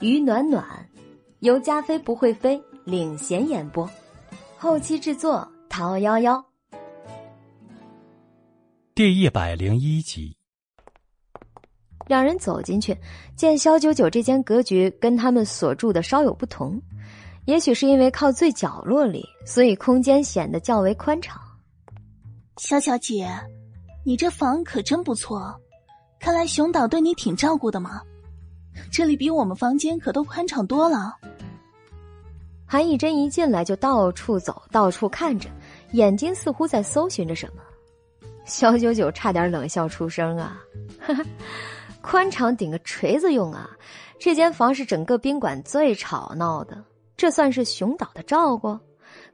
于暖暖，由加菲不会飞领衔演播，后期制作陶幺幺。第一百零一集，两人走进去，见肖九九这间格局跟他们所住的稍有不同，也许是因为靠最角落里，所以空间显得较为宽敞。肖小姐，你这房可真不错，看来熊导对你挺照顾的嘛。这里比我们房间可都宽敞多了。韩以真一进来就到处走，到处看着，眼睛似乎在搜寻着什么。肖九九差点冷笑出声啊！哈 哈宽敞顶个锤子用啊！这间房是整个宾馆最吵闹的，这算是熊岛的照顾？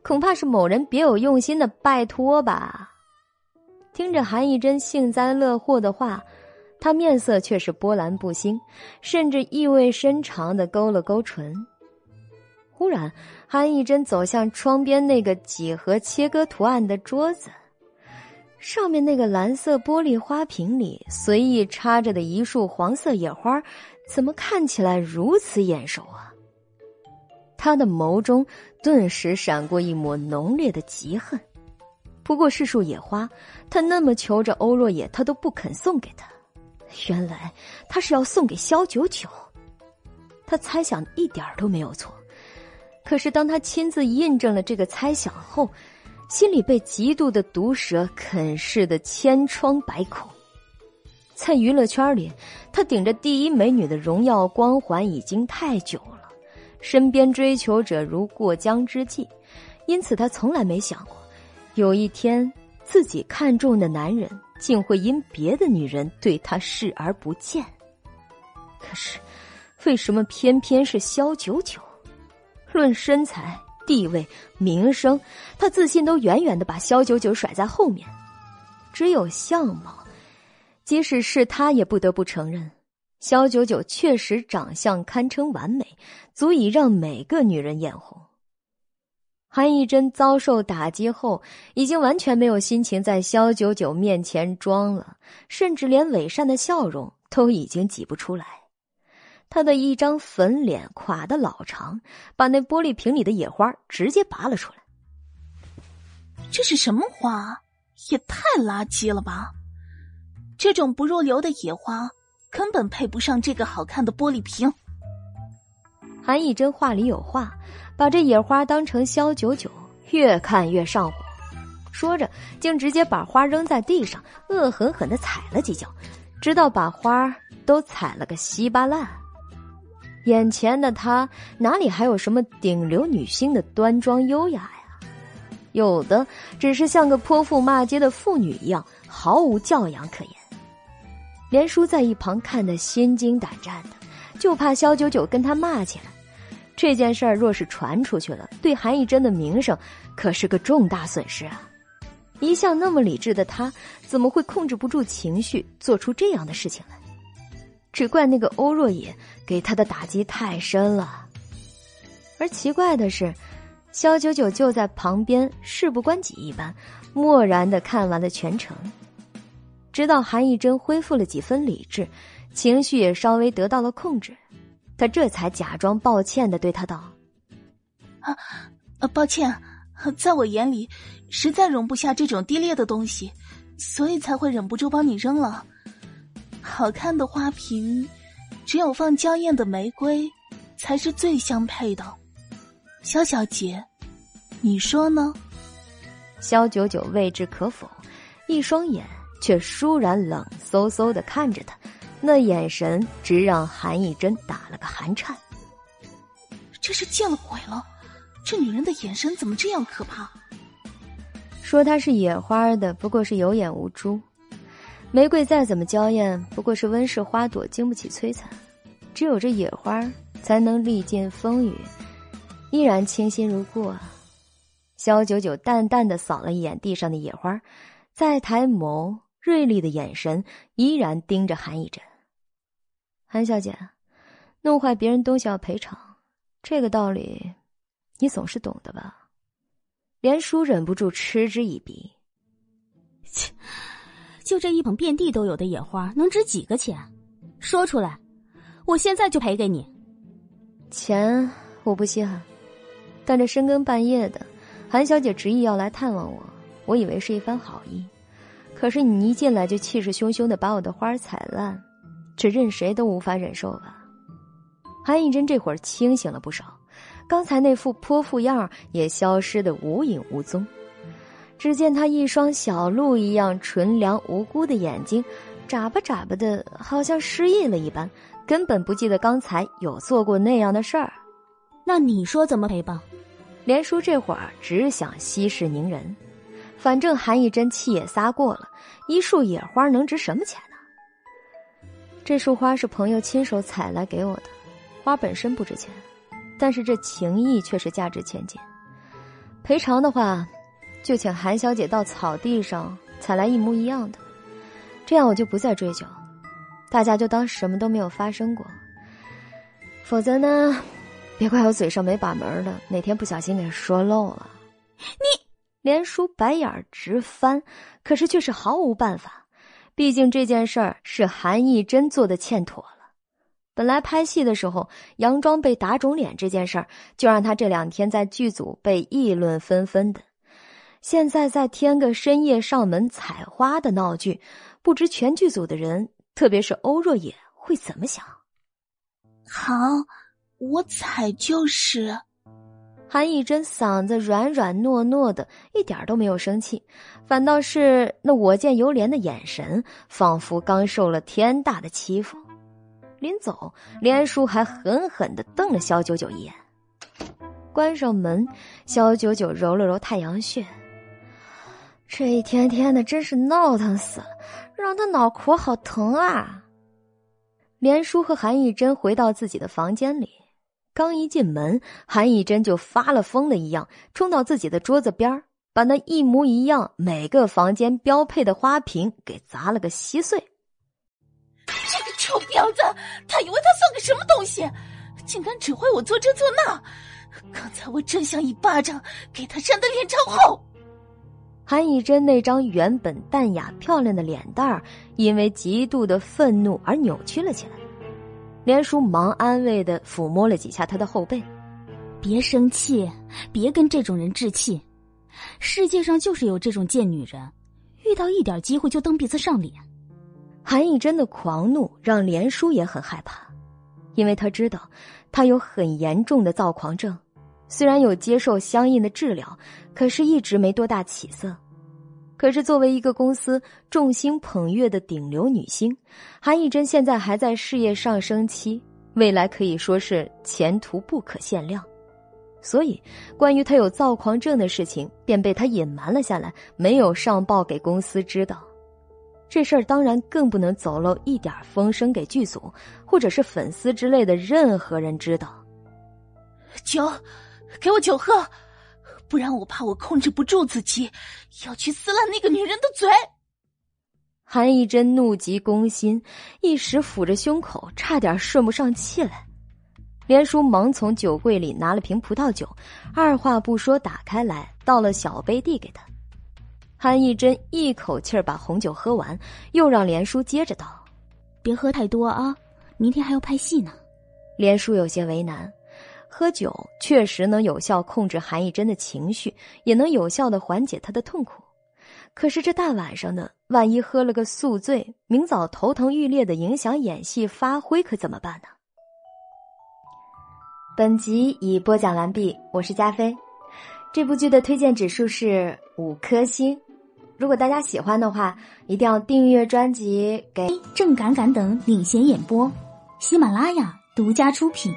恐怕是某人别有用心的拜托吧？听着韩义珍幸灾乐祸的话，他面色却是波澜不兴，甚至意味深长的勾了勾唇。忽然，韩义珍走向窗边那个几何切割图案的桌子。上面那个蓝色玻璃花瓶里随意插着的一束黄色野花，怎么看起来如此眼熟啊？他的眸中顿时闪过一抹浓烈的嫉恨。不过是束野花，他那么求着欧若野，他都不肯送给他。原来他是要送给萧九九。他猜想一点都没有错。可是当他亲自印证了这个猜想后，心里被极度的毒蛇啃噬的千疮百孔，在娱乐圈里，他顶着第一美女的荣耀光环已经太久了，身边追求者如过江之鲫，因此他从来没想过，有一天自己看中的男人竟会因别的女人对他视而不见。可是，为什么偏偏是萧九九？论身材。地位、名声，他自信都远远的把萧九九甩在后面。只有相貌，即使是他也不得不承认，萧九九确实长相堪称完美，足以让每个女人眼红。韩义珍遭受打击后，已经完全没有心情在萧九九面前装了，甚至连伪善的笑容都已经挤不出来。他的一张粉脸垮得老长，把那玻璃瓶里的野花直接拔了出来。这是什么花？也太垃圾了吧！这种不入流的野花根本配不上这个好看的玻璃瓶。韩以真话里有话，把这野花当成萧九九，越看越上火，说着竟直接把花扔在地上，恶狠狠的踩了几脚，直到把花都踩了个稀巴烂。眼前的她哪里还有什么顶流女星的端庄优雅呀？有的只是像个泼妇骂街的妇女一样，毫无教养可言。连叔在一旁看得心惊胆战的，就怕萧九九跟他骂起来。这件事儿若是传出去了，对韩义珍的名声可是个重大损失啊！一向那么理智的他，怎么会控制不住情绪，做出这样的事情来？只怪那个欧若野给他的打击太深了，而奇怪的是，肖九九就在旁边事不关己一般，漠然的看完了全程。直到韩义珍恢复了几分理智，情绪也稍微得到了控制，他这才假装抱歉的对他道：“啊，呃，抱歉，在我眼里实在容不下这种低劣的东西，所以才会忍不住帮你扔了。”好看的花瓶，只有放娇艳的玫瑰，才是最相配的。萧小姐，你说呢？萧九九未置可否，一双眼却倏然冷飕飕的看着他，那眼神直让韩义真打了个寒颤。这是见了鬼了！这女人的眼神怎么这样可怕？说她是野花的，不过是有眼无珠。玫瑰再怎么娇艳，不过是温室花朵，经不起摧残。只有这野花，才能历尽风雨，依然清新如故啊！萧九九淡淡的扫了一眼地上的野花，再抬眸，锐利的眼神依然盯着韩以真。韩小姐，弄坏别人东西要赔偿，这个道理，你总是懂的吧？连叔忍不住嗤之以鼻。切。就这一捧遍地都有的野花，能值几个钱？说出来，我现在就赔给你。钱我不稀罕，但这深更半夜的，韩小姐执意要来探望我，我以为是一番好意。可是你一进来就气势汹汹的把我的花踩烂，这任谁都无法忍受吧？韩以真这会儿清醒了不少，刚才那副泼妇样也消失的无影无踪。只见他一双小鹿一样纯良无辜的眼睛，眨巴眨巴的，好像失忆了一般。根本不记得刚才有做过那样的事儿，那你说怎么赔吧？连叔这会儿只想息事宁人，反正韩一真气也撒过了，一束野花能值什么钱呢？这束花是朋友亲手采来给我的，花本身不值钱，但是这情谊却是价值千金。赔偿的话，就请韩小姐到草地上采来一模一样的，这样我就不再追究。大家就当什么都没有发生过，否则呢，别怪我嘴上没把门的，哪天不小心给说漏了。你连叔白眼直翻，可是却是毫无办法，毕竟这件事儿是韩义真做的欠妥了。本来拍戏的时候，佯装被打肿脸这件事儿，就让他这两天在剧组被议论纷纷的，现在再添个深夜上门采花的闹剧，不知全剧组的人。特别是欧若野会怎么想？好，我采就是。韩以真嗓子软软糯糯的，一点都没有生气，反倒是那我见犹怜的眼神，仿佛刚受了天大的欺负。临走，连叔还狠狠的瞪了肖九九一眼。关上门，肖九九揉了揉太阳穴。这一天天的，真是闹腾死了。让他脑壳好疼啊！连叔和韩义珍回到自己的房间里，刚一进门，韩义珍就发了疯了一样冲到自己的桌子边把那一模一样、每个房间标配的花瓶给砸了个稀碎。这个臭婊子，他以为他算个什么东西？竟敢指挥我做这做那！刚才我真想一巴掌给他扇得脸朝后。韩以真那张原本淡雅漂亮的脸蛋儿，因为极度的愤怒而扭曲了起来。连叔忙安慰的抚摸了几下他的后背：“别生气，别跟这种人置气。世界上就是有这种贱女人，遇到一点机会就蹬鼻子上脸。”韩以真的狂怒让连叔也很害怕，因为他知道他有很严重的躁狂症。虽然有接受相应的治疗，可是一直没多大起色。可是作为一个公司众星捧月的顶流女星，韩艺珍现在还在事业上升期，未来可以说是前途不可限量。所以，关于他有躁狂症的事情便被他隐瞒了下来，没有上报给公司知道。这事儿当然更不能走漏一点风声给剧组或者是粉丝之类的任何人知道。酒。给我酒喝，不然我怕我控制不住自己，要去撕烂那个女人的嘴。韩义珍怒急攻心，一时抚着胸口，差点顺不上气来。连叔忙从酒柜里拿了瓶葡萄酒，二话不说打开来，倒了小杯递给他。韩义珍一口气儿把红酒喝完，又让连叔接着倒：“别喝太多啊，明天还要拍戏呢。”连叔有些为难。喝酒确实能有效控制韩艺珍的情绪，也能有效的缓解她的痛苦。可是这大晚上的，万一喝了个宿醉，明早头疼欲裂的影响演戏发挥，可怎么办呢？本集已播讲完毕，我是加菲。这部剧的推荐指数是五颗星。如果大家喜欢的话，一定要订阅专辑，给郑敢敢等领衔演播，喜马拉雅独家出品。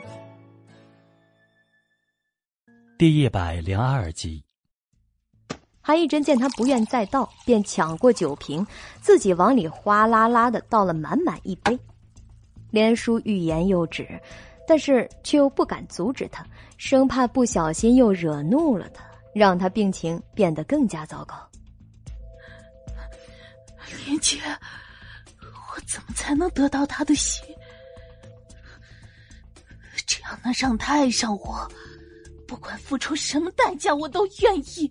第一百零二集，韩义珍见他不愿再倒，便抢过酒瓶，自己往里哗啦啦的倒了满满一杯。连叔欲言又止，但是却又不敢阻止他，生怕不小心又惹怒了他，让他病情变得更加糟糕。林姐，我怎么才能得到他的心？只要能让他爱上我？不管付出什么代价，我都愿意。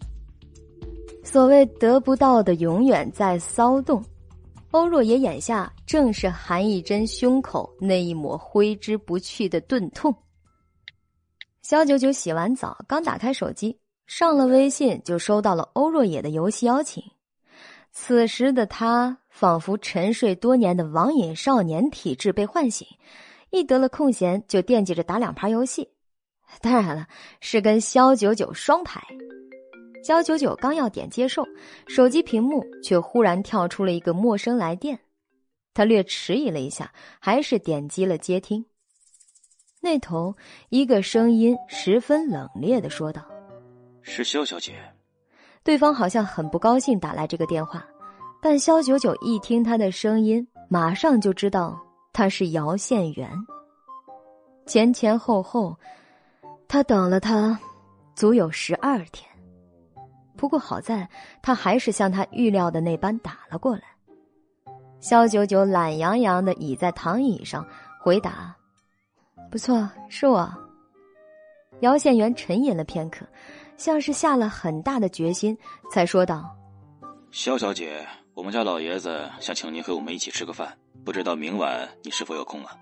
所谓得不到的，永远在骚动。欧若野眼下正是韩义珍胸口那一抹挥之不去的钝痛。肖九九洗完澡，刚打开手机，上了微信，就收到了欧若野的游戏邀请。此时的他仿佛沉睡多年的网瘾少年体质被唤醒，一得了空闲就惦记着打两盘游戏。当然了，是跟肖九九双排。肖九九刚要点接受，手机屏幕却忽然跳出了一个陌生来电。他略迟疑了一下，还是点击了接听。那头一个声音十分冷冽的说道：“是肖小姐。”对方好像很不高兴打来这个电话，但肖九九一听他的声音，马上就知道他是姚宪元。前前后后，他等了他足有十二天。不过好在，他还是像他预料的那般打了过来。肖九九懒洋洋的倚在躺椅上，回答：“不错，是我。”姚县元沉吟了片刻。像是下了很大的决心，才说道：“肖小姐，我们家老爷子想请您和我们一起吃个饭，不知道明晚你是否有空啊？”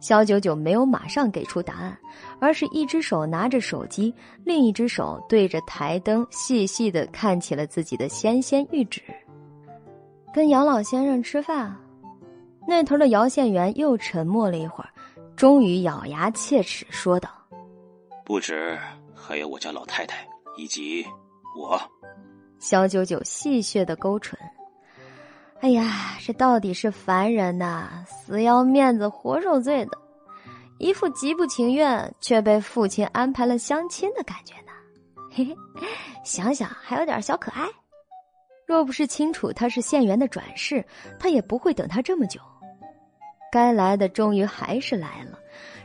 肖九九没有马上给出答案，而是一只手拿着手机，另一只手对着台灯，细细的看起了自己的纤纤玉指。跟姚老先生吃饭，那头的姚县元又沉默了一会儿，终于咬牙切齿说道：“不止。”还有我家老太太以及我，肖九九戏谑的勾唇。哎呀，这到底是凡人呐，死要面子活受罪的，一副极不情愿却被父亲安排了相亲的感觉呢。嘿嘿，想想还有点小可爱。若不是清楚他是县员的转世，他也不会等他这么久。该来的终于还是来了，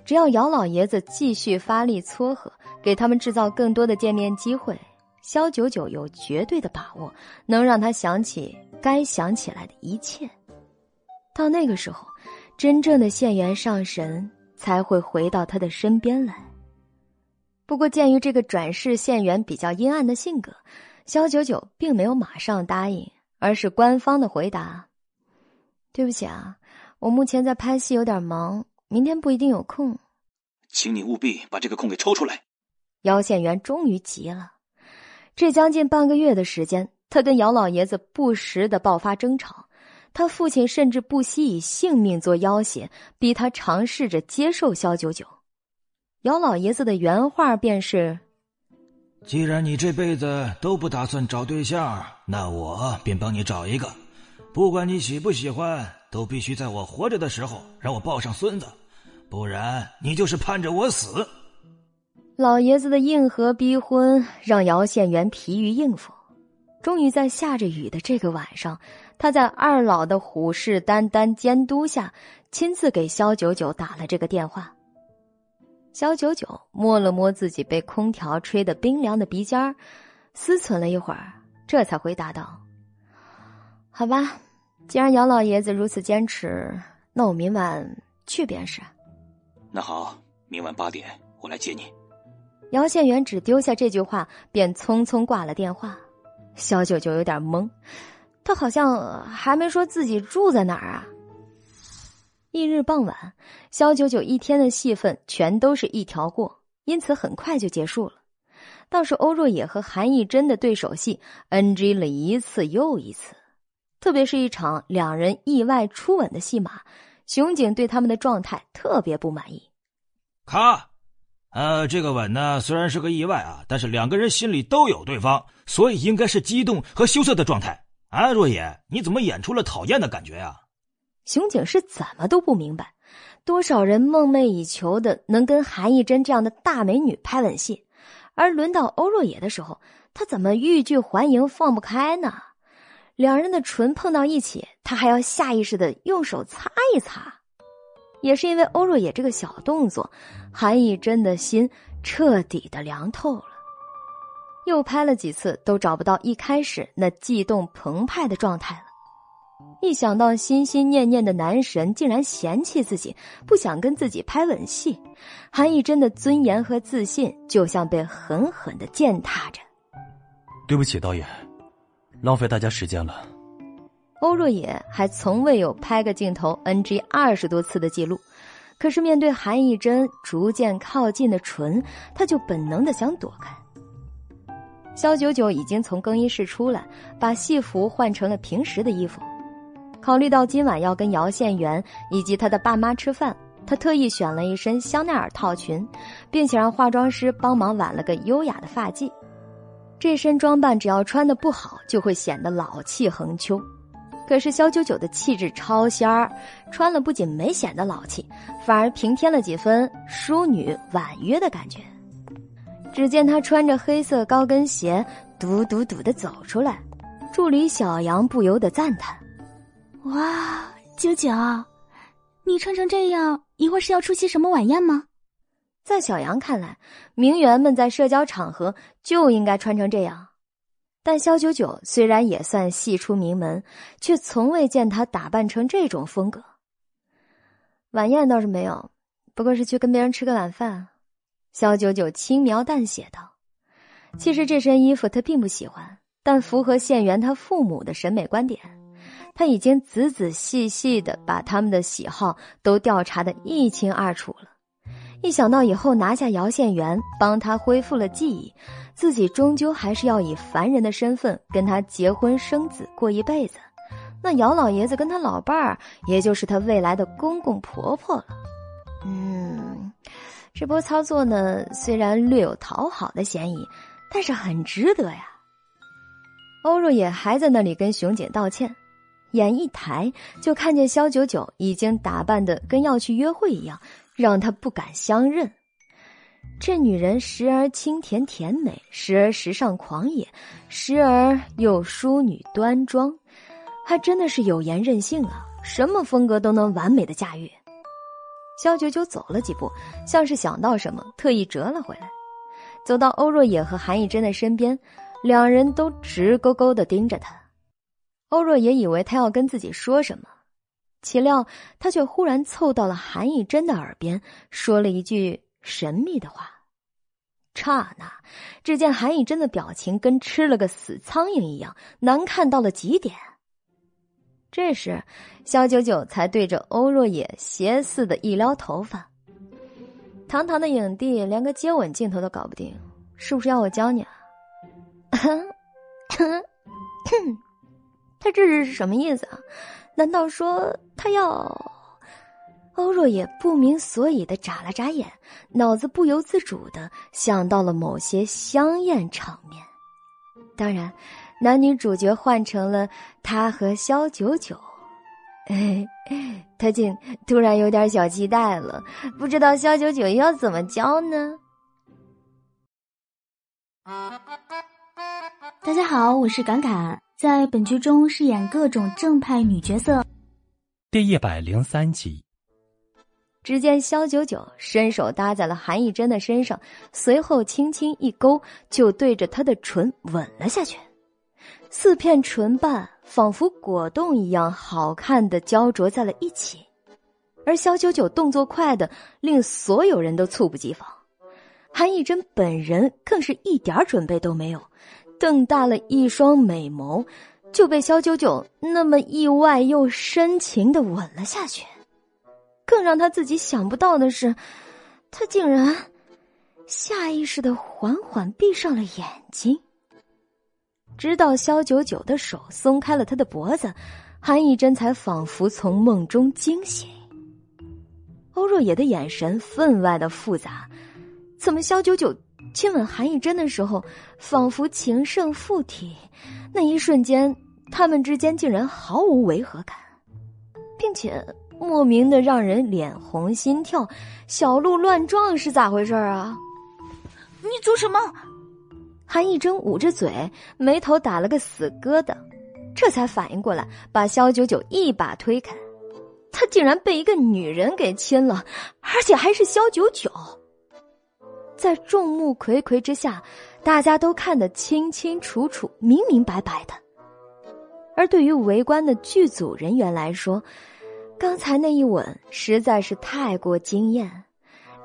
只要姚老爷子继续发力撮合。给他们制造更多的见面机会，肖九九有绝对的把握能让他想起该想起来的一切。到那个时候，真正的县元上神才会回到他的身边来。不过，鉴于这个转世县元比较阴暗的性格，萧九九并没有马上答应，而是官方的回答：“对不起啊，我目前在拍戏，有点忙，明天不一定有空。请你务必把这个空给抽出来。”姚县元终于急了，这将近半个月的时间，他跟姚老爷子不时的爆发争吵，他父亲甚至不惜以性命做要挟，逼他尝试着接受肖九九。姚老爷子的原话便是：“既然你这辈子都不打算找对象，那我便帮你找一个，不管你喜不喜欢，都必须在我活着的时候让我抱上孙子，不然你就是盼着我死。”老爷子的硬核逼婚让姚县元疲于应付，终于在下着雨的这个晚上，他在二老的虎视眈眈监督下，亲自给肖九九打了这个电话。肖九九摸了摸自己被空调吹得冰凉的鼻尖儿，思忖了一会儿，这才回答道：“好吧，既然姚老爷子如此坚持，那我明晚去便是。”那好，明晚八点我来接你。姚县元只丢下这句话，便匆匆挂了电话。肖九九有点懵，他好像还没说自己住在哪儿啊。翌日傍晚，肖九九一天的戏份全都是一条过，因此很快就结束了。倒是欧若野和韩艺珍的对手戏 NG 了一次又一次，特别是一场两人意外初吻的戏码，熊景对他们的状态特别不满意。卡。呃，这个吻呢，虽然是个意外啊，但是两个人心里都有对方，所以应该是激动和羞涩的状态啊。若野，你怎么演出了讨厌的感觉呀？熊景是怎么都不明白，多少人梦寐以求的能跟韩艺珍这样的大美女拍吻戏，而轮到欧若野的时候，他怎么欲拒还迎，放不开呢？两人的唇碰到一起，他还要下意识的用手擦一擦。也是因为欧若野这个小动作，韩艺珍的心彻底的凉透了。又拍了几次，都找不到一开始那悸动澎湃的状态了。一想到心心念念的男神竟然嫌弃自己，不想跟自己拍吻戏，韩艺珍的尊严和自信就像被狠狠的践踏着。对不起，导演，浪费大家时间了。欧若野还从未有拍个镜头 NG 二十多次的记录，可是面对韩艺珍逐渐靠近的唇，他就本能的想躲开。肖九九已经从更衣室出来，把戏服换成了平时的衣服。考虑到今晚要跟姚宪元以及他的爸妈吃饭，他特意选了一身香奈儿套裙，并且让化妆师帮忙挽了个优雅的发髻。这身装扮只要穿的不好，就会显得老气横秋。可是肖九九的气质超仙儿，穿了不仅没显得老气，反而平添了几分淑女婉约的感觉。只见她穿着黑色高跟鞋，嘟嘟嘟的走出来，助理小杨不由得赞叹：“哇，九九，你穿成这样，一会儿是要出席什么晚宴吗？”在小杨看来，名媛们在社交场合就应该穿成这样。但肖九九虽然也算系出名门，却从未见他打扮成这种风格。晚宴倒是没有，不过是去跟别人吃个晚饭。肖九九轻描淡写道：“其实这身衣服他并不喜欢，但符合县元他父母的审美观点。他已经仔仔细细的把他们的喜好都调查的一清二楚了。一想到以后拿下姚县元，帮他恢复了记忆，自己终究还是要以凡人的身份跟他结婚生子过一辈子，那姚老爷子跟他老伴儿，也就是他未来的公公婆婆了。嗯。”这波操作呢，虽然略有讨好的嫌疑，但是很值得呀。欧若野还在那里跟熊姐道歉，眼一抬就看见肖九九已经打扮的跟要去约会一样，让他不敢相认。这女人时而清甜甜美，时而时尚狂野，时而又淑女端庄，还真的是有颜任性啊，什么风格都能完美的驾驭。肖九九走了几步，像是想到什么，特意折了回来，走到欧若野和韩艺珍的身边，两人都直勾勾的盯着他。欧若野以为他要跟自己说什么，岂料他却忽然凑到了韩艺珍的耳边，说了一句神秘的话。刹那，只见韩以珍的表情跟吃了个死苍蝇一样，难看到了极点。这时，肖九九才对着欧若野斜似的一撩头发。堂堂的影帝，连个接吻镜头都搞不定，是不是要我教你啊？他这是什么意思啊？难道说他要？欧若也不明所以的眨了眨眼，脑子不由自主的想到了某些香艳场面。当然。男女主角换成了他和肖九九，哎，他竟突然有点小期待了，不知道肖九九要怎么教呢？大家好，我是侃侃，在本剧中饰演各种正派女角色。第一百零三集，只见肖九九伸手搭在了韩艺珍的身上，随后轻轻一勾，就对着她的唇吻了下去。四片唇瓣仿佛果冻一样好看的焦灼在了一起，而肖九九动作快的令所有人都猝不及防，韩艺珍本人更是一点准备都没有，瞪大了一双美眸，就被肖九九那么意外又深情的吻了下去。更让他自己想不到的是，他竟然下意识的缓缓闭上了眼睛。直到肖九九的手松开了他的脖子，韩艺珍才仿佛从梦中惊醒。欧若野的眼神分外的复杂，怎么肖九九亲吻韩艺珍的时候，仿佛情圣附体？那一瞬间，他们之间竟然毫无违和感，并且莫名的让人脸红心跳，小鹿乱撞是咋回事啊？你做什么？韩艺珍捂着嘴，眉头打了个死疙瘩，这才反应过来，把肖九九一把推开。他竟然被一个女人给亲了，而且还是肖九九。在众目睽睽之下，大家都看得清清楚楚、明明白白的。而对于围观的剧组人员来说，刚才那一吻实在是太过惊艳。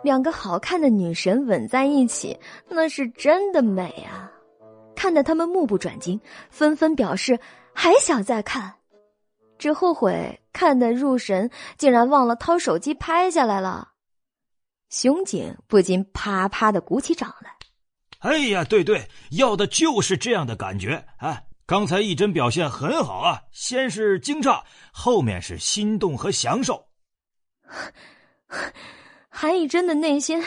两个好看的女神吻在一起，那是真的美啊！看得他们目不转睛，纷纷表示还想再看。只后悔看得入神，竟然忘了掏手机拍下来了。熊景不禁啪啪的鼓起掌来。哎呀，对对，要的就是这样的感觉！哎，刚才一真表现很好啊，先是惊诧，后面是心动和享受。韩以真的内心，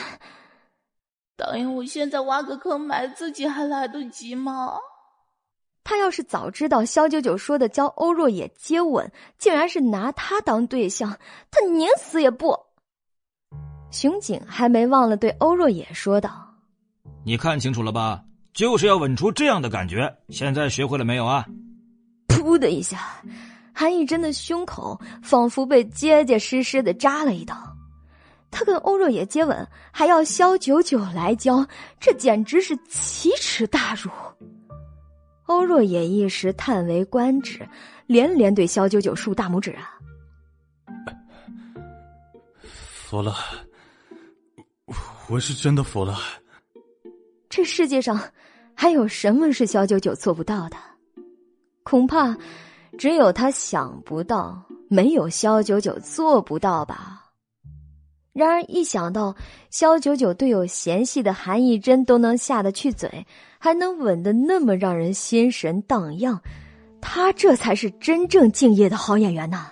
导演，我现在挖个坑埋自己还来得及吗？他要是早知道肖九九说的教欧若野接吻，竟然是拿他当对象，他宁死也不。熊景还没忘了对欧若野说道：“你看清楚了吧？就是要吻出这样的感觉。现在学会了没有啊？”噗的一下，韩以真的胸口仿佛被结结实实的扎了一刀。他跟欧若野接吻，还要肖九九来教，这简直是奇耻大辱。欧若野一时叹为观止，连连对肖九九竖大拇指啊！服了，我是真的服了。这世界上还有什么是肖九九做不到的？恐怕只有他想不到，没有肖九九做不到吧。然而一想到肖九九对有嫌隙的韩义珍都能下得去嘴。还能吻得那么让人心神荡漾，他这才是真正敬业的好演员呐。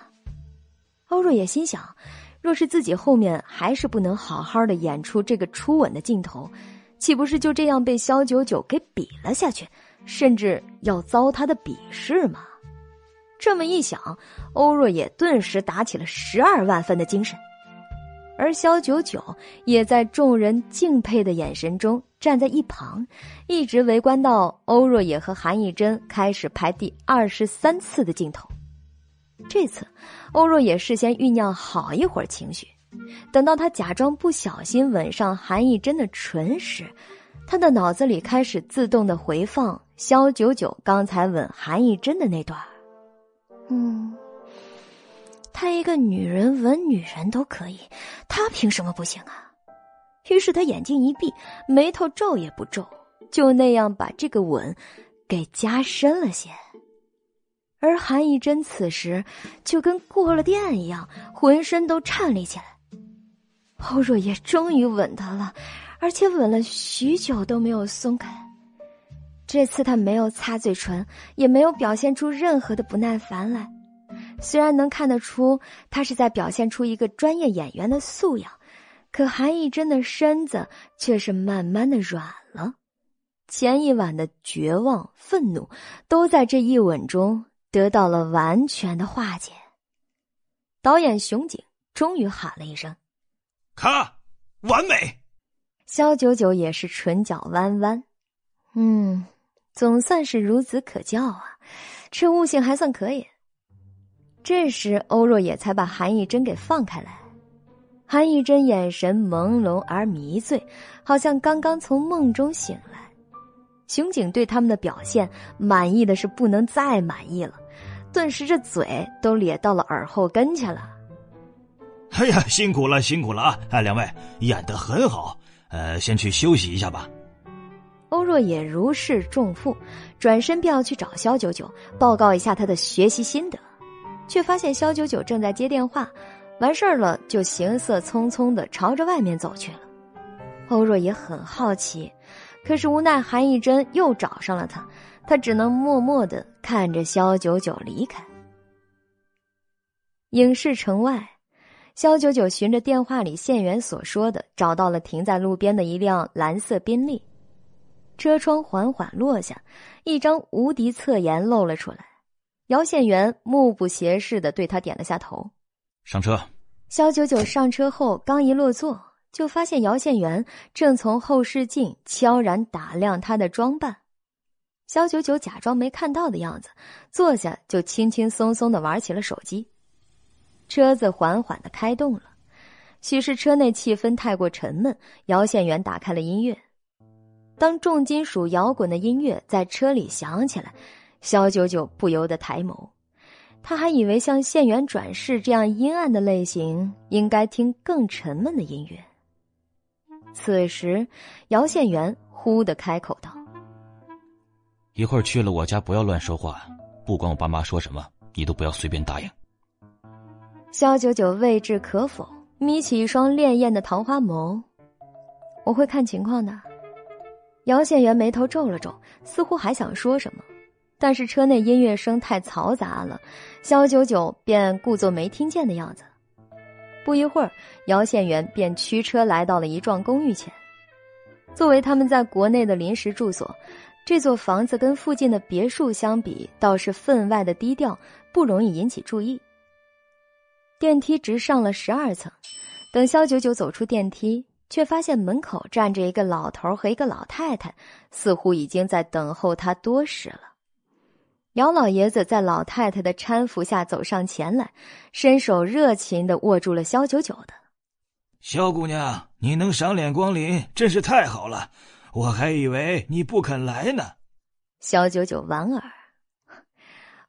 欧若也心想，若是自己后面还是不能好好的演出这个初吻的镜头，岂不是就这样被肖九九给比了下去，甚至要遭他的鄙视吗？这么一想，欧若也顿时打起了十二万分的精神。而肖九九也在众人敬佩的眼神中站在一旁，一直围观到欧若野和韩艺珍开始拍第二十三次的镜头。这次，欧若野事先酝酿好一会儿情绪，等到他假装不小心吻上韩艺珍的唇时，他的脑子里开始自动的回放肖九九刚才吻韩艺珍的那段。嗯。他一个女人吻女人都可以，他凭什么不行啊？于是他眼睛一闭，眉头皱也不皱，就那样把这个吻给加深了些。而韩义珍此时就跟过了电一样，浑身都颤栗起来。欧若叶终于吻她了，而且吻了许久都没有松开。这次他没有擦嘴唇，也没有表现出任何的不耐烦来。虽然能看得出他是在表现出一个专业演员的素养，可韩艺珍的身子却是慢慢的软了。前一晚的绝望、愤怒，都在这一吻中得到了完全的化解。导演熊景终于喊了一声：“卡，完美！”肖九九也是唇角弯弯，嗯，总算是孺子可教啊，这悟性还算可以。这时，欧若野才把韩艺珍给放开来。韩艺珍眼神朦胧而迷醉，好像刚刚从梦中醒来。熊景对他们的表现满意的是不能再满意了，顿时这嘴都咧到了耳后跟去了。哎呀，辛苦了，辛苦了啊！哎，两位演得很好，呃，先去休息一下吧。欧若野如释重负，转身便要去找肖九九报告一下他的学习心得。却发现肖九九正在接电话，完事儿了就行色匆匆的朝着外面走去了。欧若也很好奇，可是无奈韩艺珍又找上了他，他只能默默的看着肖九九离开。影视城外，肖九九循着电话里线员所说的，找到了停在路边的一辆蓝色宾利，车窗缓缓落下，一张无敌侧颜露了出来。姚宪元目不斜视的对他点了下头，上车。肖九九上车后刚一落座，就发现姚宪元正从后视镜悄然打量他的装扮。肖九九假装没看到的样子，坐下就轻轻松松的玩起了手机。车子缓缓的开动了，许是车内气氛太过沉闷，姚宪元打开了音乐。当重金属摇滚的音乐在车里响起来。肖九九不由得抬眸，他还以为像县元转世这样阴暗的类型，应该听更沉闷的音乐。此时，姚县元忽的开口道：“一会儿去了我家，不要乱说话，不管我爸妈说什么，你都不要随便答应。萧九九未置可否，眯起一双潋滟的桃花眸。我会看情况的。姚县元眉头皱了皱，似乎还想说什么，但是车内音乐声太嘈杂了，萧九九便故作没听见的样子。不一会儿，姚县元便驱车来到了一幢公寓前。作为他们在国内的临时住所，这座房子跟附近的别墅相比，倒是分外的低调，不容易引起注意。电梯直上了十二层，等肖九九走出电梯，却发现门口站着一个老头和一个老太太，似乎已经在等候他多时了。姚老爷子在老太太的搀扶下走上前来，伸手热情的握住了肖九九的。肖姑娘，你能赏脸光临，真是太好了，我还以为你不肯来呢。肖九九莞尔，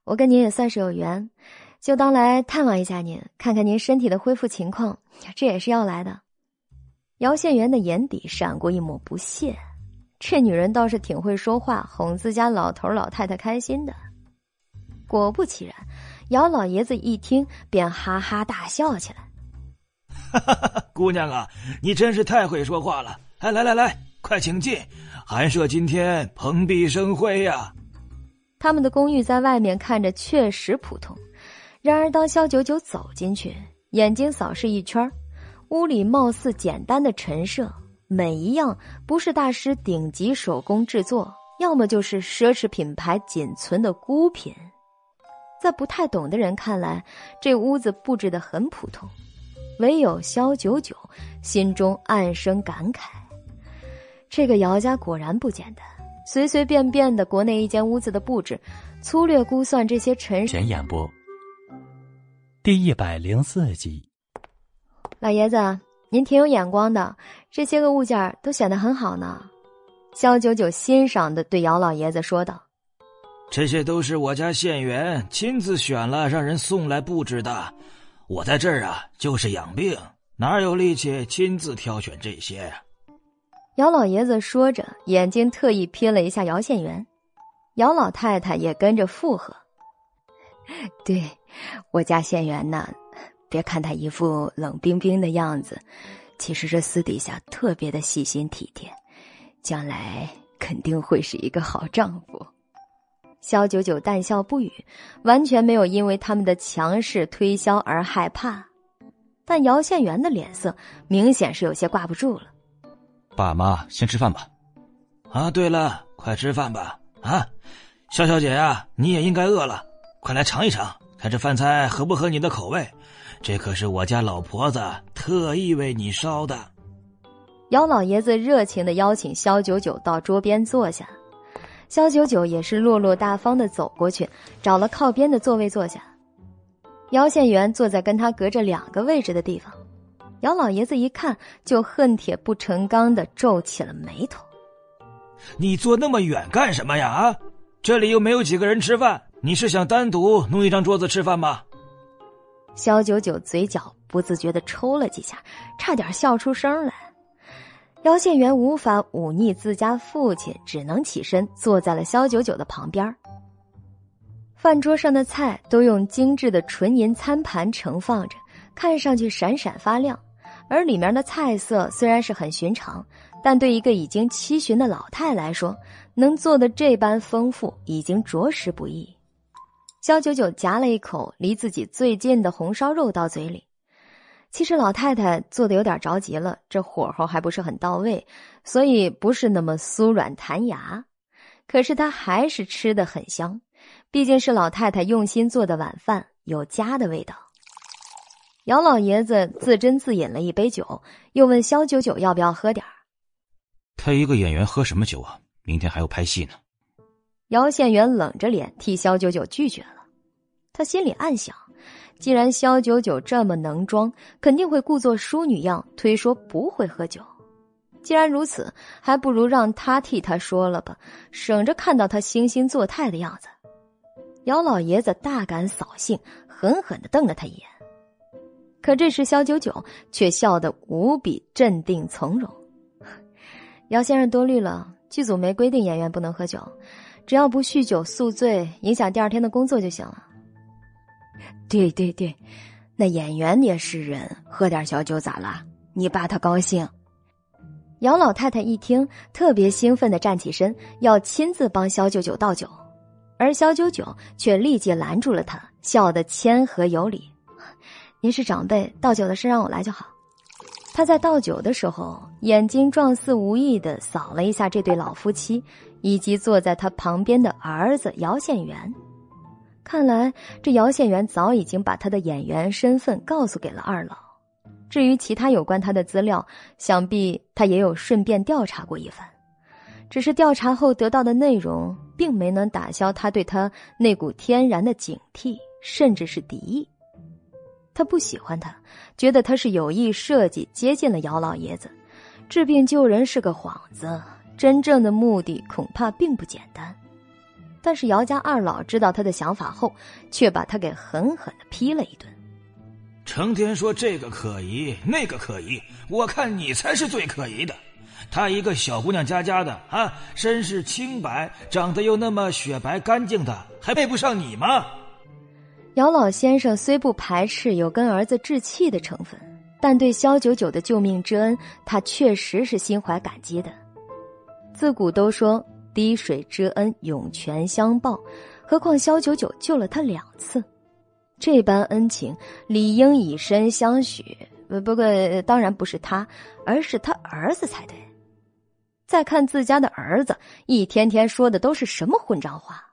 我跟您也算是有缘。就当来探望一下您，看看您身体的恢复情况，这也是要来的。姚县元的眼底闪过一抹不屑，这女人倒是挺会说话，哄自家老头老太太开心的。果不其然，姚老爷子一听便哈哈大笑起来。哈哈哈，姑娘啊，你真是太会说话了！哎，来来来，快请进，寒舍今天蓬荜生辉呀。他们的公寓在外面看着确实普通。然而，当萧九九走进去，眼睛扫视一圈，屋里貌似简单的陈设，每一样不是大师顶级手工制作，要么就是奢侈品牌仅存的孤品。在不太懂的人看来，这屋子布置的很普通，唯有萧九九心中暗生感慨：这个姚家果然不简单。随随便便的国内一间屋子的布置，粗略估算这些陈全演播。第一百零四集，老爷子，您挺有眼光的，这些个物件都选的很好呢。萧九九欣赏的对姚老爷子说道：“这些都是我家县员亲自选了，让人送来布置的。我在这儿啊，就是养病，哪有力气亲自挑选这些？”姚老爷子说着，眼睛特意瞥了一下姚县员，姚老太太也跟着附和。对，我家县元呢，别看他一副冷冰冰的样子，其实这私底下特别的细心体贴，将来肯定会是一个好丈夫。萧九九淡笑不语，完全没有因为他们的强势推销而害怕，但姚县员的脸色明显是有些挂不住了。爸妈先吃饭吧。啊，对了，快吃饭吧！啊，肖小姐呀，你也应该饿了。快来尝一尝，看这饭菜合不合你的口味？这可是我家老婆子特意为你烧的。姚老爷子热情的邀请肖九九到桌边坐下，肖九九也是落落大方的走过去，找了靠边的座位坐下。姚县元坐在跟他隔着两个位置的地方，姚老爷子一看就恨铁不成钢的皱起了眉头：“你坐那么远干什么呀？啊，这里又没有几个人吃饭。”你是想单独弄一张桌子吃饭吗？萧九九嘴角不自觉的抽了几下，差点笑出声来。姚县元无法忤逆自家父亲，只能起身坐在了萧九九的旁边。饭桌上的菜都用精致的纯银餐盘盛放着，看上去闪闪发亮。而里面的菜色虽然是很寻常，但对一个已经七旬的老太来说，能做的这般丰富，已经着实不易。肖九九夹了一口离自己最近的红烧肉到嘴里，其实老太太做的有点着急了，这火候还不是很到位，所以不是那么酥软弹牙。可是她还是吃的很香，毕竟是老太太用心做的晚饭，有家的味道。姚老爷子自斟自饮了一杯酒，又问肖九九要不要喝点儿。他一个演员喝什么酒啊？明天还要拍戏呢。姚县元冷着脸替肖九九拒绝了。他心里暗想，既然肖九九这么能装，肯定会故作淑女样推说不会喝酒。既然如此，还不如让他替他说了吧，省着看到他惺惺作态的样子。姚老爷子大感扫兴，狠狠的瞪了他一眼。可这时肖九九却笑得无比镇定从容。姚先生多虑了，剧组没规定演员不能喝酒。只要不酗酒宿醉，影响第二天的工作就行了。对对对，那演员也是人，喝点小酒咋啦？你爸他高兴。姚老太太一听，特别兴奋的站起身，要亲自帮肖九九倒酒，而肖九九却立即拦住了他，笑得谦和有礼：“您是长辈，倒酒的事让我来就好。”他在倒酒的时候，眼睛状似无意的扫了一下这对老夫妻，以及坐在他旁边的儿子姚宪元。看来这姚宪元早已经把他的演员身份告诉给了二老。至于其他有关他的资料，想必他也有顺便调查过一番，只是调查后得到的内容，并没能打消他对他那股天然的警惕，甚至是敌意。他不喜欢他，觉得他是有意设计接近了姚老爷子，治病救人是个幌子，真正的目的恐怕并不简单。但是姚家二老知道他的想法后，却把他给狠狠的批了一顿。成天说这个可疑，那个可疑，我看你才是最可疑的。她一个小姑娘家家的啊，身世清白，长得又那么雪白干净的，还配不上你吗？姚老先生虽不排斥有跟儿子置气的成分，但对萧九九的救命之恩，他确实是心怀感激的。自古都说滴水之恩涌泉相报，何况萧九九救了他两次。这般恩情理应以身相许，不不过当然不是他，而是他儿子才对。再看自家的儿子，一天天说的都是什么混账话？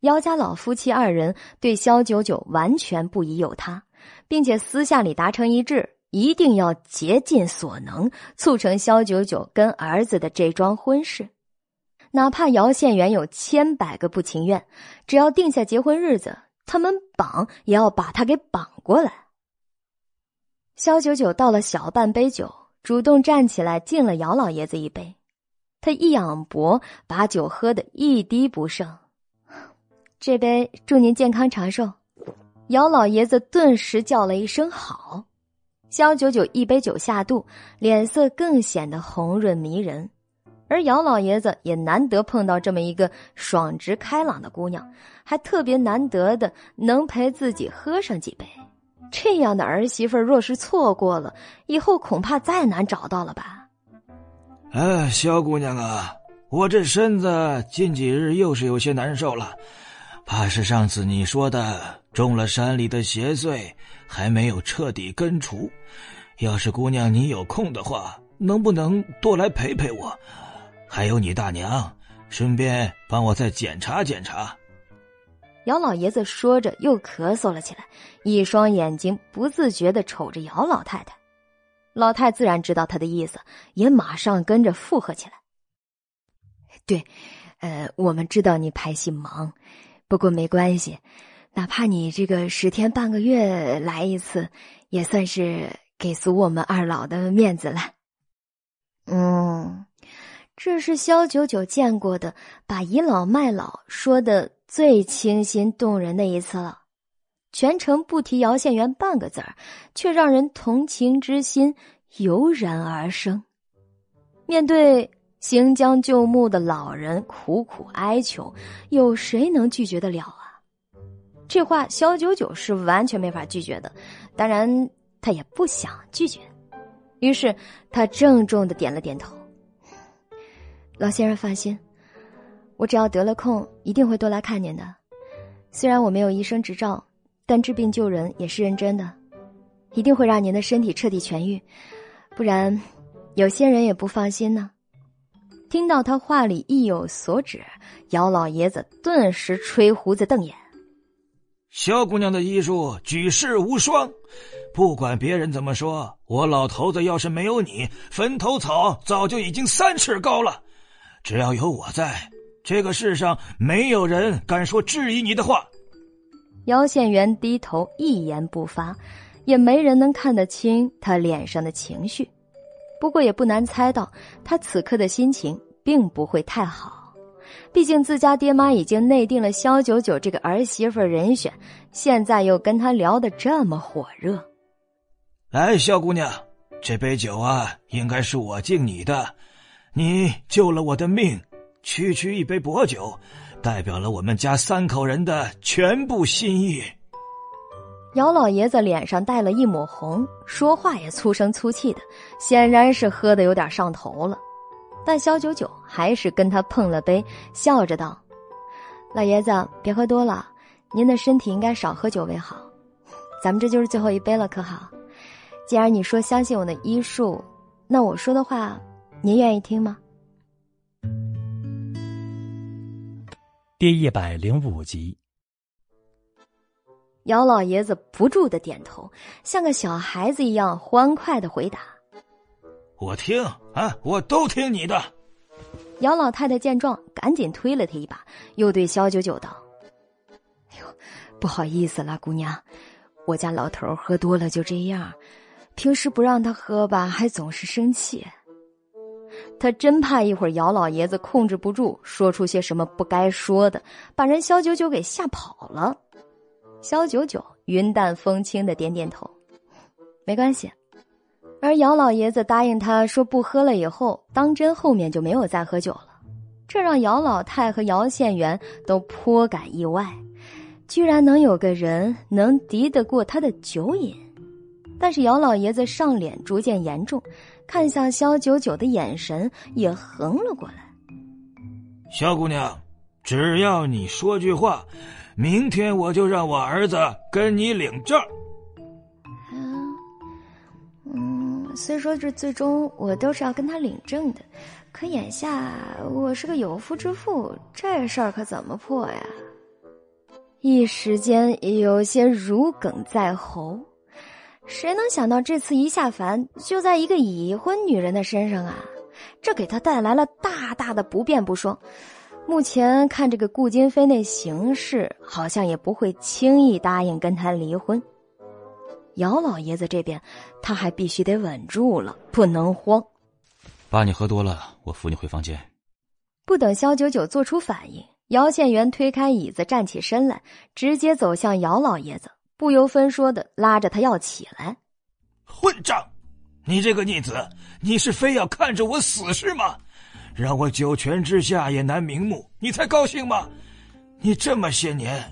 姚家老夫妻二人对萧九九完全不疑有他，并且私下里达成一致，一定要竭尽所能促成萧九九跟儿子的这桩婚事，哪怕姚宪元有千百个不情愿，只要定下结婚日子。他们绑也要把他给绑过来。萧九九倒了小半杯酒，主动站起来敬了姚老爷子一杯。他一仰脖，把酒喝得一滴不剩。这杯祝您健康长寿。姚老爷子顿时叫了一声好。萧九九一杯酒下肚，脸色更显得红润迷人。而姚老爷子也难得碰到这么一个爽直开朗的姑娘，还特别难得的能陪自己喝上几杯。这样的儿媳妇若是错过了，以后恐怕再难找到了吧？哎，萧姑娘啊，我这身子近几日又是有些难受了，怕是上次你说的中了山里的邪祟还没有彻底根除。要是姑娘你有空的话，能不能多来陪陪我？还有你大娘，顺便帮我再检查检查。姚老爷子说着，又咳嗽了起来，一双眼睛不自觉的瞅着姚老太太。老太自然知道他的意思，也马上跟着附和起来。对，呃，我们知道你拍戏忙，不过没关系，哪怕你这个十天半个月来一次，也算是给足我们二老的面子了。嗯。这是萧九九见过的把倚老卖老说的最清新动人的一次了，全程不提姚宪元半个字儿，却让人同情之心油然而生。面对行将就木的老人苦苦哀求，有谁能拒绝得了啊？这话萧九九是完全没法拒绝的，当然他也不想拒绝，于是他郑重的点了点头。老先生放心，我只要得了空，一定会多来看您的。虽然我没有医生执照，但治病救人也是认真的，一定会让您的身体彻底痊愈。不然，有些人也不放心呢。听到他话里意有所指，姚老爷子顿时吹胡子瞪眼。萧姑娘的医术举世无双，不管别人怎么说，我老头子要是没有你，坟头草早就已经三尺高了。只要有我在，这个世上没有人敢说质疑你的话。姚县元低头一言不发，也没人能看得清他脸上的情绪。不过也不难猜到，他此刻的心情并不会太好。毕竟自家爹妈已经内定了萧九九这个儿媳妇人选，现在又跟他聊得这么火热。来，萧姑娘，这杯酒啊，应该是我敬你的。你救了我的命，区区一杯薄酒，代表了我们家三口人的全部心意。姚老爷子脸上带了一抹红，说话也粗声粗气的，显然是喝的有点上头了。但肖九九还是跟他碰了杯，笑着道：“老爷子，别喝多了，您的身体应该少喝酒为好。咱们这就是最后一杯了，可好？既然你说相信我的医术，那我说的话，您愿意听吗？”第一百零五集。姚老爷子不住的点头，像个小孩子一样欢快的回答：“我听啊，我都听你的。”姚老太太见状，赶紧推了他一把，又对肖九九道：“哎呦，不好意思了，姑娘，我家老头喝多了就这样，平时不让他喝吧，还总是生气。他真怕一会儿姚老爷子控制不住，说出些什么不该说的，把人肖九九给吓跑了。”肖九九云淡风轻的点点头，没关系。而姚老爷子答应他说不喝了以后，当真后面就没有再喝酒了。这让姚老太和姚县元都颇感意外，居然能有个人能敌得过他的酒瘾。但是姚老爷子上脸逐渐严重，看向肖九九的眼神也横了过来。肖姑娘，只要你说句话。明天我就让我儿子跟你领证。虽说这最终我都是要跟他领证的，可眼下我是个有夫之妇，这事儿可怎么破呀？一时间有些如鲠在喉。谁能想到这次一下凡就在一个已婚女人的身上啊？这给他带来了大大的不便不说。目前看这个顾金飞那形势，好像也不会轻易答应跟他离婚。姚老爷子这边，他还必须得稳住了，不能慌。爸，你喝多了，我扶你回房间。不等肖九九做出反应，姚县元推开椅子，站起身来，直接走向姚老爷子，不由分说的拉着他要起来。混账！你这个逆子，你是非要看着我死是吗？让我九泉之下也难瞑目，你才高兴吗？你这么些年，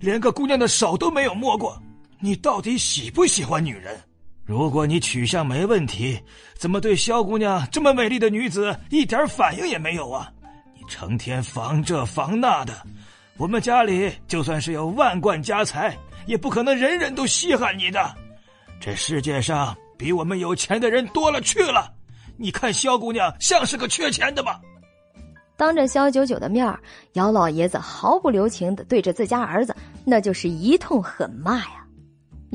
连个姑娘的手都没有摸过，你到底喜不喜欢女人？如果你取向没问题，怎么对萧姑娘这么美丽的女子一点反应也没有啊？你成天防这防那的，我们家里就算是有万贯家财，也不可能人人都稀罕你的。这世界上比我们有钱的人多了去了。你看萧姑娘像是个缺钱的吗？当着萧九九的面姚老爷子毫不留情的对着自家儿子，那就是一通狠骂呀。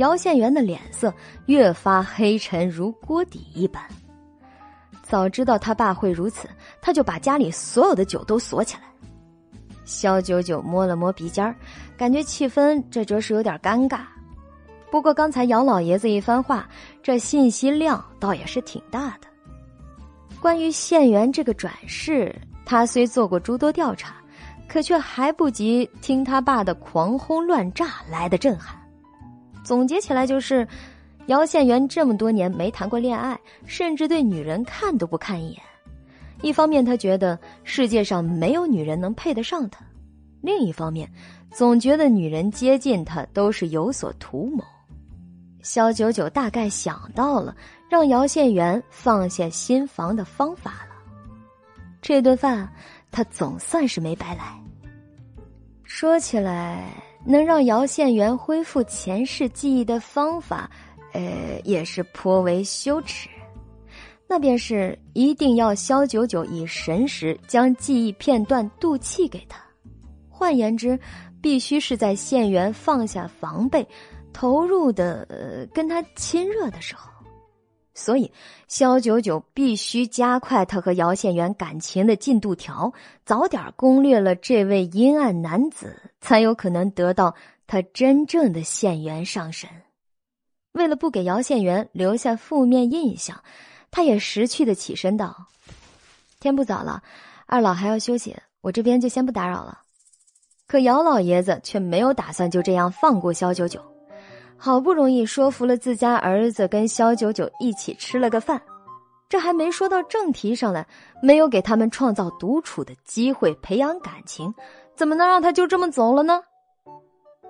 姚县元的脸色越发黑沉如锅底一般。早知道他爸会如此，他就把家里所有的酒都锁起来。肖九九摸了摸鼻尖感觉气氛这着实有点尴尬。不过刚才姚老爷子一番话，这信息量倒也是挺大的。关于县元这个转世，他虽做过诸多调查，可却还不及听他爸的狂轰乱炸来的震撼。总结起来就是，姚县元这么多年没谈过恋爱，甚至对女人看都不看一眼。一方面，他觉得世界上没有女人能配得上他；另一方面，总觉得女人接近他都是有所图谋。肖九九大概想到了。让姚县元放下心防的方法了，这顿饭他总算是没白来。说起来，能让姚县元恢复前世记忆的方法，呃，也是颇为羞耻。那便是一定要萧九九以神识将记忆片段渡气给他，换言之，必须是在县元放下防备，投入的呃跟他亲热的时候。所以，萧九九必须加快他和姚县元感情的进度条，早点攻略了这位阴暗男子，才有可能得到他真正的县元上神。为了不给姚县元留下负面印象，他也识趣的起身道：“天不早了，二老还要休息，我这边就先不打扰了。”可姚老爷子却没有打算就这样放过萧九九。好不容易说服了自家儿子跟肖九九一起吃了个饭，这还没说到正题上来，没有给他们创造独处的机会，培养感情，怎么能让他就这么走了呢？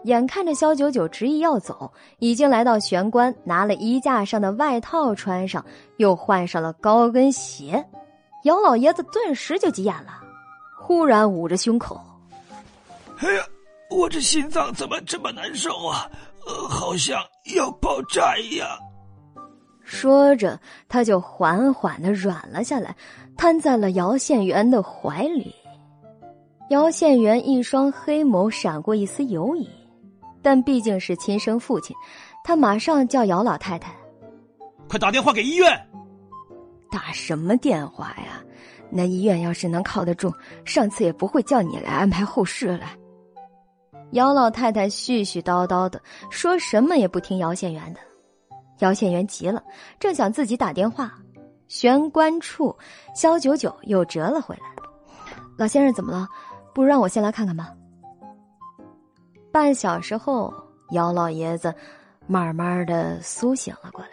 眼看着萧九九执意要走，已经来到玄关，拿了衣架上的外套穿上，又换上了高跟鞋。姚老爷子顿时就急眼了，忽然捂着胸口：“哎呀，我这心脏怎么这么难受啊？呃，好像要爆炸一样。”说着，他就缓缓的软了下来，瘫在了姚宪元的怀里。姚宪元一双黑眸闪过一丝犹疑。但毕竟是亲生父亲，他马上叫姚老太太：“快打电话给医院！”打什么电话呀？那医院要是能靠得住，上次也不会叫你来安排后事了。姚老太太絮絮叨叨的说什么也不听姚县元的。姚县元急了，正想自己打电话，玄关处肖九九又折了回来：“老先生怎么了？不如让我先来看看吧。”半小时后，姚老爷子慢慢的苏醒了过来，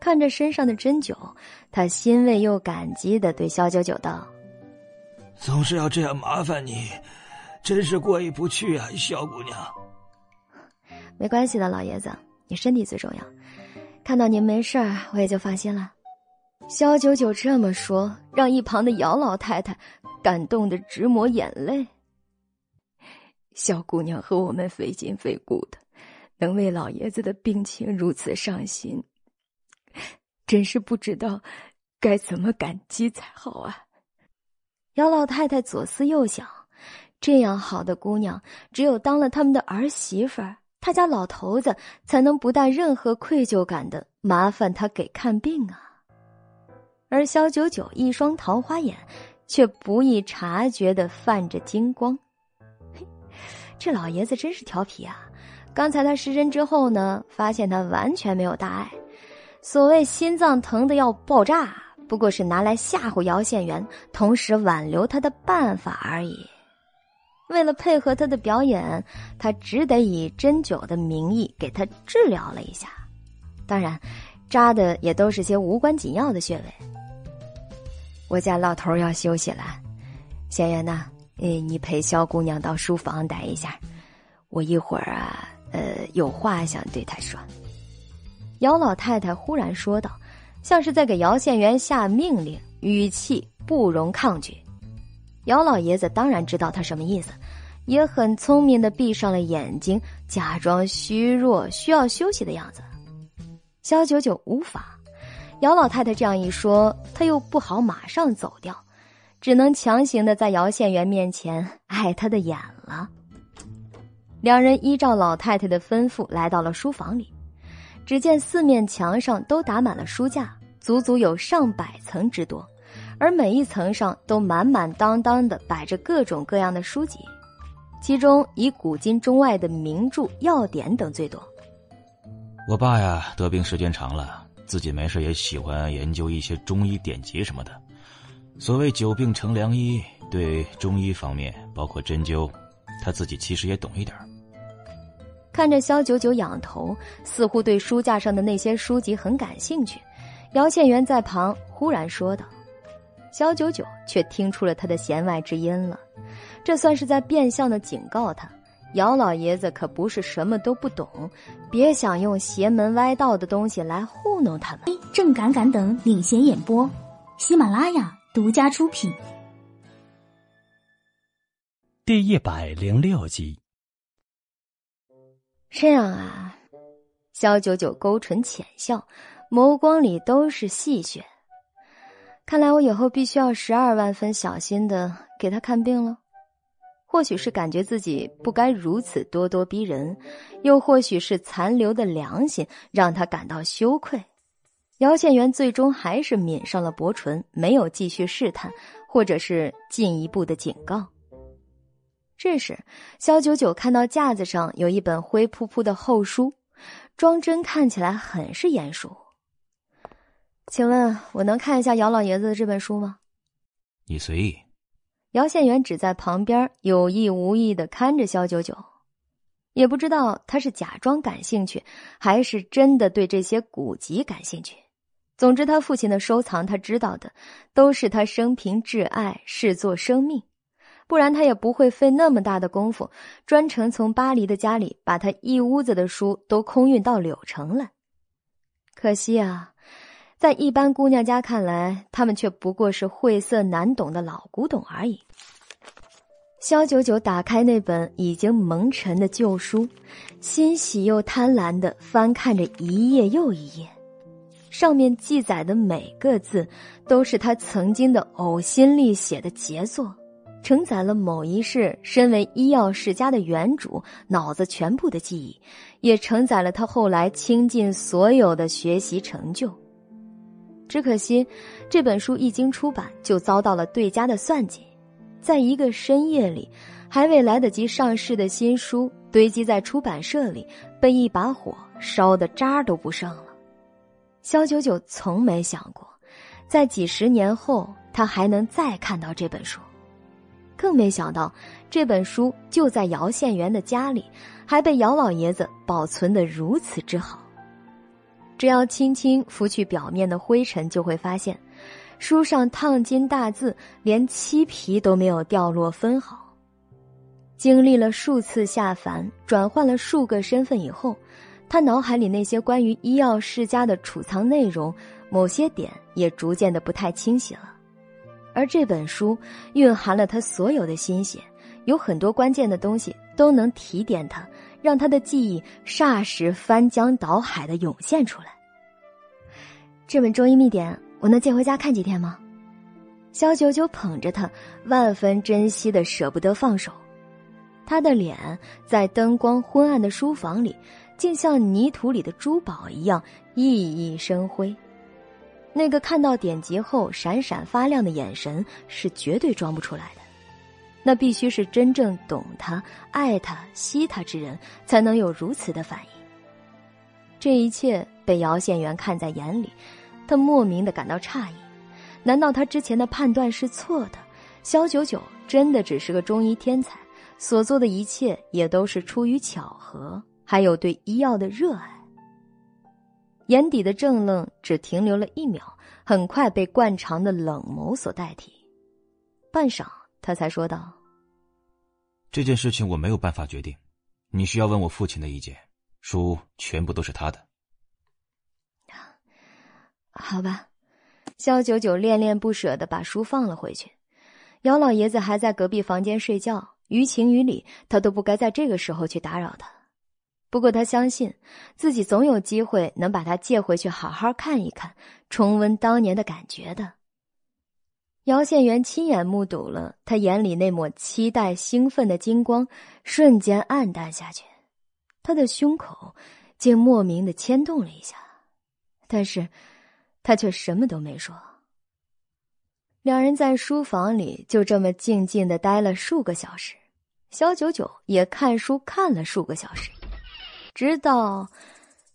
看着身上的针灸，他欣慰又感激的对肖九九道：“总是要这样麻烦你，真是过意不去啊，小姑娘。”没关系的，老爷子，你身体最重要。看到您没事儿，我也就放心了。肖九九这么说，让一旁的姚老太太感动的直抹眼泪。小姑娘和我们费劲费骨的，能为老爷子的病情如此上心，真是不知道该怎么感激才好啊！姚老太太左思右想，这样好的姑娘，只有当了他们的儿媳妇儿，他家老头子才能不带任何愧疚感的麻烦他给看病啊。而萧九九一双桃花眼，却不易察觉的泛着金光。这老爷子真是调皮啊！刚才他失针之后呢，发现他完全没有大碍。所谓心脏疼的要爆炸，不过是拿来吓唬姚县元，同时挽留他的办法而已。为了配合他的表演，他只得以针灸的名义给他治疗了一下。当然，扎的也都是些无关紧要的穴位。我家老头要休息了，县元呐。哎，你陪萧姑娘到书房待一下，我一会儿啊，呃，有话想对她说。姚老太太忽然说道，像是在给姚县元下命令，语气不容抗拒。姚老爷子当然知道他什么意思，也很聪明的闭上了眼睛，假装虚弱需要休息的样子。萧九九无法，姚老太太这样一说，他又不好马上走掉。只能强行的在姚县元面前碍他的眼了。两人依照老太太的吩咐来到了书房里，只见四面墙上都打满了书架，足足有上百层之多，而每一层上都满满当当的摆着各种各样的书籍，其中以古今中外的名著要点等最多。我爸呀，得病时间长了，自己没事也喜欢研究一些中医典籍什么的。所谓久病成良医，对中医方面，包括针灸，他自己其实也懂一点看着萧九九仰头，似乎对书架上的那些书籍很感兴趣，姚倩元在旁忽然说道：“萧九九却听出了他的弦外之音了，这算是在变相的警告他，姚老爷子可不是什么都不懂，别想用邪门歪道的东西来糊弄他们。”正敢敢等领衔演播，喜马拉雅。独家出品，第一百零六集。这样啊，萧九九勾唇浅笑，眸光里都是戏谑。看来我以后必须要十二万分小心的给他看病了。或许是感觉自己不该如此咄咄逼人，又或许是残留的良心让他感到羞愧。姚县元最终还是抿上了薄唇，没有继续试探，或者是进一步的警告。这时，肖九九看到架子上有一本灰扑扑的厚书，装帧看起来很是严肃。请问，我能看一下姚老爷子的这本书吗？你随意。姚县元只在旁边有意无意的看着肖九九。也不知道他是假装感兴趣，还是真的对这些古籍感兴趣。总之，他父亲的收藏，他知道的，都是他生平挚爱，视作生命。不然他也不会费那么大的功夫，专程从巴黎的家里把他一屋子的书都空运到柳城来。可惜啊，在一般姑娘家看来，他们却不过是晦涩难懂的老古董而已。萧九九打开那本已经蒙尘的旧书，欣喜又贪婪的翻看着一页又一页。上面记载的每个字，都是他曾经的呕心沥血的杰作，承载了某一世身为医药世家的原主脑子全部的记忆，也承载了他后来倾尽所有的学习成就。只可惜，这本书一经出版就遭到了对家的算计，在一个深夜里，还未来得及上市的新书堆积在出版社里，被一把火烧得渣都不剩了。肖九九从没想过，在几十年后他还能再看到这本书，更没想到这本书就在姚县元的家里，还被姚老爷子保存的如此之好。只要轻轻拂去表面的灰尘，就会发现，书上烫金大字连漆皮都没有掉落分毫。经历了数次下凡，转换了数个身份以后。他脑海里那些关于医药世家的储藏内容，某些点也逐渐的不太清晰了。而这本书蕴含了他所有的心血，有很多关键的东西都能提点他，让他的记忆霎时翻江倒海的涌现出来。这本《中医秘典》，我能借回家看几天吗？肖九九捧着他，万分珍惜的舍不得放手。他的脸在灯光昏暗的书房里。竟像泥土里的珠宝一样熠熠生辉，那个看到典籍后闪闪发亮的眼神是绝对装不出来的，那必须是真正懂他、爱他、惜他之人才能有如此的反应。这一切被姚县元看在眼里，他莫名的感到诧异：难道他之前的判断是错的？萧九九真的只是个中医天才，所做的一切也都是出于巧合？还有对医药的热爱，眼底的怔愣只停留了一秒，很快被惯常的冷眸所代替。半晌，他才说道：“这件事情我没有办法决定，你需要问我父亲的意见。书全部都是他的。”好吧，肖九九恋恋不舍的把书放了回去。姚老爷子还在隔壁房间睡觉，于情于理，他都不该在这个时候去打扰他。不过他相信，自己总有机会能把他借回去，好好看一看，重温当年的感觉的。姚县元亲眼目睹了他眼里那抹期待、兴奋的金光，瞬间暗淡下去，他的胸口竟莫名的牵动了一下，但是，他却什么都没说。两人在书房里就这么静静的待了数个小时，肖九九也看书看了数个小时。直到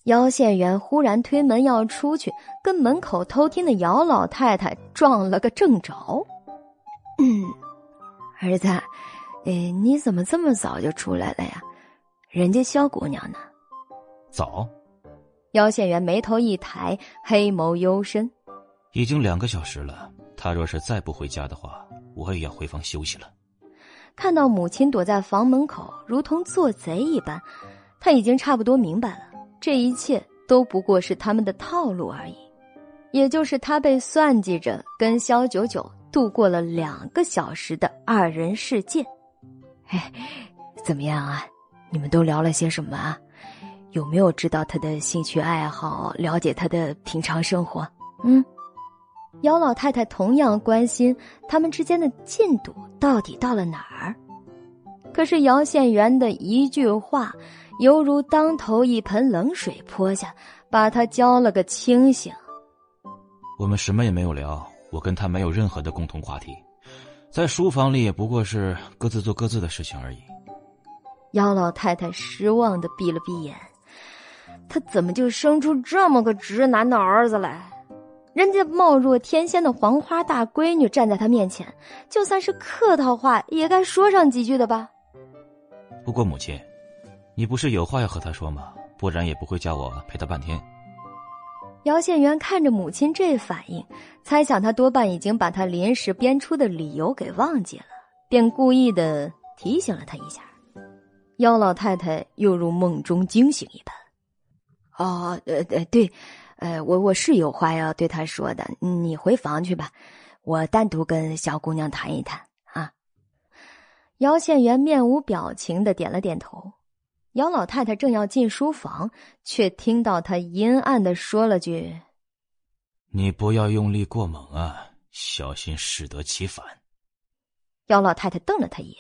姚县元忽然推门要出去，跟门口偷听的姚老太太撞了个正着。嗯，儿子，哎，你怎么这么早就出来了呀？人家萧姑娘呢？早。姚县元眉头一抬，黑眸幽深。已经两个小时了，他若是再不回家的话，我也要回房休息了。看到母亲躲在房门口，如同做贼一般。他已经差不多明白了，这一切都不过是他们的套路而已，也就是他被算计着跟肖九九度过了两个小时的二人世界。哎，怎么样啊？你们都聊了些什么啊？有没有知道他的兴趣爱好，了解他的平常生活？嗯，姚老太太同样关心他们之间的进度到底到了哪儿。可是姚县元的一句话。犹如当头一盆冷水泼下，把他浇了个清醒。我们什么也没有聊，我跟他没有任何的共同话题，在书房里也不过是各自做各自的事情而已。姚老太太失望的闭了闭眼，他怎么就生出这么个直男的儿子来？人家貌若天仙的黄花大闺女站在他面前，就算是客套话也该说上几句的吧？不过母亲。你不是有话要和他说吗？不然也不会叫我陪他半天。姚县元看着母亲这反应，猜想他多半已经把他临时编出的理由给忘记了，便故意的提醒了他一下。姚老太太又如梦中惊醒一般。哦，呃，呃，对，呃，我我是有话要对他说的，你回房去吧，我单独跟小姑娘谈一谈啊。姚县元面无表情的点了点头。姚老太太正要进书房，却听到他阴暗的说了句：“你不要用力过猛啊，小心适得其反。”姚老太太瞪了他一眼，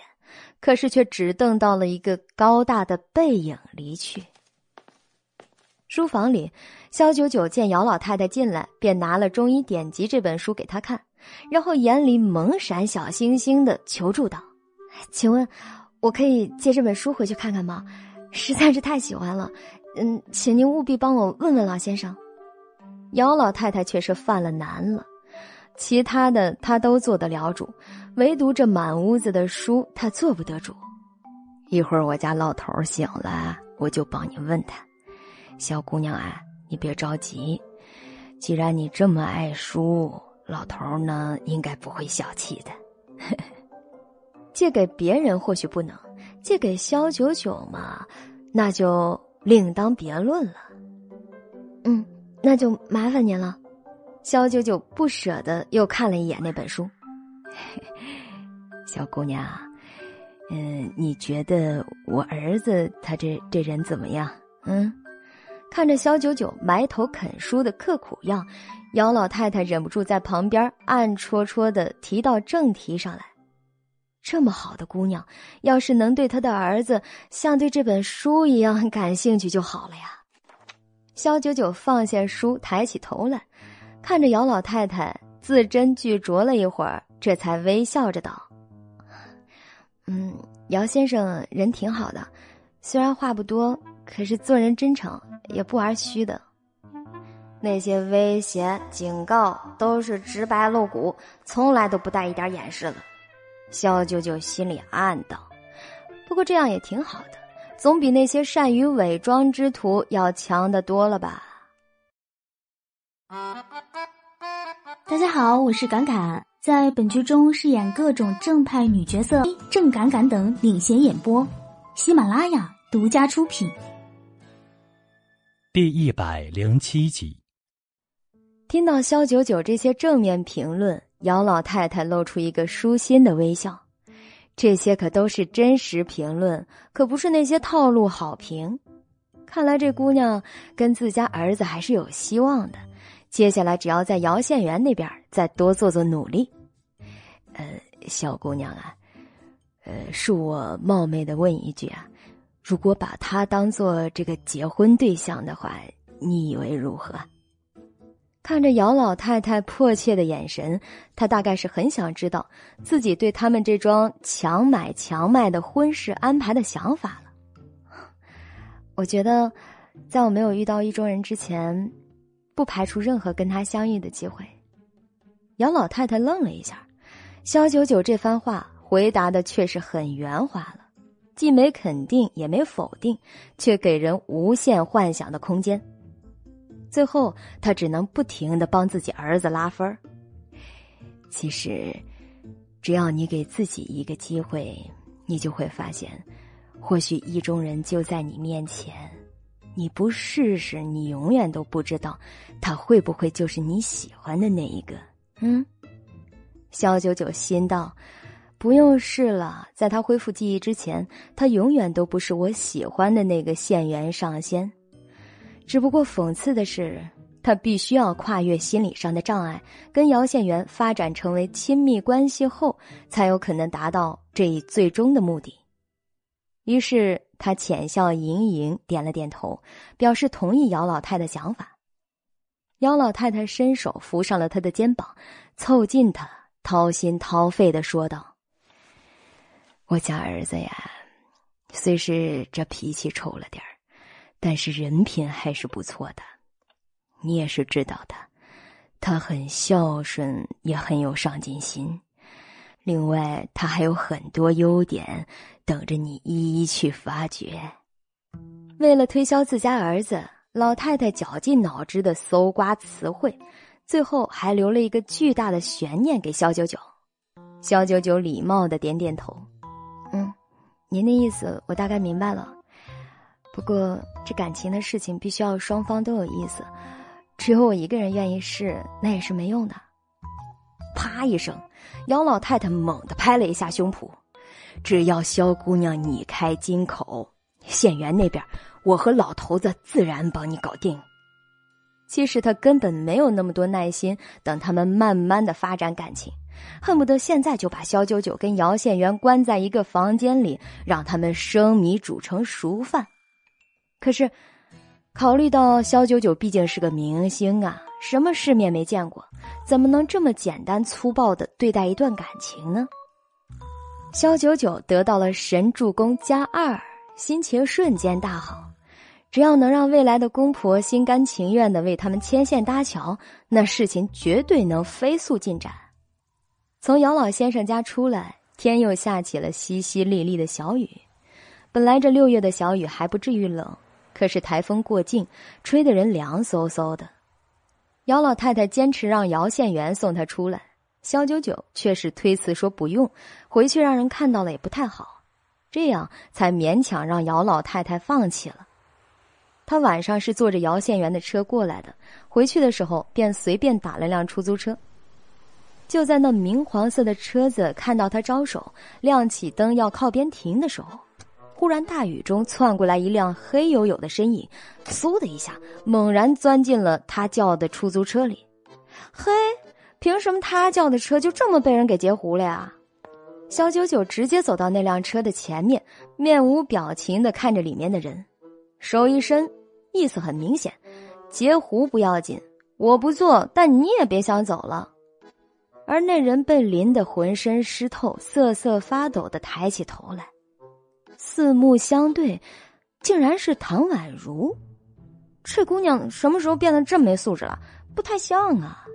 可是却只瞪到了一个高大的背影离去。书房里，肖九九见姚老太太进来，便拿了《中医典籍》这本书给她看，然后眼里猛闪小星星的求助道：“请问，我可以借这本书回去看看吗？实在是太喜欢了。嗯，请您务必帮我问问老先生。”姚老太太却是犯了难了，其他的她都做得了主，唯独这满屋子的书她做不得主。一会儿我家老头醒了，我就帮你问他。小姑娘啊，你别着急。既然你这么爱书，老头呢应该不会小气的。借给别人或许不能，借给萧九九嘛，那就另当别论了。嗯，那就麻烦您了。萧九九不舍得又看了一眼那本书。小姑娘，嗯，你觉得我儿子他这这人怎么样？嗯。看着肖九九埋头啃书的刻苦样，姚老太太忍不住在旁边暗戳戳的提到正题上来。这么好的姑娘，要是能对她的儿子像对这本书一样感兴趣就好了呀。肖九九放下书，抬起头来，看着姚老太太，字斟句酌了一会儿，这才微笑着道：“嗯，姚先生人挺好的，虽然话不多，可是做人真诚。”也不玩虚的，那些威胁、警告都是直白露骨，从来都不带一点掩饰的。肖九九心里暗道：“不过这样也挺好的，总比那些善于伪装之徒要强的多了吧。”大家好，我是敢敢，在本剧中饰演各种正派女角色，郑敢敢等领衔演播，喜马拉雅独家出品。第一百零七集，听到肖九九这些正面评论，姚老太太露出一个舒心的微笑。这些可都是真实评论，可不是那些套路好评。看来这姑娘跟自家儿子还是有希望的。接下来只要在姚县园那边再多做做努力。呃，小姑娘啊，呃，恕我冒昧的问一句啊。如果把他当做这个结婚对象的话，你以为如何？看着姚老太太迫切的眼神，他大概是很想知道自己对他们这桩强买强卖的婚事安排的想法了。我觉得，在我没有遇到意中人之前，不排除任何跟他相遇的机会。姚老太太愣了一下，肖九九这番话回答的却是很圆滑了。既没肯定也没否定，却给人无限幻想的空间。最后，他只能不停的帮自己儿子拉分其实，只要你给自己一个机会，你就会发现，或许意中人就在你面前。你不试试，你永远都不知道，他会不会就是你喜欢的那一个。嗯，肖九九心道。不用试了，在他恢复记忆之前，他永远都不是我喜欢的那个县元上仙。只不过讽刺的是，他必须要跨越心理上的障碍，跟姚县元发展成为亲密关系后，才有可能达到这一最终的目的。于是他浅笑盈盈，点了点头，表示同意姚老太的想法。姚老太太伸手扶上了他的肩膀，凑近他，掏心掏肺的说道。我家儿子呀，虽是这脾气臭了点儿，但是人品还是不错的。你也是知道的，他很孝顺，也很有上进心。另外，他还有很多优点等着你一一去发掘。为了推销自家儿子，老太太绞尽脑汁的搜刮词汇，最后还留了一个巨大的悬念给肖九九。肖九九礼貌的点点头，嗯，您的意思我大概明白了。不过这感情的事情必须要双方都有意思，只有我一个人愿意试，那也是没用的。啪一声，姚老太太猛地拍了一下胸脯，只要肖姑娘你开金口，县园那边我和老头子自然帮你搞定。其实他根本没有那么多耐心等他们慢慢的发展感情，恨不得现在就把肖九九跟姚县元关在一个房间里，让他们生米煮成熟饭。可是，考虑到肖九九毕竟是个明星啊，什么世面没见过，怎么能这么简单粗暴的对待一段感情呢？肖九九得到了神助攻加二，心情瞬间大好。只要能让未来的公婆心甘情愿的为他们牵线搭桥，那事情绝对能飞速进展。从姚老先生家出来，天又下起了淅淅沥沥的小雨。本来这六月的小雨还不至于冷，可是台风过境，吹得人凉飕飕的。姚老太太坚持让姚县元送她出来，肖九九却是推辞说不用，回去让人看到了也不太好，这样才勉强让姚老太太放弃了。他晚上是坐着姚县元的车过来的，回去的时候便随便打了辆出租车。就在那明黄色的车子看到他招手，亮起灯要靠边停的时候，忽然大雨中窜过来一辆黑黝黝的身影，嗖的一下猛然钻进了他叫的出租车里。嘿，凭什么他叫的车就这么被人给截胡了呀？肖九九直接走到那辆车的前面，面无表情的看着里面的人。手一伸，意思很明显，截胡不要紧，我不做，但你也别想走了。而那人被淋得浑身湿透，瑟瑟发抖的抬起头来，四目相对，竟然是唐宛如。这姑娘什么时候变得这么没素质了？不太像啊。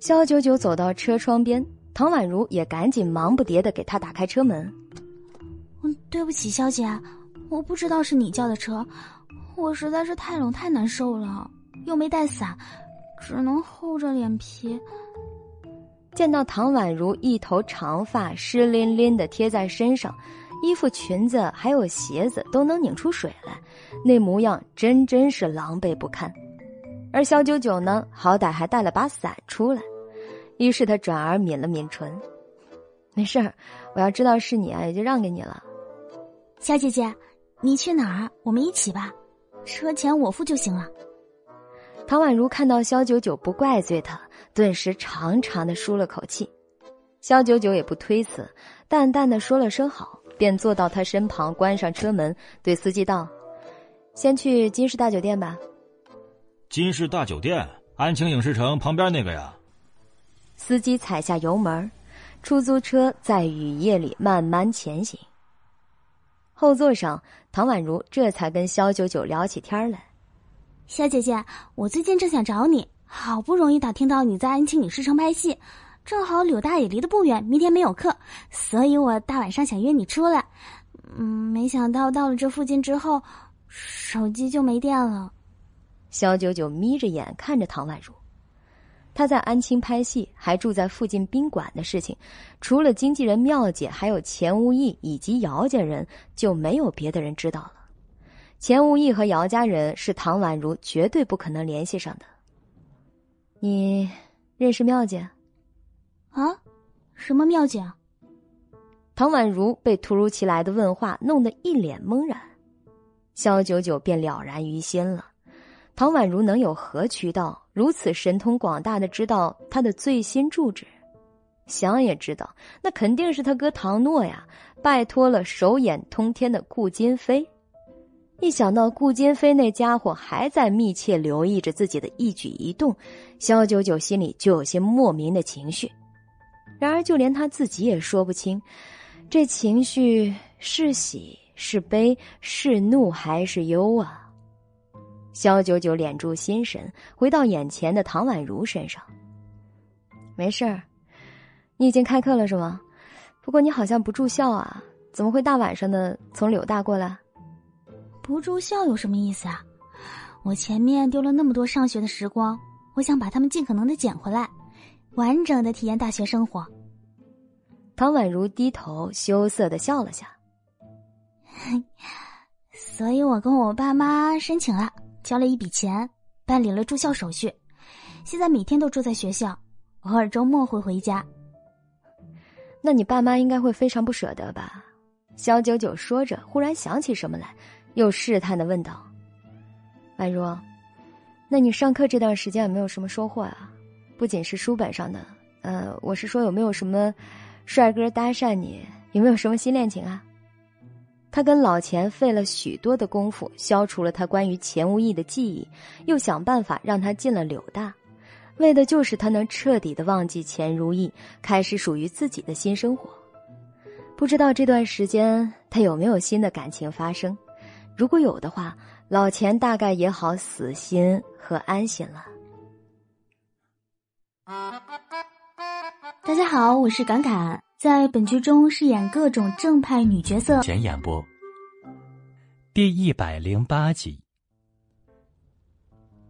肖九九走到车窗边，唐宛如也赶紧忙不迭的给他打开车门。嗯，对不起，肖姐。我不知道是你叫的车，我实在是太冷太难受了，又没带伞，只能厚着脸皮。见到唐宛如一头长发湿淋淋的贴在身上，衣服、裙子还有鞋子都能拧出水来，那模样真真是狼狈不堪。而肖九九呢，好歹还带了把伞出来，于是他转而抿了抿唇：“没事儿，我要知道是你啊，也就让给你了。”小姐姐。你去哪儿？我们一起吧，车钱我付就行了。唐宛如看到肖九九不怪罪他，顿时长长的舒了口气。肖九九也不推辞，淡淡的说了声好，便坐到他身旁，关上车门，对司机道：“先去金氏大酒店吧。”金氏大酒店，安庆影视城旁边那个呀。司机踩下油门，出租车在雨夜里慢慢前行。后座上，唐宛如这才跟肖九九聊起天来。小姐姐，我最近正想找你，好不容易打听到你在安庆影视城拍戏，正好柳大爷离得不远，明天没有课，所以我大晚上想约你出来。嗯，没想到到了这附近之后，手机就没电了。肖九九眯着眼看着唐宛如。他在安庆拍戏，还住在附近宾馆的事情，除了经纪人妙姐，还有钱无义以及姚家人，就没有别的人知道了。钱无义和姚家人是唐宛如绝对不可能联系上的。你认识妙姐？啊？什么妙姐？唐宛如被突如其来的问话弄得一脸懵然，肖九九便了然于心了。唐宛如能有何渠道如此神通广大的知道他的最新住址？想也知道，那肯定是他哥唐诺呀，拜托了手眼通天的顾金飞。一想到顾金飞那家伙还在密切留意着自己的一举一动，肖九九心里就有些莫名的情绪。然而，就连他自己也说不清，这情绪是喜是悲是怒还是忧啊？肖九九敛住心神，回到眼前的唐宛如身上。没事儿，你已经开课了是吗？不过你好像不住校啊，怎么会大晚上的从柳大过来？不住校有什么意思啊？我前面丢了那么多上学的时光，我想把他们尽可能的捡回来，完整的体验大学生活。唐宛如低头羞涩的笑了下。所以我跟我爸妈申请了，交了一笔钱，办理了住校手续，现在每天都住在学校，偶尔周末会回家。那你爸妈应该会非常不舍得吧？肖九九说着，忽然想起什么来，又试探的问道：“宛如，那你上课这段时间有没有什么收获啊？不仅是书本上的，呃，我是说有没有什么帅哥搭讪你？有没有什么新恋情啊？”他跟老钱费了许多的功夫，消除了他关于钱无意的记忆，又想办法让他进了柳大，为的就是他能彻底的忘记钱如意，开始属于自己的新生活。不知道这段时间他有没有新的感情发生？如果有的话，老钱大概也好死心和安心了。大家好，我是侃侃。在本剧中饰演各种正派女角色。前演播，第一百零八集。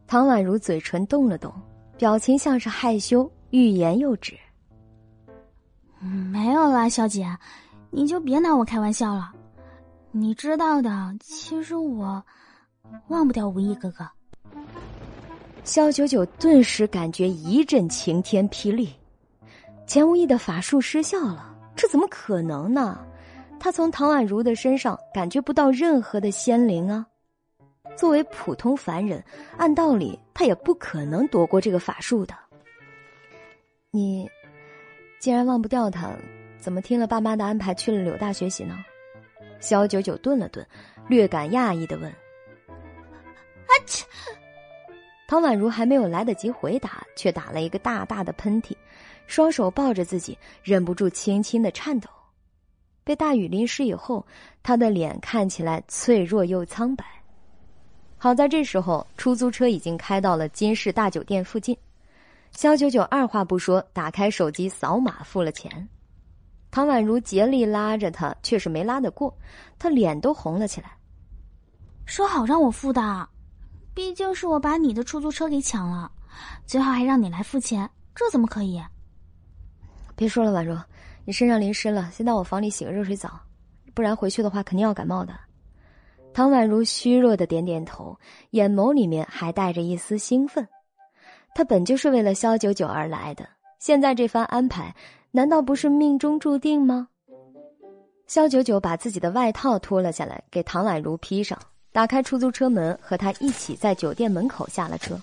唐宛如嘴唇动了动，表情像是害羞，欲言又止。没有啦，小姐，你就别拿我开玩笑了。你知道的，其实我忘不掉无意哥哥。肖九九顿时感觉一阵晴天霹雳。钱无意的法术失效了，这怎么可能呢？他从唐宛如的身上感觉不到任何的仙灵啊！作为普通凡人，按道理他也不可能躲过这个法术的。你既然忘不掉他，怎么听了爸妈的安排去了柳大学习呢？肖九九顿了顿，略感讶异的问：“啊切！”唐宛如还没有来得及回答，却打了一个大大的喷嚏。双手抱着自己，忍不住轻轻的颤抖。被大雨淋湿以后，他的脸看起来脆弱又苍白。好在这时候，出租车已经开到了金氏大酒店附近。肖九九二话不说，打开手机扫码付了钱。唐宛如竭力拉着他，却是没拉得过，他脸都红了起来。说好让我付的，毕竟是我把你的出租车给抢了，最后还让你来付钱，这怎么可以？别说了，婉如，你身上淋湿了，先到我房里洗个热水澡，不然回去的话肯定要感冒的。唐宛如虚弱的点点头，眼眸里面还带着一丝兴奋。他本就是为了萧九九而来的，现在这番安排，难道不是命中注定吗？萧九九把自己的外套脱了下来，给唐宛如披上，打开出租车门，和他一起在酒店门口下了车。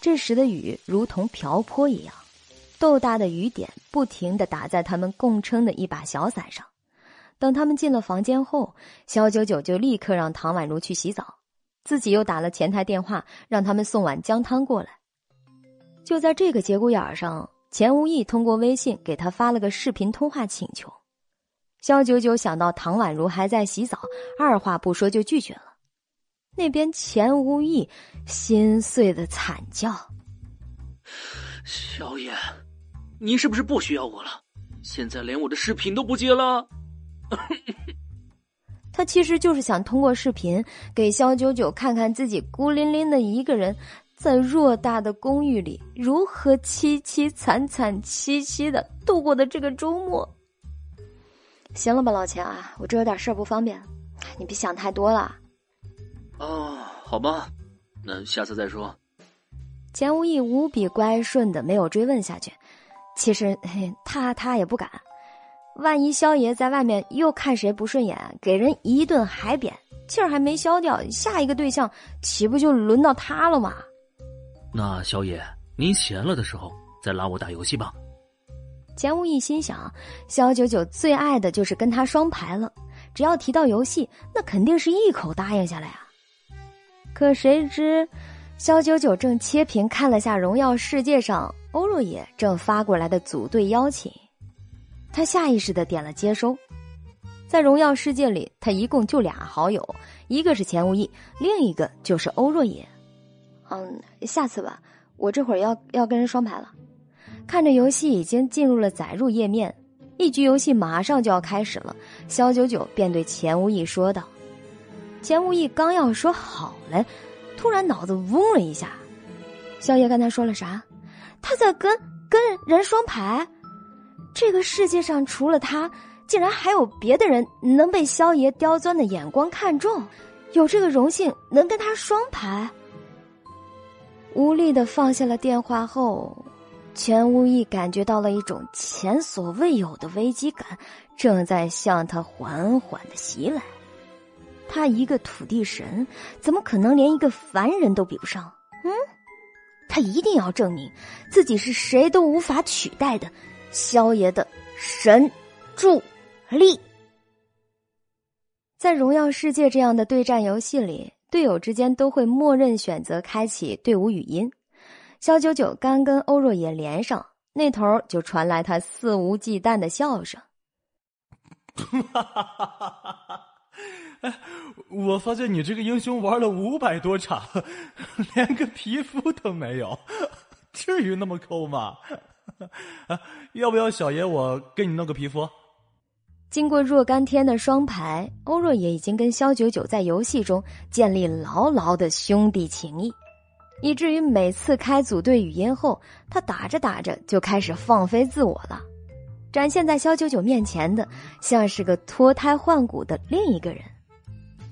这时的雨如同瓢泼一样。豆大的雨点不停的打在他们共撑的一把小伞上。等他们进了房间后，肖九九就立刻让唐宛如去洗澡，自己又打了前台电话，让他们送碗姜汤过来。就在这个节骨眼上，钱无义通过微信给他发了个视频通话请求。肖九九想到唐宛如还在洗澡，二话不说就拒绝了。那边钱无义心碎的惨叫：“小野。”你是不是不需要我了？现在连我的视频都不接了。他其实就是想通过视频给肖九九看看自己孤零零的一个人在偌大的公寓里如何凄凄惨惨戚戚的度过的这个周末。行了吧，老钱啊，我这有点事儿不方便，你别想太多了。哦，好吧，那下次再说。钱无意无比乖顺的没有追问下去。其实他他也不敢，万一萧爷在外面又看谁不顺眼，给人一顿海扁，气儿还没消掉，下一个对象岂不就轮到他了吗？那萧爷，您闲了的时候再拉我打游戏吧。钱无义心想，萧九九最爱的就是跟他双排了，只要提到游戏，那肯定是一口答应下来啊。可谁知，萧九九正切屏看了下《荣耀世界》上。欧若野正发过来的组队邀请，他下意识的点了接收。在荣耀世界里，他一共就俩好友，一个是钱无意，另一个就是欧若野。嗯，下次吧，我这会儿要要跟人双排了。看着游戏已经进入了载入页面，一局游戏马上就要开始了，肖九九便对钱无意说道：“钱无意刚要说好嘞，突然脑子嗡了一下，肖爷刚才说了啥？”他在跟跟人双排，这个世界上除了他，竟然还有别的人能被萧爷刁钻的眼光看中，有这个荣幸能跟他双排。无力的放下了电话后，钱无义感觉到了一种前所未有的危机感正在向他缓缓的袭来。他一个土地神，怎么可能连一个凡人都比不上？嗯，他一定要证明自己是谁都无法取代的萧爷的神助力。在荣耀世界这样的对战游戏里。队友之间都会默认选择开启队伍语音。肖九九刚跟欧若野连上，那头就传来他肆无忌惮的笑声。哈哈哈哈哈！哎，我发现你这个英雄玩了五百多场，连个皮肤都没有，至于那么抠吗？要不要小爷我给你弄个皮肤？经过若干天的双排，欧若野已经跟萧九九在游戏中建立牢牢的兄弟情谊，以至于每次开组队语音后，他打着打着就开始放飞自我了，展现在萧九九面前的像是个脱胎换骨的另一个人。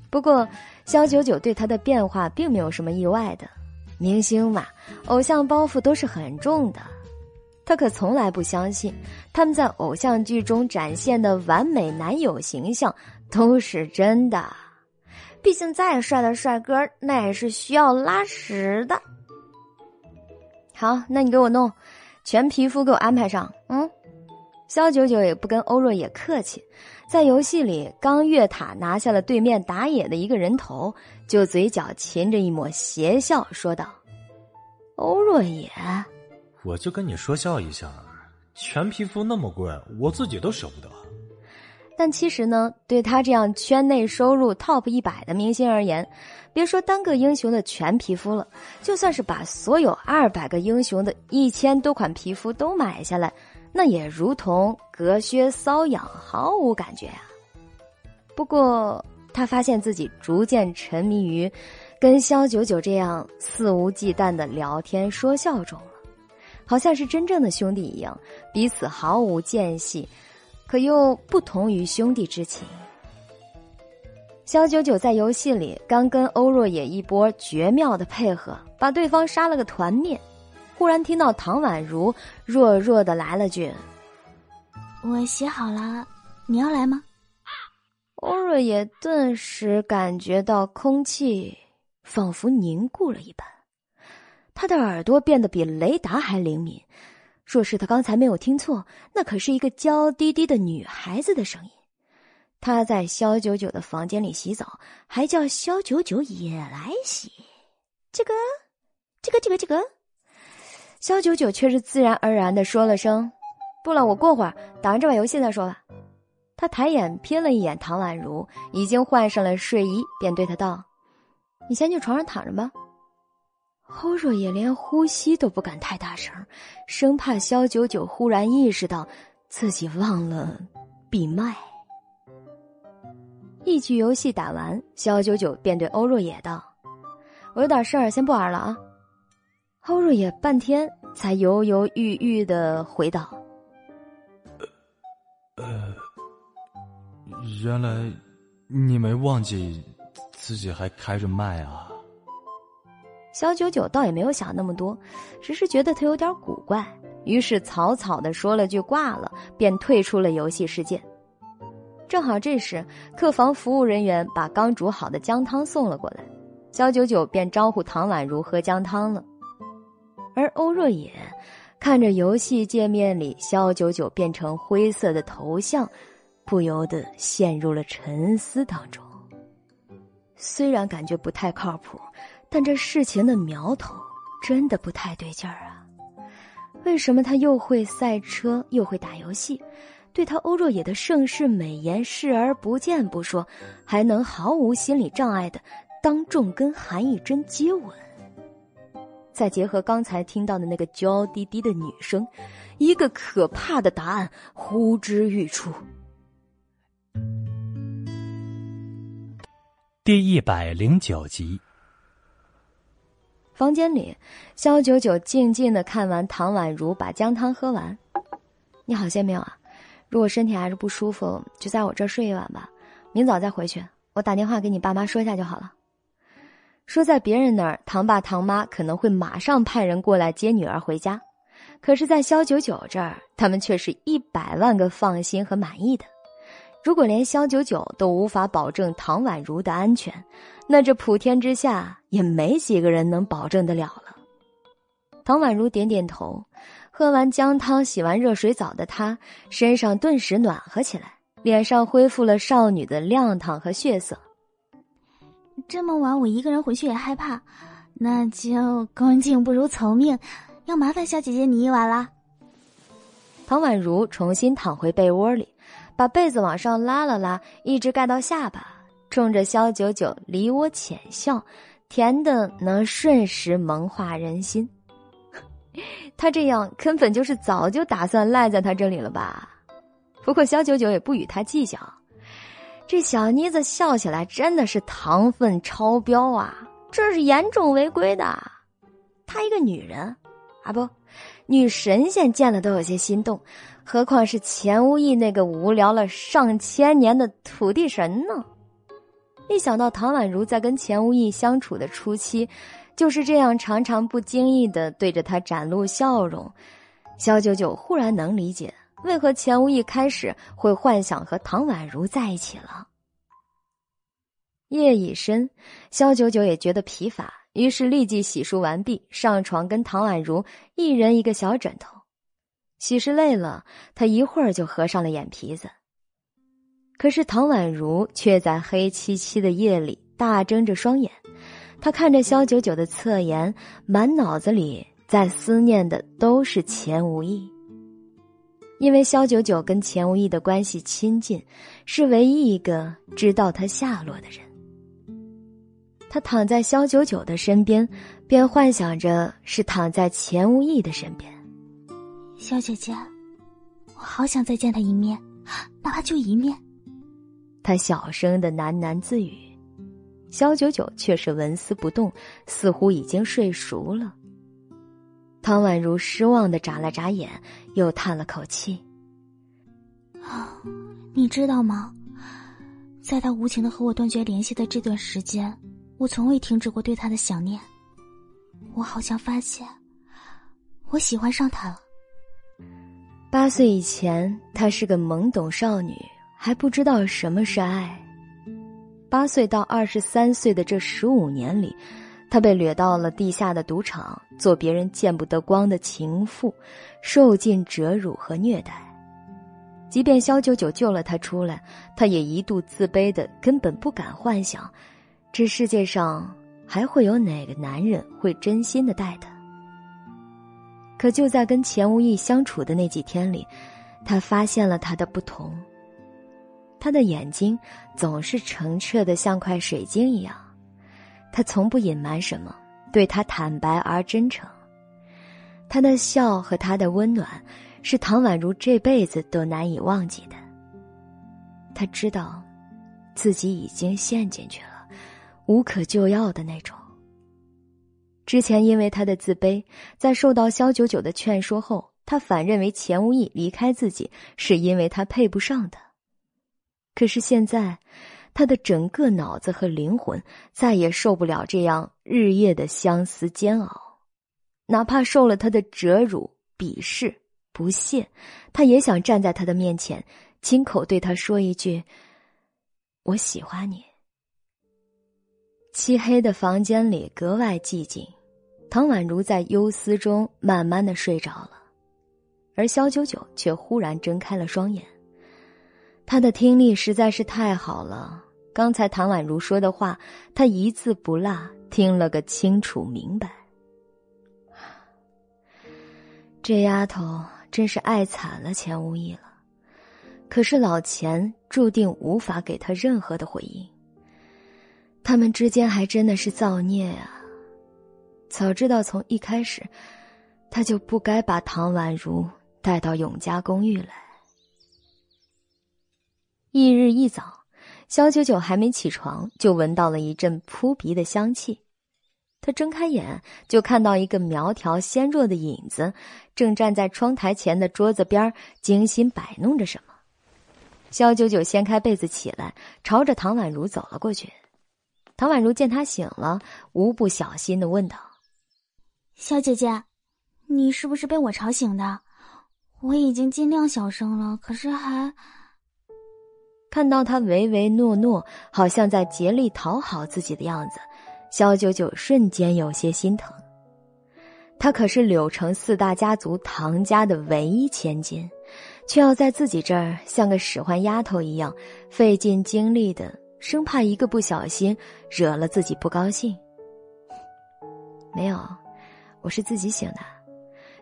不过，萧九九对他的变化并没有什么意外的，明星嘛，偶像包袱都是很重的。他可从来不相信，他们在偶像剧中展现的完美男友形象都是真的。毕竟再帅的帅哥，那也是需要拉屎的。好，那你给我弄全皮肤，给我安排上。嗯，肖九九也不跟欧若野客气，在游戏里刚越塔拿下了对面打野的一个人头，就嘴角噙着一抹邪笑，说道：“欧若野。”我就跟你说笑一下，全皮肤那么贵，我自己都舍不得。但其实呢，对他这样圈内收入 top 一百的明星而言，别说单个英雄的全皮肤了，就算是把所有二百个英雄的一千多款皮肤都买下来，那也如同隔靴搔痒，毫无感觉啊。不过，他发现自己逐渐沉迷于跟肖九九这样肆无忌惮的聊天说笑中了。好像是真正的兄弟一样，彼此毫无间隙，可又不同于兄弟之情。肖九九在游戏里刚跟欧若野一波绝妙的配合，把对方杀了个团灭。忽然听到唐宛如弱弱的来了句：“我洗好了，你要来吗？”欧若也顿时感觉到空气仿佛凝固了一般。他的耳朵变得比雷达还灵敏，若是他刚才没有听错，那可是一个娇滴滴的女孩子的声音。他在肖九九的房间里洗澡，还叫肖九九也来洗。这个，这个，这个，这个，肖九九却是自然而然的说了声：“不了，我过会儿打完这把游戏再说吧。”他抬眼瞥了一眼唐宛如，已经换上了睡衣，便对他道：“你先去床上躺着吧。”欧若也连呼吸都不敢太大声，生怕肖九九忽然意识到自己忘了闭麦。一局游戏打完，肖九九便对欧若野道：“我有点事儿，先不玩了啊。”欧若野半天才犹犹豫豫的回道：“呃，原来你没忘记自己还开着麦啊。”小九九倒也没有想那么多，只是觉得他有点古怪，于是草草的说了句“挂了”，便退出了游戏世界。正好这时，客房服务人员把刚煮好的姜汤送了过来，小九九便招呼唐宛如喝姜汤了。而欧若野看着游戏界面里肖九九变成灰色的头像，不由得陷入了沉思当中。虽然感觉不太靠谱。但这事情的苗头真的不太对劲儿啊！为什么他又会赛车又会打游戏，对他欧若野的盛世美颜视而不见不说，还能毫无心理障碍的当众跟韩艺珍接吻？再结合刚才听到的那个娇滴滴的女声，一个可怕的答案呼之欲出。第一百零九集。房间里，肖九九静静的看完唐宛如把姜汤喝完。你好些没有啊？如果身体还是不舒服，就在我这儿睡一晚吧，明早再回去。我打电话给你爸妈说一下就好了。说在别人那儿，堂爸堂妈可能会马上派人过来接女儿回家，可是，在肖九九这儿，他们却是一百万个放心和满意的。如果连肖九九都无法保证唐宛如的安全，那这普天之下也没几个人能保证得了了。唐宛如点点头。喝完姜汤、洗完热水澡的她，身上顿时暖和起来，脸上恢复了少女的亮堂和血色。这么晚我一个人回去也害怕，那就 恭敬不如从命，要麻烦小姐姐你一晚啦。唐宛如重新躺回被窝里，把被子往上拉了拉，一直盖到下巴，冲着肖九九离我浅笑，甜的能瞬时萌化人心。他这样根本就是早就打算赖在他这里了吧？不过肖九九也不与他计较，这小妮子笑起来真的是糖分超标啊！这是严重违规的。她一个女人，啊不，女神仙见了都有些心动，何况是钱无义那个无聊了上千年的土地神呢？一想到唐宛如在跟钱无义相处的初期。就是这样，常常不经意的对着他展露笑容，肖九九忽然能理解为何钱无义开始会幻想和唐宛如在一起了。夜已深，肖九九也觉得疲乏，于是立即洗漱完毕，上床跟唐宛如一人一个小枕头。洗是累了，他一会儿就合上了眼皮子。可是唐宛如却在黑漆漆的夜里大睁着双眼。他看着肖九九的侧颜，满脑子里在思念的都是钱无义。因为肖九九跟钱无意的关系亲近，是唯一一个知道他下落的人。他躺在肖九九的身边，便幻想着是躺在钱无意的身边。小姐姐，我好想再见他一面，哪怕就一面。他小声的喃喃自语。肖九九却是纹丝不动，似乎已经睡熟了。唐宛如失望的眨了眨眼，又叹了口气：“啊，你知道吗？在他无情的和我断绝联系的这段时间，我从未停止过对他的想念。我好像发现，我喜欢上他了。八岁以前，她是个懵懂少女，还不知道什么是爱。”八岁到二十三岁的这十五年里，他被掠到了地下的赌场，做别人见不得光的情妇，受尽折辱和虐待。即便肖九九救了他出来，他也一度自卑的根本不敢幻想，这世界上还会有哪个男人会真心的待他。可就在跟钱无义相处的那几天里，他发现了他的不同。他的眼睛总是澄澈的，像块水晶一样。他从不隐瞒什么，对他坦白而真诚。他的笑和他的温暖，是唐宛如这辈子都难以忘记的。他知道，自己已经陷进去了，无可救药的那种。之前因为他的自卑，在受到肖九九的劝说后，他反认为钱无义离开自己是因为他配不上他。可是现在，他的整个脑子和灵魂再也受不了这样日夜的相思煎熬，哪怕受了他的折辱、鄙视、不屑，他也想站在他的面前，亲口对他说一句：“我喜欢你。”漆黑的房间里格外寂静，唐宛如在忧思中慢慢的睡着了，而肖九九却忽然睁开了双眼。他的听力实在是太好了，刚才唐宛如说的话，他一字不落听了个清楚明白。这丫头真是爱惨了钱无义了，可是老钱注定无法给他任何的回应。他们之间还真的是造孽啊！早知道从一开始，他就不该把唐宛如带到永嘉公寓来。翌日一早，肖九九还没起床，就闻到了一阵扑鼻的香气。他睁开眼，就看到一个苗条纤弱的影子，正站在窗台前的桌子边精心摆弄着什么。肖九九掀开被子起来，朝着唐宛如走了过去。唐宛如见他醒了，无不小心的问道：“小姐姐，你是不是被我吵醒的？我已经尽量小声了，可是还……”看到他唯唯诺诺，好像在竭力讨好自己的样子。肖九九瞬间有些心疼，她可是柳城四大家族唐家的唯一千金，却要在自己这儿像个使唤丫头一样，费尽精力的，生怕一个不小心惹了自己不高兴。没有，我是自己醒的。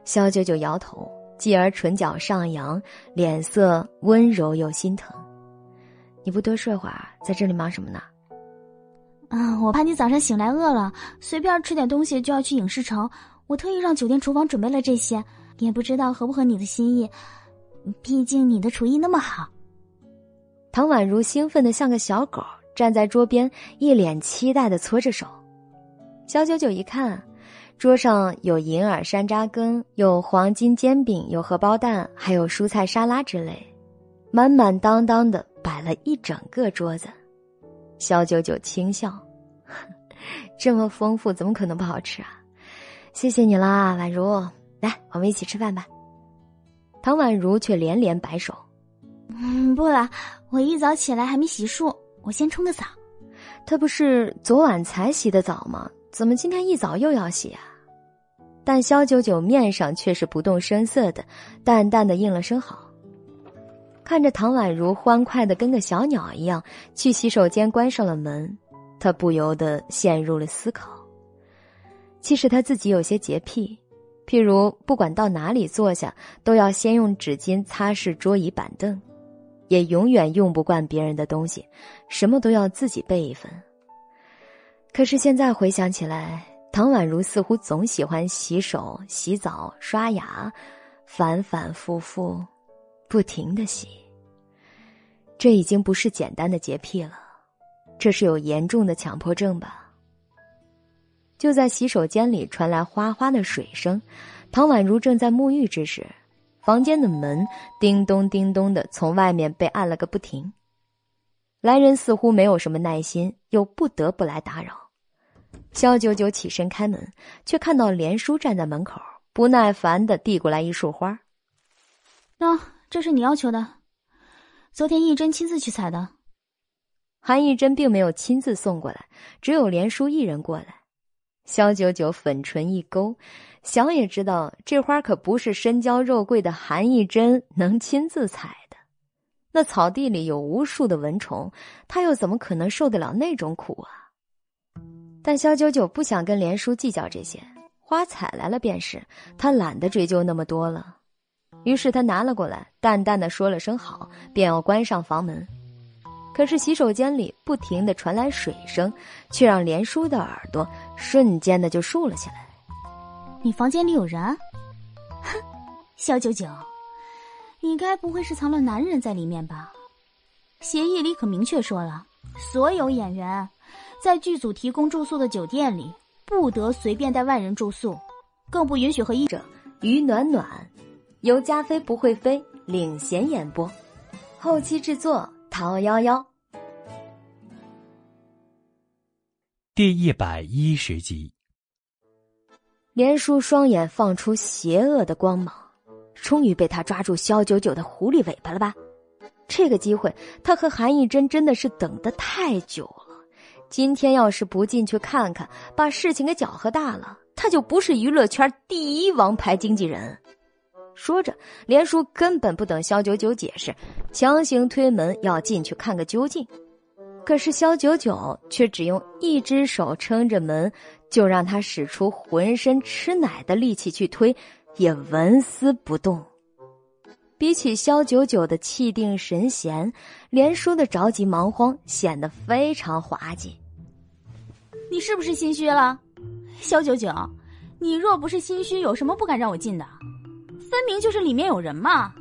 肖九九摇头，继而唇角上扬，脸色温柔又心疼。你不多睡会儿，在这里忙什么呢？啊，我怕你早上醒来饿了，随便吃点东西就要去影视城。我特意让酒店厨房准备了这些，也不知道合不合你的心意。毕竟你的厨艺那么好。唐宛如兴奋的像个小狗，站在桌边，一脸期待的搓着手。小九九一看，桌上有银耳山楂羹，有黄金煎饼，有荷包蛋，还有蔬菜沙拉之类，满满当当的摆了一整个桌子。肖九九轻笑：“ 这么丰富，怎么可能不好吃啊？谢谢你啦，宛如，来，我们一起吃饭吧。”唐宛如却连连摆手：“嗯，不了，我一早起来还没洗漱，我先冲个澡。他不是昨晚才洗的澡吗？怎么今天一早又要洗啊？”但肖九九面上却是不动声色的，淡淡的应了声好。看着唐宛如欢快的跟个小鸟一样去洗手间，关上了门，他不由得陷入了思考。其实他自己有些洁癖，譬如不管到哪里坐下，都要先用纸巾擦拭桌椅板凳，也永远用不惯别人的东西，什么都要自己备一份。可是现在回想起来，唐宛如似乎总喜欢洗手、洗澡、刷牙，反反复复。不停的洗，这已经不是简单的洁癖了，这是有严重的强迫症吧？就在洗手间里传来哗哗的水声，唐宛如正在沐浴之时，房间的门叮咚叮咚的从外面被按了个不停。来人似乎没有什么耐心，又不得不来打扰。肖九九起身开门，却看到连叔站在门口，不耐烦的递过来一束花。那。这是你要求的，昨天义珍亲自去采的。韩义珍并没有亲自送过来，只有连叔一人过来。肖九九粉唇一勾，想也知道这花可不是身娇肉贵的韩义珍能亲自采的。那草地里有无数的蚊虫，他又怎么可能受得了那种苦啊？但肖九九不想跟连叔计较这些，花采来了便是，他懒得追究那么多了。于是他拿了过来，淡淡的说了声好，便要关上房门。可是洗手间里不停的传来水声，却让连叔的耳朵瞬间的就竖了起来。你房间里有人？哼，肖九九，你该不会是藏了男人在里面吧？协议里可明确说了，所有演员在剧组提供住宿的酒店里，不得随便带外人住宿，更不允许和医者于暖暖。由加菲不会飞领衔演播，后期制作陶幺幺。第一百一十集，连叔双眼放出邪恶的光芒，终于被他抓住肖九九的狐狸尾巴了吧？这个机会，他和韩义真真的是等的太久了。今天要是不进去看看，把事情给搅和大了，他就不是娱乐圈第一王牌经纪人。说着，连叔根本不等肖九九解释，强行推门要进去看个究竟。可是肖九九却只用一只手撑着门，就让他使出浑身吃奶的力气去推，也纹丝不动。比起肖九九的气定神闲，连叔的着急忙慌显得非常滑稽。你是不是心虚了，肖九九？你若不是心虚，有什么不敢让我进的？分明就是里面有人嘛！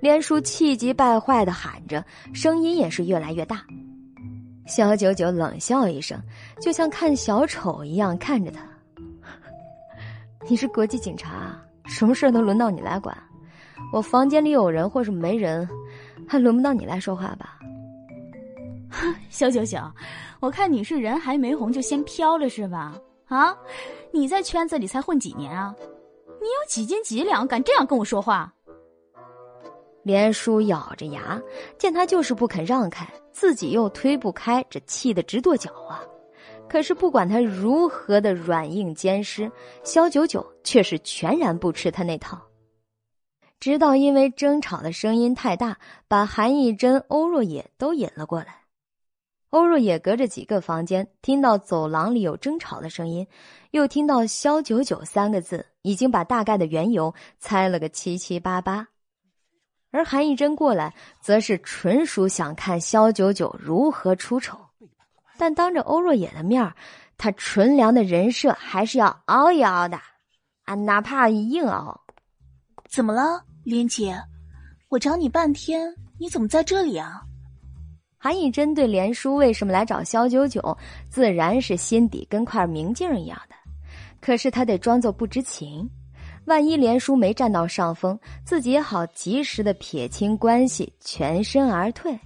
连叔气急败坏的喊着，声音也是越来越大。肖九九冷笑一声，就像看小丑一样看着他。你是国际警察，什么事都轮到你来管。我房间里有人或是没人，还轮不到你来说话吧？肖九九，我看你是人还没红就先飘了是吧？啊，你在圈子里才混几年啊？你有几斤几两，敢这样跟我说话？连叔咬着牙，见他就是不肯让开，自己又推不开，这气得直跺脚啊！可是不管他如何的软硬兼施，肖九九却是全然不吃他那套。直到因为争吵的声音太大，把韩义珍、欧若野都引了过来。欧若野隔着几个房间听到走廊里有争吵的声音，又听到“肖九九”三个字，已经把大概的缘由猜了个七七八八。而韩义珍过来，则是纯属想看肖九九如何出丑，但当着欧若野的面他纯良的人设还是要熬一熬的，啊，哪怕硬熬。怎么了，莲姐？我找你半天，你怎么在这里啊？韩义珍对连叔为什么来找肖九九，自然是心底跟块明镜一样的，可是他得装作不知情。万一连叔没占到上风，自己也好及时的撇清关系，全身而退。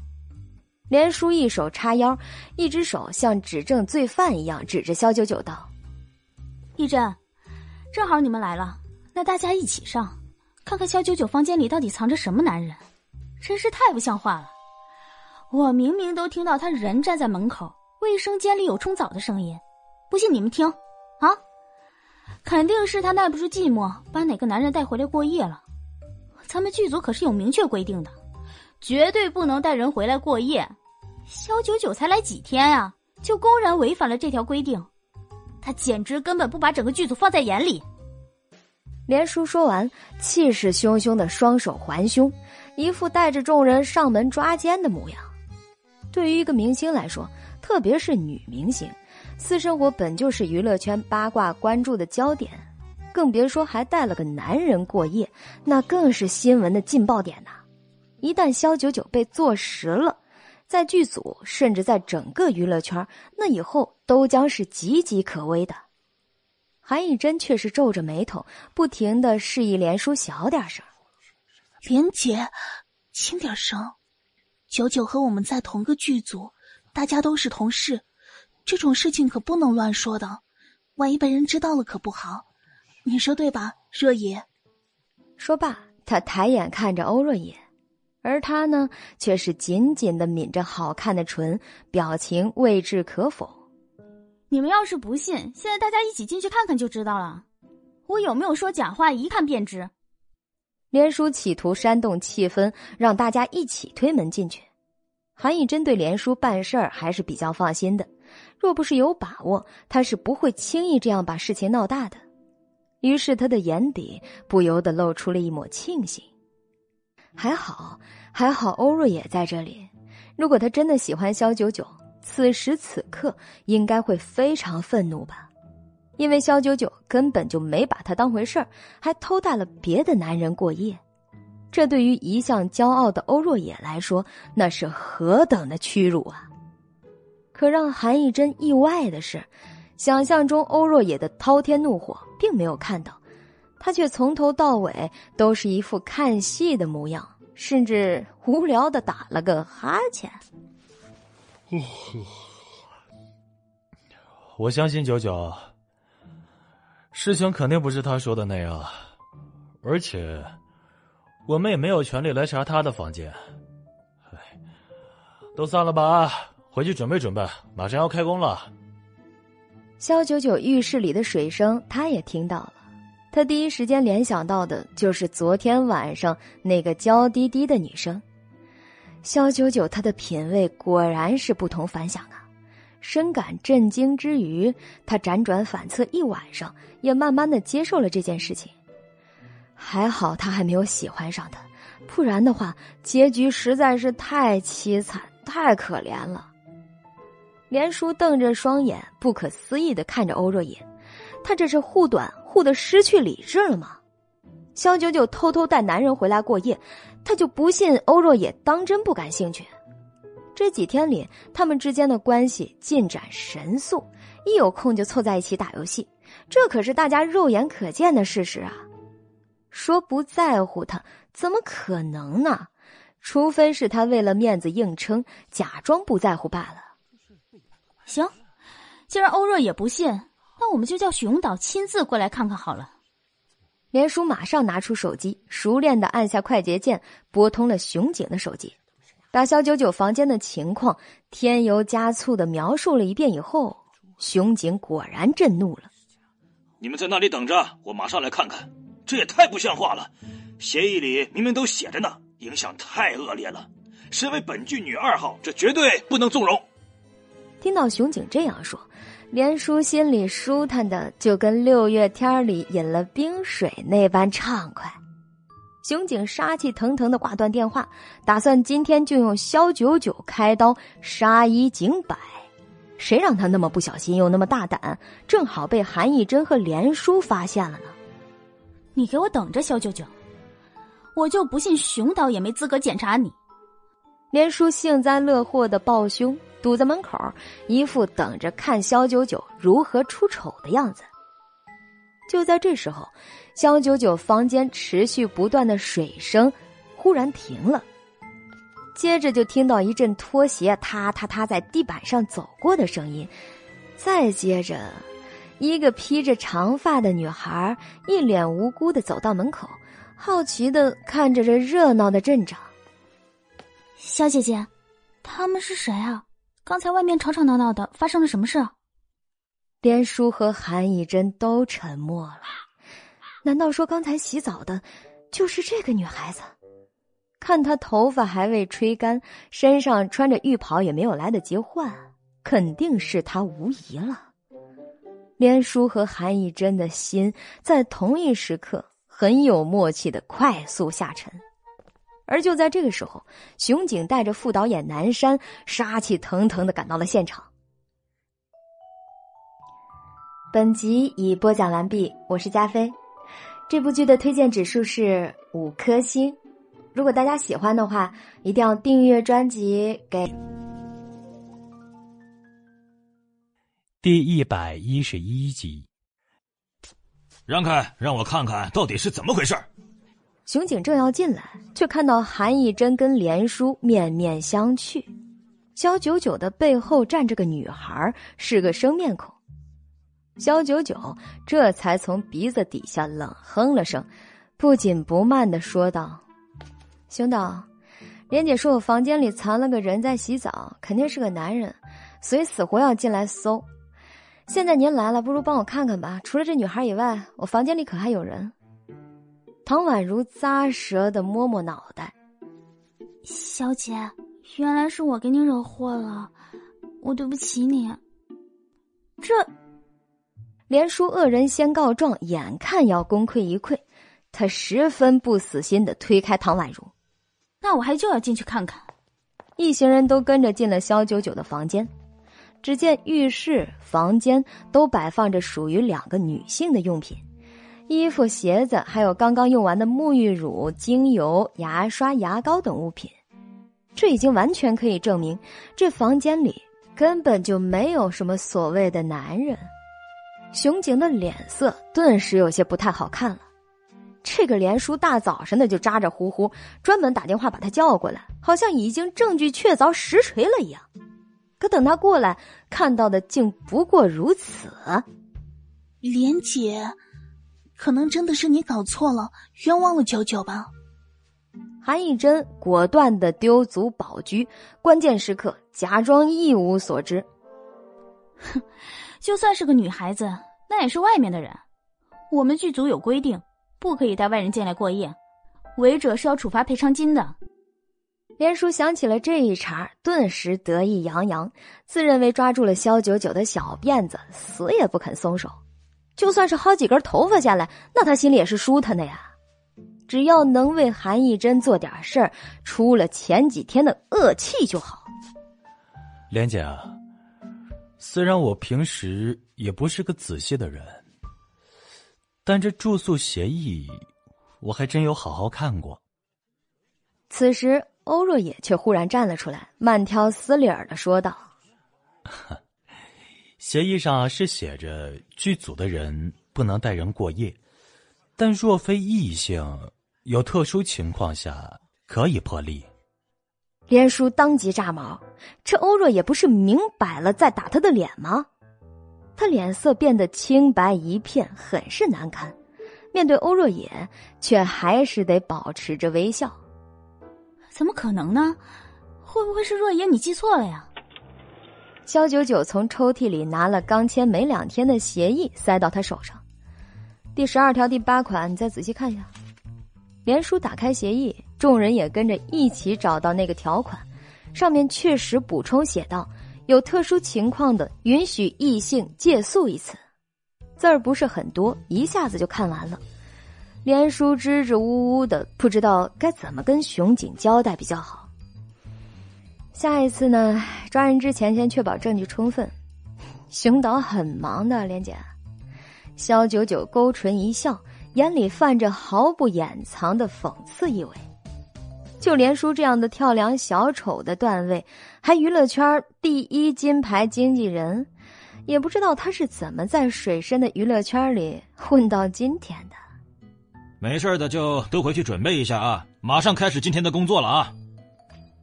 连叔一手叉腰，一只手像指证罪犯一样指着肖九九道：“亦臻，正好你们来了，那大家一起上，看看肖九九房间里到底藏着什么男人，真是太不像话了。我明明都听到他人站在门口，卫生间里有冲澡的声音，不信你们听，啊？”肯定是他耐不住寂寞，把哪个男人带回来过夜了。咱们剧组可是有明确规定的，绝对不能带人回来过夜。肖九九才来几天呀，就公然违反了这条规定，他简直根本不把整个剧组放在眼里。连叔说完，气势汹汹的双手环胸，一副带着众人上门抓奸的模样。对于一个明星来说，特别是女明星。私生活本就是娱乐圈八卦关注的焦点，更别说还带了个男人过夜，那更是新闻的劲爆点呐！一旦肖九九被坐实了，在剧组甚至在整个娱乐圈，那以后都将是岌岌可危的。韩以真却是皱着眉头，不停的示意连叔小点声：“莲姐，轻点声。九九和我们在同个剧组，大家都是同事。”这种事情可不能乱说的，万一被人知道了可不好。你说对吧，若野？说罢，他抬眼看着欧若野，而他呢，却是紧紧的抿着好看的唇，表情未置可否。你们要是不信，现在大家一起进去看看就知道了。我有没有说假话，一看便知。连叔企图煽动气氛，让大家一起推门进去。韩以真对连叔办事儿还是比较放心的。若不是有把握，他是不会轻易这样把事情闹大的。于是他的眼底不由得露出了一抹庆幸。还好，还好，欧若也在这里。如果他真的喜欢肖九九，此时此刻应该会非常愤怒吧？因为肖九九根本就没把他当回事儿，还偷带了别的男人过夜。这对于一向骄傲的欧若野来说，那是何等的屈辱啊！可让韩义珍意外的是，想象中欧若野的滔天怒火并没有看到，他却从头到尾都是一副看戏的模样，甚至无聊的打了个哈欠。我相信九九，事情肯定不是他说的那样，而且我们也没有权利来查他的房间。都散了吧。回去准备准备，马上要开工了。肖九九浴室里的水声，他也听到了。他第一时间联想到的就是昨天晚上那个娇滴滴的女生。肖九九，他的品味果然是不同凡响啊！深感震惊之余，他辗转反侧一晚上，也慢慢的接受了这件事情。还好他还没有喜欢上他，不然的话，结局实在是太凄惨、太可怜了。连叔瞪着双眼，不可思议的看着欧若野，他这是护短护的失去理智了吗？肖九九偷偷带男人回来过夜，他就不信欧若野当真不感兴趣？这几天里，他们之间的关系进展神速，一有空就凑在一起打游戏，这可是大家肉眼可见的事实啊！说不在乎他，怎么可能呢？除非是他为了面子硬撑，假装不在乎罢了。行，既然欧若也不信，那我们就叫熊导亲自过来看看好了。连叔马上拿出手机，熟练的按下快捷键，拨通了熊警的手机。把肖九九房间的情况添油加醋的描述了一遍以后，熊警果然震怒了。你们在那里等着，我马上来看看。这也太不像话了！协议里明明都写着呢，影响太恶劣了。身为本剧女二号，这绝对不能纵容。听到熊景这样说，连叔心里舒坦的就跟六月天里饮了冰水那般畅快。熊景杀气腾腾的挂断电话，打算今天就用肖九九开刀杀一儆百。谁让他那么不小心又那么大胆，正好被韩义珍和连叔发现了呢？你给我等着，肖九九！我就不信熊导也没资格检查你。连叔幸灾乐祸的抱胸，堵在门口，一副等着看肖九九如何出丑的样子。就在这时候。肖九九房间持续不断的水声忽然停了，接着就听到一阵拖鞋踏踏踏在地板上走过的声音，再接着，一个披着长发的女孩一脸无辜的走到门口，好奇的看着这热闹的阵仗。小姐姐，他们是谁啊？刚才外面吵吵闹闹的，发生了什么事？连叔和韩以真都沉默了。难道说刚才洗澡的，就是这个女孩子？看她头发还未吹干，身上穿着浴袍也没有来得及换，肯定是她无疑了。连叔和韩以真的心在同一时刻很有默契的快速下沉，而就在这个时候，熊景带着副导演南山杀气腾腾的赶到了现场。本集已播讲完毕，我是加菲。这部剧的推荐指数是五颗星，如果大家喜欢的话，一定要订阅专辑。给第一百一十一集，让开，让我看看到底是怎么回事。熊景正要进来，却看到韩义珍跟连叔面面相觑，肖九九的背后站着个女孩，是个生面孔。肖九九这才从鼻子底下冷哼了声，不紧不慢的说道：“熊导，莲姐说我房间里藏了个人在洗澡，肯定是个男人，所以死活要进来搜。现在您来了，不如帮我看看吧。除了这女孩以外，我房间里可还有人？”唐宛如咂舌的摸摸脑袋：“小姐，原来是我给你惹祸了，我对不起你。这……”连叔恶人先告状，眼看要功亏一篑，他十分不死心的推开唐宛如。那我还就要进去看看。一行人都跟着进了萧九九的房间。只见浴室、房间都摆放着属于两个女性的用品，衣服、鞋子，还有刚刚用完的沐浴乳、精油、牙刷、牙膏等物品。这已经完全可以证明，这房间里根本就没有什么所谓的男人。熊景的脸色顿时有些不太好看了。这个连叔大早上的就咋咋呼呼，专门打电话把他叫过来，好像已经证据确凿实锤了一样。可等他过来，看到的竟不过如此。莲姐，可能真的是你搞错了，冤枉了九九吧？韩以真果断的丢足保车，关键时刻假装一无所知。哼。就算是个女孩子，那也是外面的人。我们剧组有规定，不可以带外人进来过夜，违者是要处罚赔偿金的。连叔想起了这一茬，顿时得意洋洋，自认为抓住了肖九九的小辫子，死也不肯松手。就算是薅几根头发下来，那他心里也是舒坦的呀。只要能为韩义珍做点事儿，出了前几天的恶气就好。莲姐啊。虽然我平时也不是个仔细的人，但这住宿协议我还真有好好看过。此时，欧若野却忽然站了出来，慢条斯理儿的说道：“ 协议上是写着剧组的人不能带人过夜，但若非异性，有特殊情况下可以破例。”连叔当即炸毛，这欧若也不是明摆了在打他的脸吗？他脸色变得青白一片，很是难堪。面对欧若野，却还是得保持着微笑。怎么可能呢？会不会是若野你记错了呀？肖九九从抽屉里拿了刚签没两天的协议，塞到他手上。第十二条第八款，你再仔细看一下。连叔打开协议，众人也跟着一起找到那个条款，上面确实补充写道：“有特殊情况的，允许异性借宿一次。”字儿不是很多，一下子就看完了。连叔支支吾吾的，不知道该怎么跟熊警交代比较好。下一次呢，抓人之前先确保证据充分。熊导很忙的，莲姐。肖九九勾唇一笑，眼里泛着毫不掩藏的讽刺意味。就连叔这样的跳梁小丑的段位，还娱乐圈第一金牌经纪人。也不知道他是怎么在水深的娱乐圈里混到今天的。没事的就都回去准备一下啊，马上开始今天的工作了啊！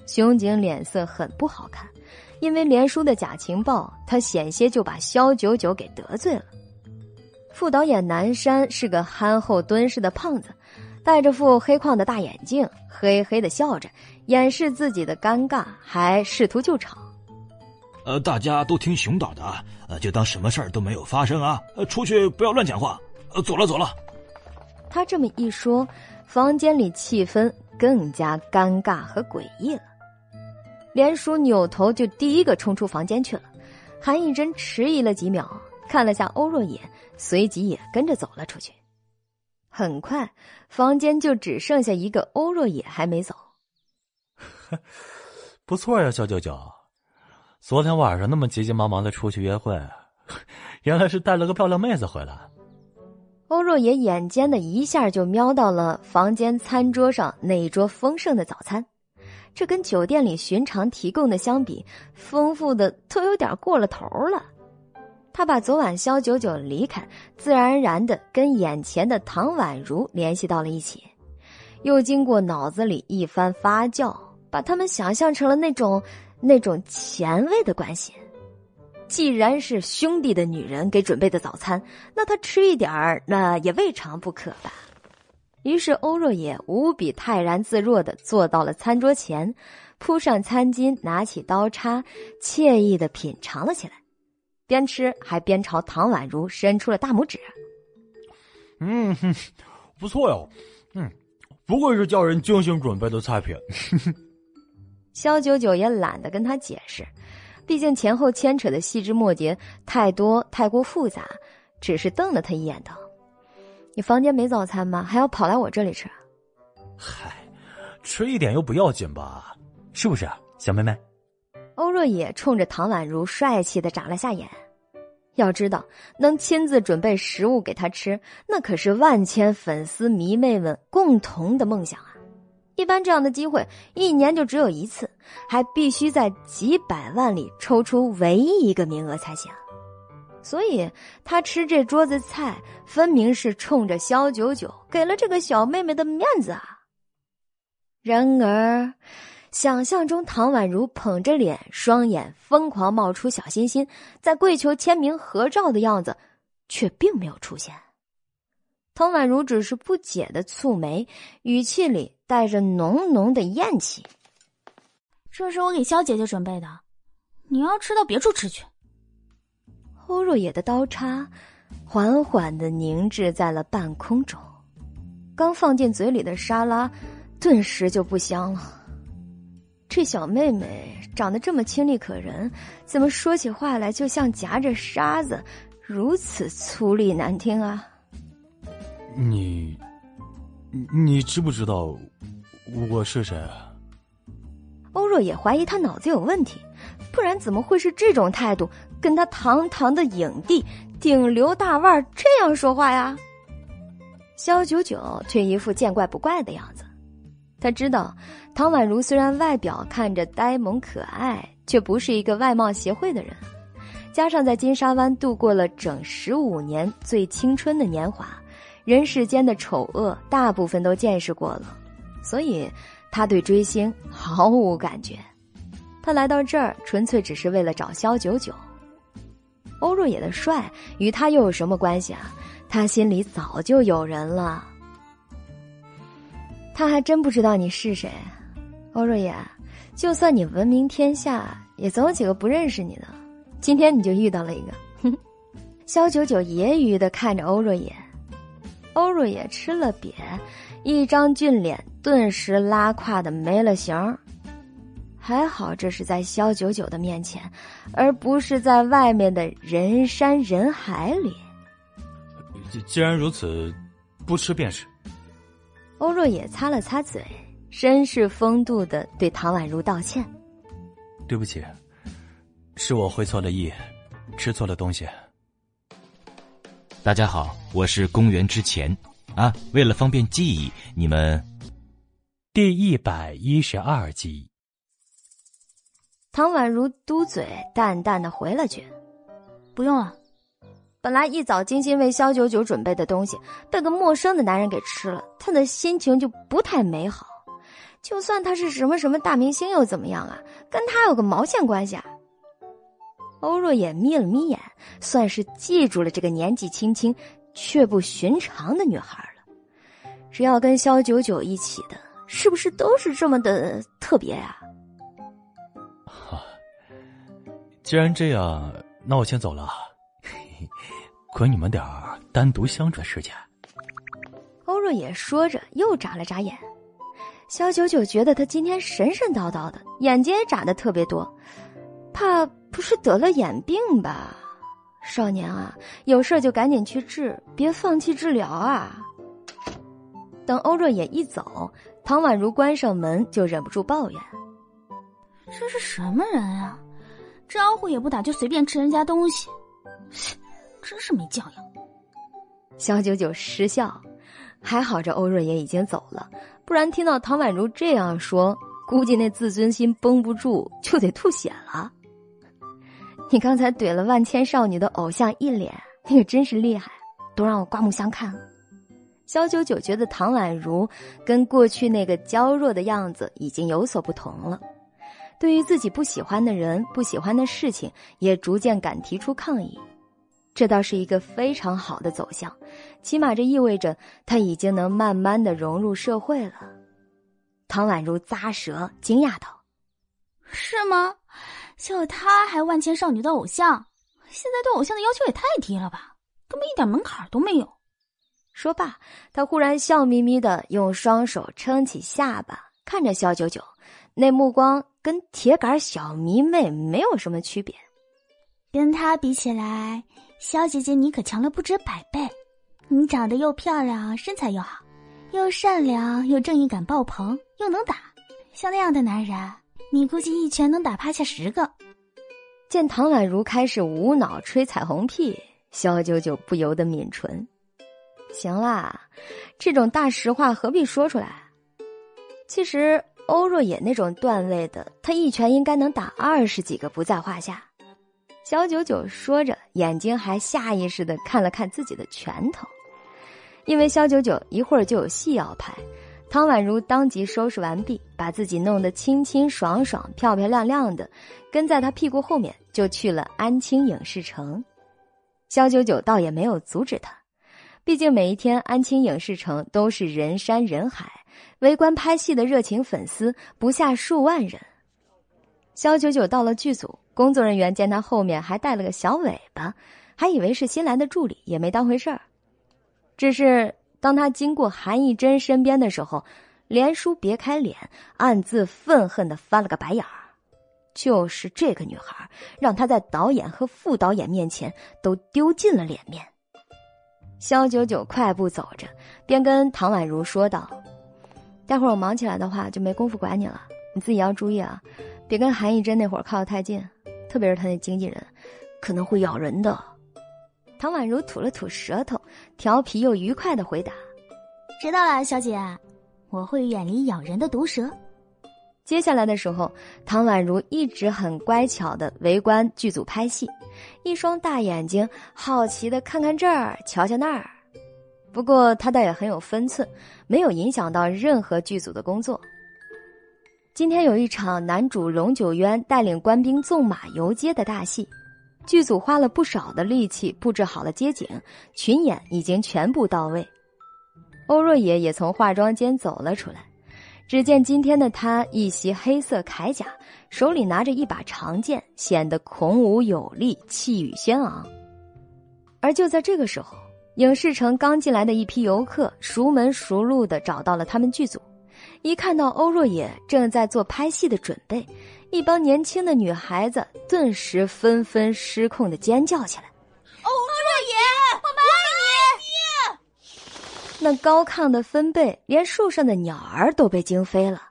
熊景脸色很不好看，因为连叔的假情报，他险些就把肖九九给得罪了。副导演南山是个憨厚敦实的胖子，戴着副黑框的大眼镜，嘿嘿的笑着，掩饰自己的尴尬，还试图救场。呃，大家都听熊导的啊，呃，就当什么事儿都没有发生啊。呃，出去不要乱讲话。呃，走了走了。他这么一说，房间里气氛更加尴尬和诡异了。连叔扭头就第一个冲出房间去了。韩艺珍迟疑了几秒，看了下欧若野，随即也跟着走了出去。很快，房间就只剩下一个欧若野还没走。不错呀，小九九。昨天晚上那么急急忙忙的出去约会，原来是带了个漂亮妹子回来。欧若野眼尖的一下就瞄到了房间餐桌上那一桌丰盛的早餐，这跟酒店里寻常提供的相比，丰富的都有点过了头了。他把昨晚肖九九离开，自然而然的跟眼前的唐宛如联系到了一起，又经过脑子里一番发酵，把他们想象成了那种。那种前卫的关系，既然是兄弟的女人给准备的早餐，那他吃一点儿，那也未尝不可吧。于是欧若野无比泰然自若的坐到了餐桌前，铺上餐巾，拿起刀叉，惬意的品尝了起来，边吃还边朝唐宛如伸出了大拇指。嗯，不错哟，嗯，不愧是叫人精心准备的菜品。肖九九也懒得跟他解释，毕竟前后牵扯的细枝末节太多，太过复杂，只是瞪了他一眼，道：“你房间没早餐吗？还要跑来我这里吃？”“嗨，吃一点又不要紧吧？是不是，小妹妹？”欧若野冲着唐宛如帅气的眨了下眼。要知道，能亲自准备食物给他吃，那可是万千粉丝迷妹们共同的梦想啊！一般这样的机会一年就只有一次，还必须在几百万里抽出唯一一个名额才行。所以他吃这桌子菜，分明是冲着肖九九给了这个小妹妹的面子啊。然而，想象中唐宛如捧着脸，双眼疯狂冒出小心心，在跪求签名合照的样子，却并没有出现。唐宛如只是不解的蹙眉，语气里。带着浓浓的厌弃。这是我给肖姐姐准备的，你要吃到别处吃去。欧若野的刀叉缓缓的凝滞在了半空中，刚放进嘴里的沙拉顿时就不香了。这小妹妹长得这么清丽可人，怎么说起话来就像夹着沙子，如此粗粝难听啊！你。你知不知道我是谁？欧若也怀疑他脑子有问题，不然怎么会是这种态度，跟他堂堂的影帝、顶流大腕这样说话呀？肖九九却一副见怪不怪的样子。他知道，唐宛如虽然外表看着呆萌可爱，却不是一个外貌协会的人。加上在金沙湾度过了整十五年最青春的年华，人世间的丑恶大部分都见识过了，所以他对追星毫无感觉。他来到这儿纯粹只是为了找萧九九。欧若野的帅与他又有什么关系啊？他心里早就有人了。他还真不知道你是谁，欧若野。就算你闻名天下，也总有几个不认识你的。今天你就遇到了一个。哼，萧九九揶揄的看着欧若野，欧若野吃了瘪，一张俊脸顿时拉胯的没了形还好这是在萧九九的面前，而不是在外面的人山人海里。既然如此，不吃便是。欧若野擦了擦嘴，绅士风度的对唐宛如道歉：“对不起，是我会错了意，吃错了东西。”大家好，我是公元之前啊，为了方便记忆，你们第一百一十二集。唐宛如嘟嘴，淡淡的回了句：“不用了。”本来一早精心为萧九九准备的东西，被个陌生的男人给吃了，他的心情就不太美好。就算他是什么什么大明星又怎么样啊？跟他有个毛线关系啊？欧若野眯了眯眼，算是记住了这个年纪轻轻却不寻常的女孩了。只要跟萧九九一起的，是不是都是这么的特别呀？既然这样，那我先走了。管你们点儿单独相处的时间。欧若野说着，又眨了眨眼。萧九九觉得他今天神神叨叨的，眼睛也眨的特别多，怕不是得了眼病吧？少年啊，有事就赶紧去治，别放弃治疗啊！等欧若野一走，唐宛如关上门就忍不住抱怨：“这是什么人啊？招呼也不打就随便吃人家东西。”真是没教养！萧九九失笑，还好这欧若野已经走了，不然听到唐宛如这样说，估计那自尊心绷不住就得吐血了。你刚才怼了万千少女的偶像一脸，你可真是厉害，都让我刮目相看了。萧九九觉得唐宛如跟过去那个娇弱的样子已经有所不同了，对于自己不喜欢的人、不喜欢的事情，也逐渐敢提出抗议。这倒是一个非常好的走向，起码这意味着他已经能慢慢的融入社会了。唐宛如咂舌，惊讶道：“是吗？就他还万千少女的偶像，现在对偶像的要求也太低了吧？根本一点门槛都没有。”说罢，他忽然笑眯眯的用双手撑起下巴，看着肖九九，那目光跟铁杆小迷妹没有什么区别。跟她比起来。萧姐姐，你可强了不止百倍！你长得又漂亮，身材又好，又善良，又正义感爆棚，又能打，像那样的男人，你估计一拳能打趴下十个。见唐宛如开始无脑吹彩虹屁，萧九九不由得抿唇。行啦，这种大实话何必说出来？其实欧若野那种段位的，他一拳应该能打二十几个不在话下。小九九说着，眼睛还下意识的看了看自己的拳头，因为肖九九一会儿就有戏要拍。唐宛如当即收拾完毕，把自己弄得清清爽爽、漂漂亮亮的，跟在他屁股后面就去了安青影视城。肖九九倒也没有阻止他，毕竟每一天安青影视城都是人山人海，围观拍戏的热情粉丝不下数万人。肖九九到了剧组。工作人员见他后面还带了个小尾巴，还以为是新来的助理，也没当回事儿。只是当他经过韩艺珍身边的时候，连叔别开脸，暗自愤恨的翻了个白眼儿。就是这个女孩，让他在导演和副导演面前都丢尽了脸面。肖九九快步走着，边跟唐宛如说道：“待会儿我忙起来的话，就没工夫管你了，你自己要注意啊，别跟韩艺珍那会儿靠得太近。”特别是他那经纪人，可能会咬人的。唐宛如吐了吐舌头，调皮又愉快的回答：“知道了，小姐，我我会远离咬人的毒蛇。接下来的时候，唐宛如一直很乖巧的围观剧组拍戏，一双大眼睛好奇的看看这儿，瞧瞧那儿。不过他倒也很有分寸，没有影响到任何剧组的工作。今天有一场男主龙九渊带领官兵纵马游街的大戏，剧组花了不少的力气布置好了街景，群演已经全部到位。欧若野也从化妆间走了出来。只见今天的他一袭黑色铠甲，手里拿着一把长剑，显得孔武有力，气宇轩昂。而就在这个时候，影视城刚进来的一批游客熟门熟路的找到了他们剧组，一看到欧若野正在做拍戏的准备，一帮年轻的女孩子顿时纷纷失控的尖叫起来：“欧若野，我们爱你！”那高亢的分贝，连树上的鸟儿都被惊飞了。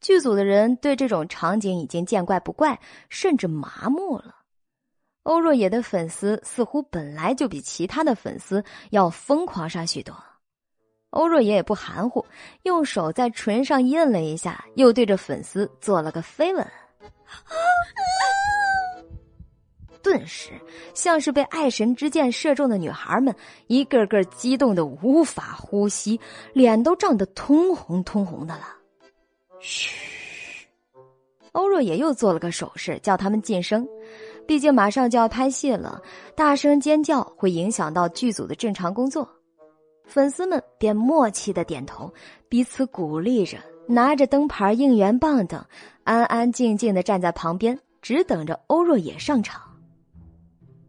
剧组的人对这种场景已经见怪不怪，甚至麻木了。欧若野的粉丝似乎本来就比其他的粉丝要疯狂上许多。欧若野也不含糊，用手在唇上印了一下，又对着粉丝做了个飞吻。顿时，像是被爱神之箭射中的女孩们，一个个激动的无法呼吸，脸都涨得通红通红的了。嘘，欧若野又做了个手势，叫他们噤声。毕竟马上就要拍戏了，大声尖叫会影响到剧组的正常工作。粉丝们便默契的点头，彼此鼓励着，拿着灯牌、应援棒等，安安静静的站在旁边，只等着欧若野上场。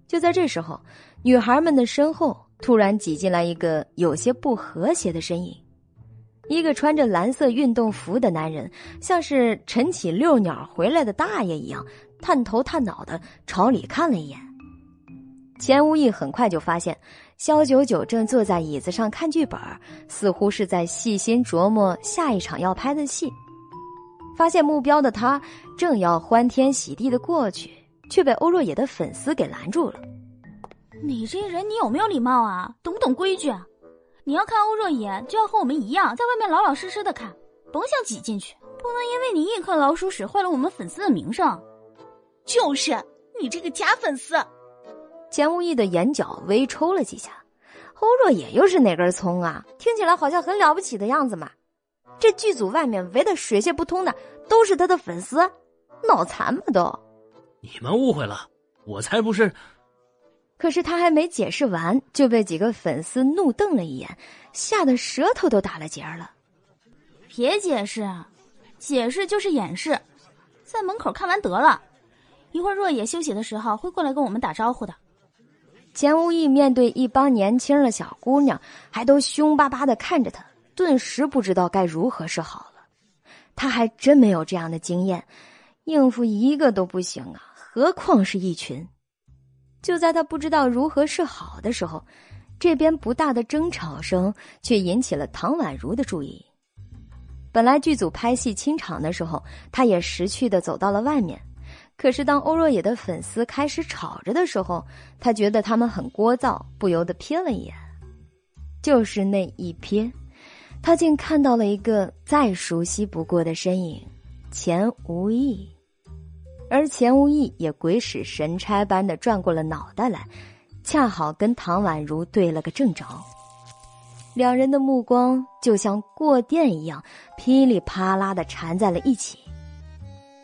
就在这时候，女孩们的身后突然挤进来一个有些不和谐的身影，一个穿着蓝色运动服的男人，像是晨起遛鸟回来的大爷一样，探头探脑的朝里看了一眼。钱无义很快就发现，肖九九正坐在椅子上看剧本，似乎是在细心琢磨下一场要拍的戏。发现目标的他，正要欢天喜地的过去。却被欧若野的粉丝给拦住了。你这人，你有没有礼貌啊？懂不懂规矩啊？你要看欧若野，就要和我们一样，在外面老老实实的看，甭想挤进去。不能因为你一颗老鼠屎坏了我们粉丝的名声。就是你这个假粉丝！钱无意的眼角微抽了几下。欧若野又是哪根葱啊？听起来好像很了不起的样子嘛。这剧组外面围的水泄不通的，都是他的粉丝，脑残吗都？你们误会了，我才不是。可是他还没解释完，就被几个粉丝怒瞪了一眼，吓得舌头都打了结了。别解释，解释就是掩饰，在门口看完得了。一会儿若野休息的时候会过来跟我们打招呼的。钱无义面对一帮年轻的小姑娘，还都凶巴巴的看着他，顿时不知道该如何是好了。他还真没有这样的经验，应付一个都不行啊。何况是一群。就在他不知道如何是好的时候，这边不大的争吵声却引起了唐宛如的注意。本来剧组拍戏清场的时候，他也识趣的走到了外面。可是当欧若野的粉丝开始吵着的时候，他觉得他们很聒噪，不由得瞥了一眼。就是那一瞥，他竟看到了一个再熟悉不过的身影——钱无义。而钱无义也鬼使神差般的转过了脑袋来，恰好跟唐宛如对了个正着。两人的目光就像过电一样，噼里啪啦的缠在了一起。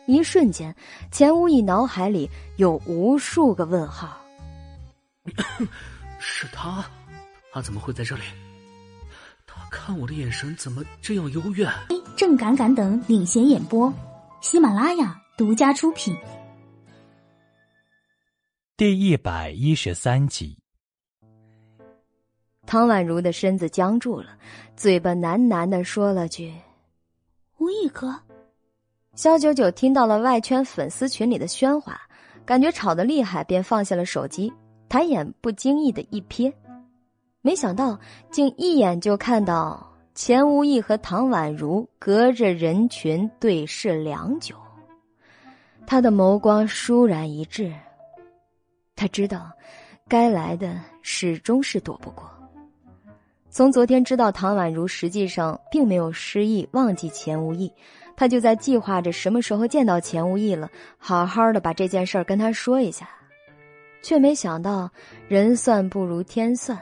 一瞬间，钱无意脑海里有无数个问号：是他？他怎么会在这里？他看我的眼神怎么这样幽怨？正敢敢等领衔演播，喜马拉雅。独家出品，第一百一十三集。唐宛如的身子僵住了，嘴巴喃喃的说了句：“无意哥。”肖九九听到了外圈粉丝群里的喧哗，感觉吵得厉害，便放下了手机，抬眼不经意的一瞥，没想到竟一眼就看到钱无义和唐宛如隔着人群对视良久。他的眸光倏然一滞，他知道，该来的始终是躲不过。从昨天知道唐宛如实际上并没有失忆忘记钱无义，他就在计划着什么时候见到钱无义了，好好的把这件事儿跟他说一下。却没想到人算不如天算，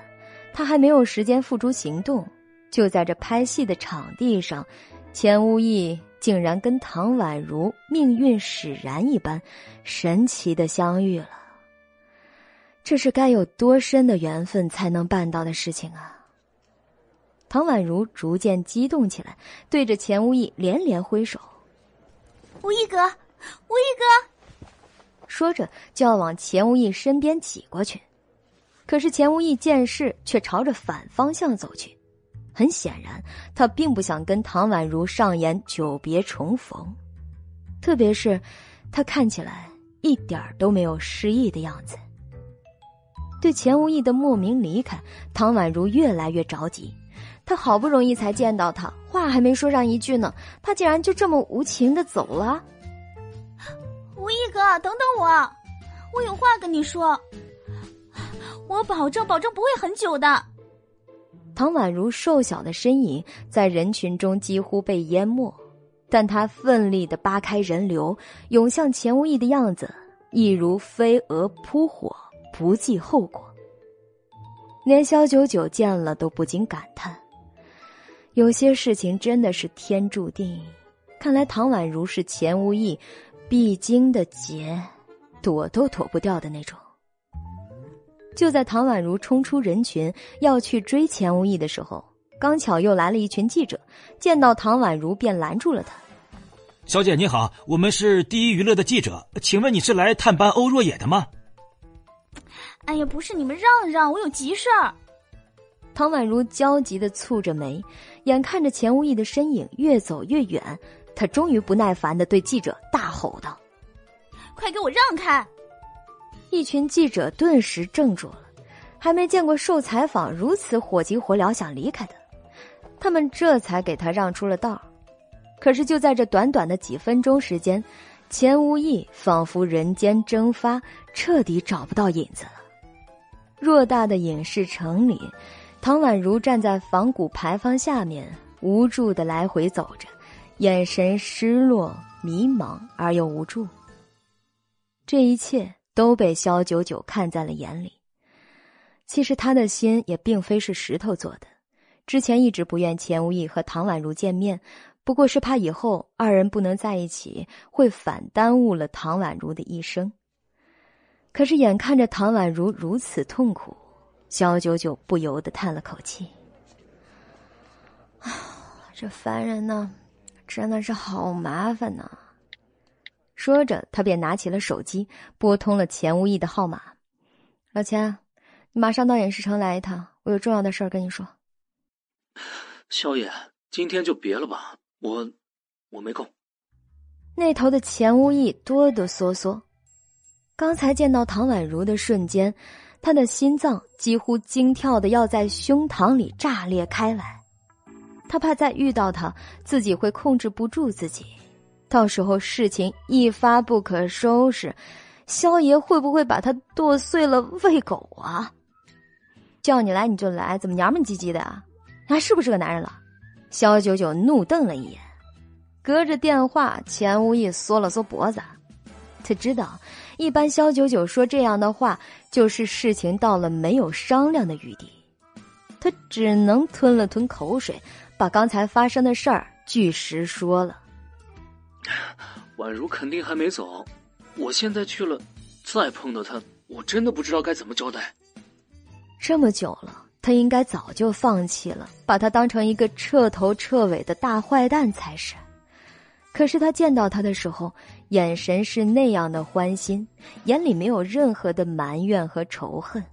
他还没有时间付诸行动，就在这拍戏的场地上，钱无义竟然跟唐宛如命运使然一般，神奇的相遇了。这是该有多深的缘分才能办到的事情啊！唐宛如逐渐激动起来，对着钱无意连连挥手：“无意哥，无意哥！”说着就要往钱无意身边挤过去，可是钱无意见势却朝着反方向走去。很显然，他并不想跟唐宛如上演久别重逢，特别是他看起来一点都没有失意的样子。对钱无意的莫名离开，唐宛如越来越着急。他好不容易才见到他，话还没说上一句呢，他竟然就这么无情的走了。无意哥，等等我，我有话跟你说。我保证，保证不会很久的。唐宛如瘦小的身影在人群中几乎被淹没，但她奋力的扒开人流，涌向钱无意的样子，一如飞蛾扑火，不计后果。连萧九九见了都不禁感叹。有些事情真的是天注定，看来唐宛如是钱无义必经的劫，躲都躲不掉的那种。就在唐宛如冲出人群要去追钱无义的时候，刚巧又来了一群记者，见到唐宛如便拦住了他。小姐你好，我们是第一娱乐的记者，请问你是来探班欧若野的吗？哎呀，不是，你们让让，我有急事儿。唐宛如焦急的蹙着眉。眼看着钱无意的身影越走越远，他终于不耐烦的对记者大吼道：“快给我让开！”一群记者顿时怔住了，还没见过受采访如此火急火燎想离开的，他们这才给他让出了道。可是就在这短短的几分钟时间，钱无意仿佛人间蒸发，彻底找不到影子了。偌大的影视城里。唐宛如站在仿古牌坊下面，无助的来回走着，眼神失落、迷茫而又无助。这一切都被萧九九看在了眼里。其实他的心也并非是石头做的，之前一直不愿钱无义和唐宛如见面，不过是怕以后二人不能在一起，会反耽误了唐宛如的一生。可是眼看着唐宛如如此痛苦。萧九九不由得叹了口气：“啊，这凡人呢，真的是好麻烦呐。”说着，他便拿起了手机，拨通了钱无义的号码：“老钱，你马上到影视城来一趟，我有重要的事儿跟你说。”萧爷，今天就别了吧，我我没空。那头的钱无义哆哆嗦嗦，刚才见到唐宛如的瞬间。他的心脏几乎惊跳的要在胸膛里炸裂开来，他怕再遇到他，自己会控制不住自己，到时候事情一发不可收拾，萧爷会不会把他剁碎了喂狗啊？叫你来你就来，怎么娘们唧唧的啊？你还是不是个男人了？萧九九怒瞪了一眼，隔着电话，钱无义缩了缩脖子，他知道。一般萧九九说这样的话，就是事情到了没有商量的余地。他只能吞了吞口水，把刚才发生的事儿据实说了。宛如肯定还没走，我现在去了，再碰到他，我真的不知道该怎么交代。这么久了，他应该早就放弃了，把他当成一个彻头彻尾的大坏蛋才是。可是他见到他的时候，眼神是那样的欢心，眼里没有任何的埋怨和仇恨。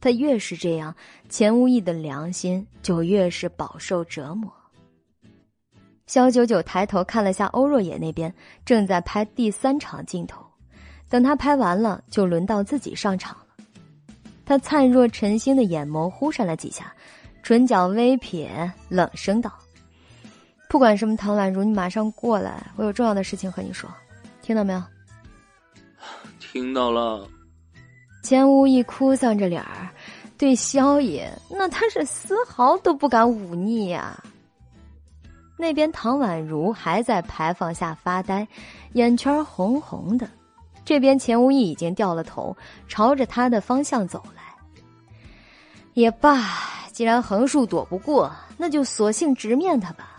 他越是这样，钱无义的良心就越是饱受折磨。肖九九抬头看了下欧若野那边，正在拍第三场镜头，等他拍完了，就轮到自己上场了。他灿若晨星的眼眸忽闪了几下，唇角微撇，冷声道。不管什么，唐宛如，你马上过来，我有重要的事情和你说，听到没有？听到了。钱无义哭丧着脸儿，对萧爷，那他是丝毫都不敢忤逆呀。那边唐宛如还在牌坊下发呆，眼圈红红的。这边钱无意已经掉了头，朝着他的方向走来。也罢，既然横竖躲不过，那就索性直面他吧。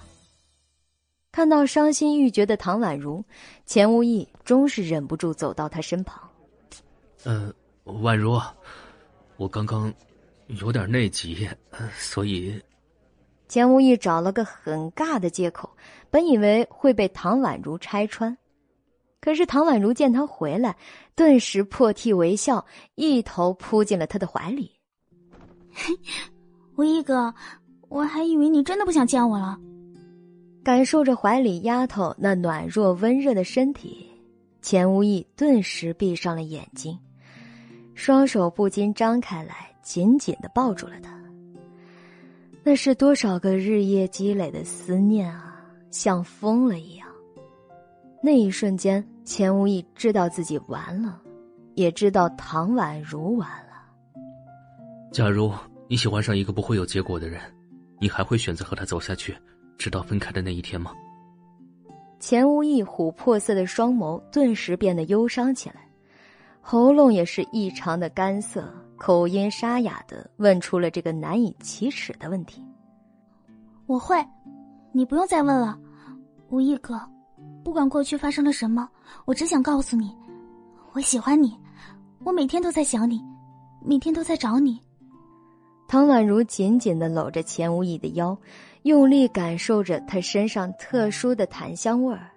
看到伤心欲绝的唐宛如，钱无意终是忍不住走到他身旁。呃，宛如，我刚刚有点内急，所以。钱无意找了个很尬的借口，本以为会被唐宛如拆穿，可是唐宛如见他回来，顿时破涕为笑，一头扑进了他的怀里。无义哥，我还以为你真的不想见我了。感受着怀里丫头那暖若温热的身体，钱无义顿时闭上了眼睛，双手不禁张开来，紧紧的抱住了她。那是多少个日夜积累的思念啊，像疯了一样。那一瞬间，钱无义知道自己完了，也知道唐宛如完了。假如你喜欢上一个不会有结果的人，你还会选择和他走下去，直到分开的那一天吗？钱无义琥珀色的双眸顿时变得忧伤起来，喉咙也是异常的干涩。口音沙哑的问出了这个难以启齿的问题。我会，你不用再问了，无意哥。不管过去发生了什么，我只想告诉你，我喜欢你，我每天都在想你，每天都在找你。唐宛如紧紧的搂着钱无义的腰，用力感受着他身上特殊的檀香味儿，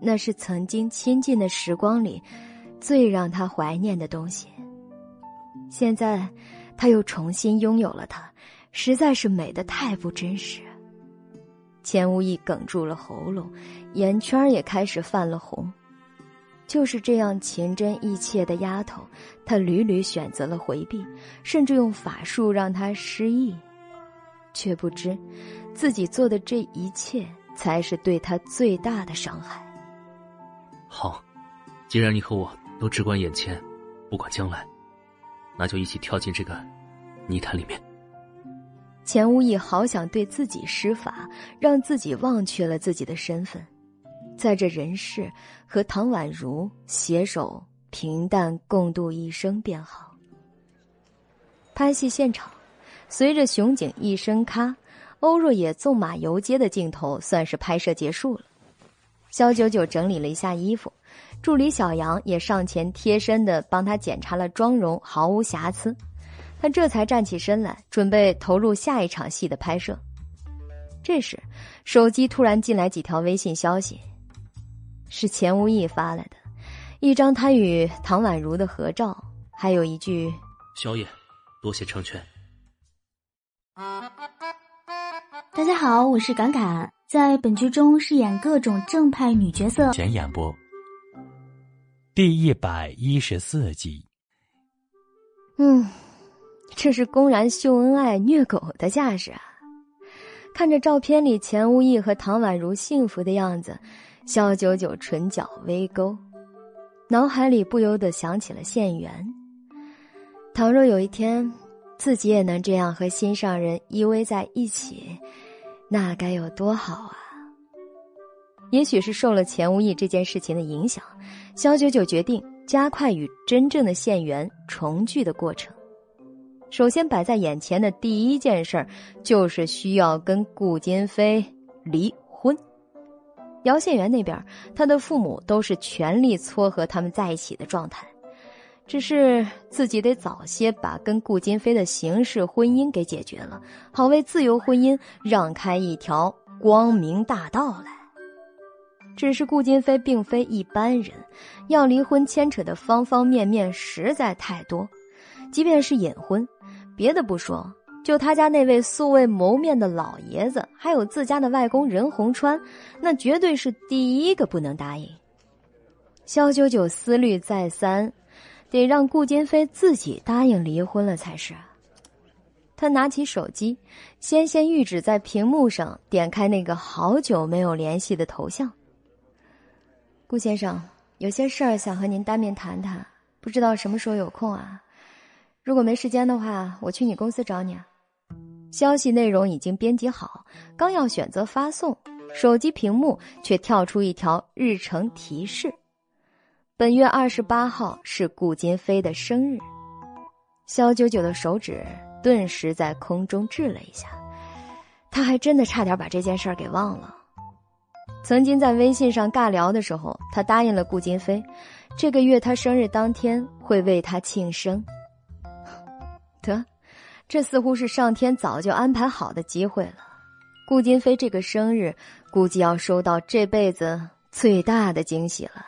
那是曾经亲近的时光里最让他怀念的东西。现在，他又重新拥有了他，实在是美的太不真实。钱无义哽住了喉咙，眼圈也开始泛了红。就是这样情真意切的丫头，他屡屡选择了回避，甚至用法术让她失忆，却不知自己做的这一切才是对他最大的伤害。好，既然你和我都只管眼前，不管将来。那就一起跳进这个泥潭里面。钱无意好想对自己施法，让自己忘却了自己的身份，在这人世和唐宛如携手平淡共度一生便好。拍戏现场，随着熊景一声咔，欧若野纵马游街的镜头算是拍摄结束了。肖九九整理了一下衣服。助理小杨也上前贴身的帮他检查了妆容，毫无瑕疵。他这才站起身来，准备投入下一场戏的拍摄。这时，手机突然进来几条微信消息，是钱无义发来的，一张他与唐宛如的合照，还有一句：“宵夜，多谢成全。”大家好，我是敢敢，在本剧中饰演各种正派女角色。前演播。第一百一十四集。嗯，这是公然秀恩爱、虐狗的架势啊！看着照片里钱无意和唐宛如幸福的样子，肖九九唇角微勾，脑海里不由得想起了县元。倘若有一天，自己也能这样和心上人依偎在一起，那该有多好啊！也许是受了钱无义这件事情的影响。肖九九决定加快与真正的县员重聚的过程。首先摆在眼前的第一件事，就是需要跟顾金飞离婚。姚县元那边，他的父母都是全力撮合他们在一起的状态，只是自己得早些把跟顾金飞的形式婚姻给解决了，好为自由婚姻让开一条光明大道来。只是顾金飞并非一般人，要离婚牵扯的方方面面实在太多。即便是隐婚，别的不说，就他家那位素未谋面的老爷子，还有自家的外公任洪川，那绝对是第一个不能答应。肖九九思虑再三，得让顾金飞自己答应离婚了才是。他拿起手机，纤纤玉指在屏幕上点开那个好久没有联系的头像。顾先生，有些事儿想和您当面谈谈，不知道什么时候有空啊？如果没时间的话，我去你公司找你啊。消息内容已经编辑好，刚要选择发送，手机屏幕却跳出一条日程提示：本月二十八号是顾金飞的生日。肖九九的手指顿时在空中滞了一下，他还真的差点把这件事儿给忘了。曾经在微信上尬聊的时候，他答应了顾金飞，这个月他生日当天会为他庆生。得，这似乎是上天早就安排好的机会了。顾金飞这个生日，估计要收到这辈子最大的惊喜了。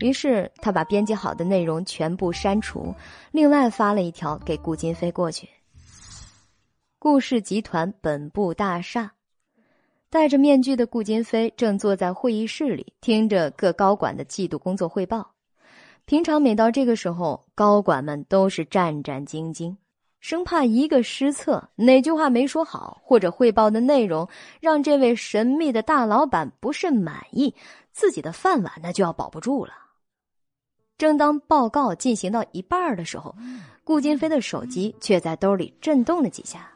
于是他把编辑好的内容全部删除，另外发了一条给顾金飞过去。顾氏集团本部大厦，戴着面具的顾金飞正坐在会议室里，听着各高管的季度工作汇报。平常每到这个时候，高管们都是战战兢兢，生怕一个失策，哪句话没说好，或者汇报的内容让这位神秘的大老板不甚满意，自己的饭碗那就要保不住了。正当报告进行到一半的时候，顾金飞的手机却在兜里震动了几下，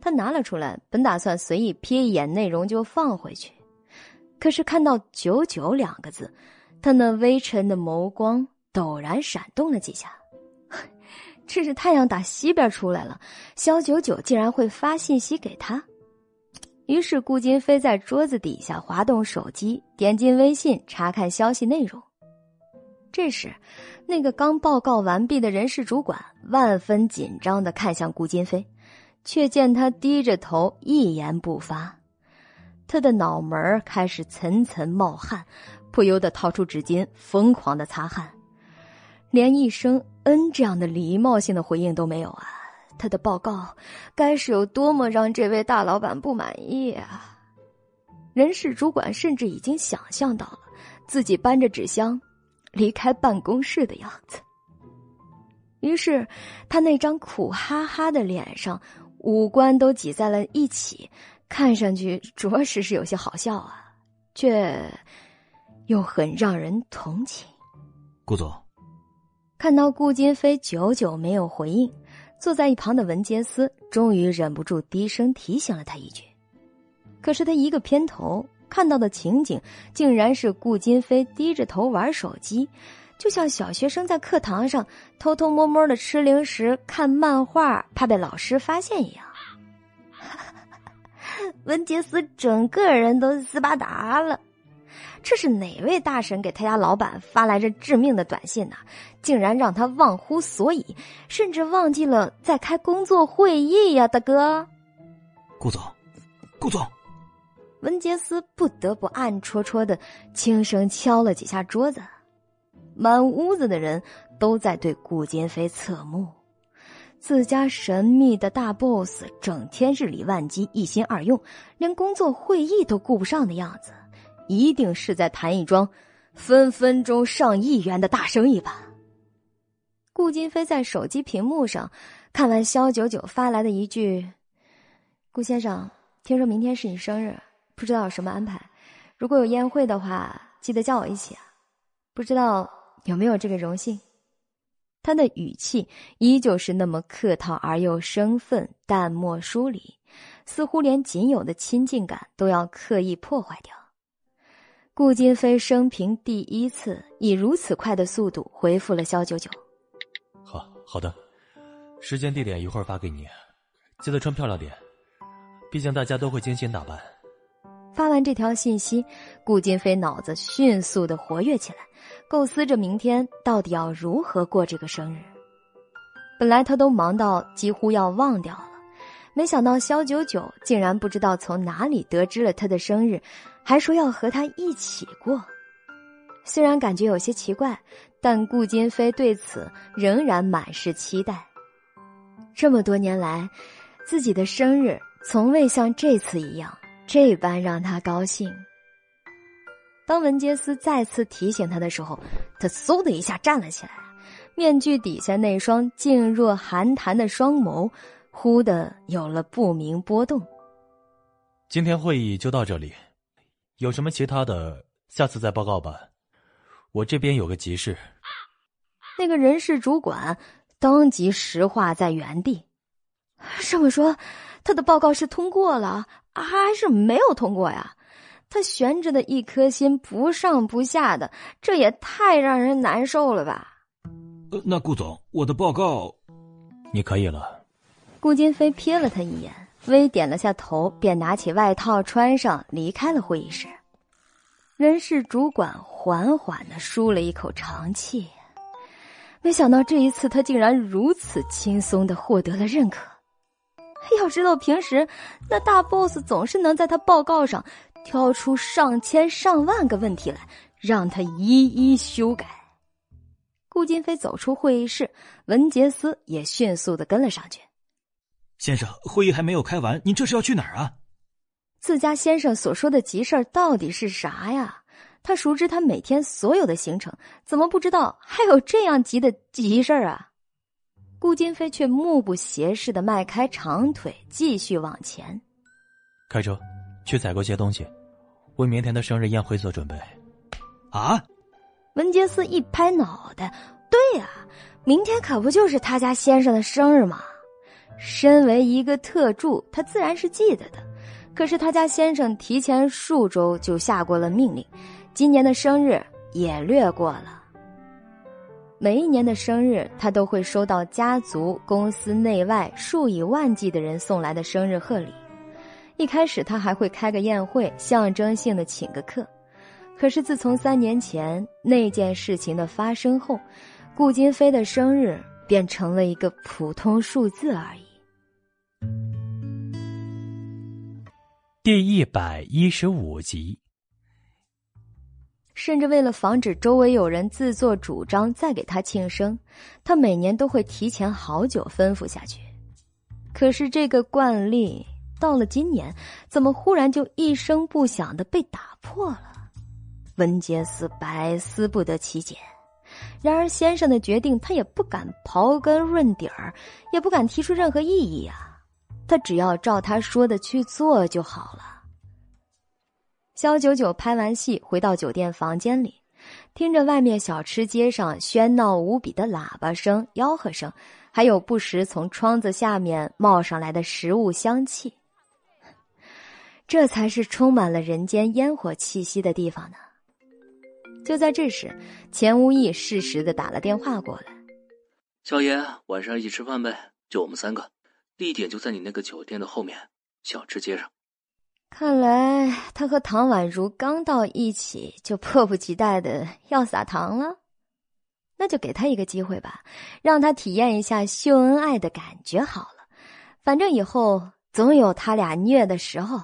他拿了出来，本打算随意瞥一眼内容就放回去，可是看到“九九”两个字。他那微沉的眸光陡然闪动了几下，这是太阳打西边出来了，肖九九竟然会发信息给他。于是顾金飞在桌子底下滑动手机，点进微信查看消息内容。这时，那个刚报告完毕的人事主管万分紧张的看向顾金飞，却见他低着头一言不发，他的脑门开始层层冒汗。不由得掏出纸巾，疯狂的擦汗，连一声“嗯”这样的礼貌性的回应都没有啊！他的报告该是有多么让这位大老板不满意啊！人事主管甚至已经想象到了自己搬着纸箱离开办公室的样子，于是他那张苦哈哈的脸上五官都挤在了一起，看上去着实是有些好笑啊，却。又很让人同情，顾总。看到顾金飞久久没有回应，坐在一旁的文杰斯终于忍不住低声提醒了他一句。可是他一个偏头，看到的情景竟然是顾金飞低着头玩手机，就像小学生在课堂上偷偷摸摸的吃零食、看漫画，怕被老师发现一样。文杰斯整个人都斯巴达了。这是哪位大神给他家老板发来这致命的短信呢？竟然让他忘乎所以，甚至忘记了在开工作会议呀！大哥，顾总，顾总，文杰斯不得不暗戳戳的轻声敲了几下桌子，满屋子的人都在对顾金飞侧目。自家神秘的大 boss 整天日理万机，一心二用，连工作会议都顾不上的样子。一定是在谈一桩分分钟上亿元的大生意吧？顾金飞在手机屏幕上看完肖九九发来的一句：“顾先生，听说明天是你生日，不知道有什么安排？如果有宴会的话，记得叫我一起啊！不知道有没有这个荣幸？”他的语气依旧是那么客套而又生分，淡漠疏离，似乎连仅有的亲近感都要刻意破坏掉。顾金飞生平第一次以如此快的速度回复了肖九九。好好的，时间地点一会儿发给你，记得穿漂亮点，毕竟大家都会精心打扮。发完这条信息，顾金飞脑子迅速的活跃起来，构思着明天到底要如何过这个生日。本来他都忙到几乎要忘掉了，没想到肖九九竟然不知道从哪里得知了他的生日。还说要和他一起过，虽然感觉有些奇怪，但顾金飞对此仍然满是期待。这么多年来，自己的生日从未像这次一样这般让他高兴。当文杰斯再次提醒他的时候，他嗖的一下站了起来，面具底下那双静若寒潭的双眸忽的有了不明波动。今天会议就到这里。有什么其他的，下次再报告吧。我这边有个急事。那个人事主管当即石化在原地。这么说，他的报告是通过了，还是没有通过呀？他悬着的一颗心不上不下的，这也太让人难受了吧？呃，那顾总，我的报告，你可以了。顾金飞瞥了他一眼，微点了下头，便拿起外套穿上，离开了会议室。人事主管缓缓的舒了一口长气，没想到这一次他竟然如此轻松的获得了认可。要知道平时那大 boss 总是能在他报告上。挑出上千上万个问题来，让他一一修改。顾金飞走出会议室，文杰斯也迅速的跟了上去。先生，会议还没有开完，您这是要去哪儿啊？自家先生所说的急事儿到底是啥呀？他熟知他每天所有的行程，怎么不知道还有这样急的急事儿啊？顾金飞却目不斜视的迈开长腿，继续往前。开车。去采购些东西，为明天的生日宴会做准备。啊！文杰斯一拍脑袋，对呀，明天可不就是他家先生的生日吗？身为一个特助，他自然是记得的。可是他家先生提前数周就下过了命令，今年的生日也略过了。每一年的生日，他都会收到家族、公司内外数以万计的人送来的生日贺礼。一开始他还会开个宴会，象征性的请个客。可是自从三年前那件事情的发生后，顾金飞的生日变成了一个普通数字而已。第一百一十五集。甚至为了防止周围有人自作主张再给他庆生，他每年都会提前好久吩咐下去。可是这个惯例。到了今年，怎么忽然就一声不响的被打破了？文杰斯百思不得其解。然而先生的决定，他也不敢刨根问底儿，也不敢提出任何异议啊。他只要照他说的去做就好了。肖九九拍完戏回到酒店房间里，听着外面小吃街上喧闹无比的喇叭声、吆喝声，还有不时从窗子下面冒上来的食物香气。这才是充满了人间烟火气息的地方呢。就在这时，钱无义适时的打了电话过来：“小爷，晚上一起吃饭呗，就我们三个，地点就在你那个酒店的后面，小吃街上。”看来他和唐宛如刚到一起，就迫不及待的要撒糖了。那就给他一个机会吧，让他体验一下秀恩爱的感觉好了。反正以后总有他俩虐的时候。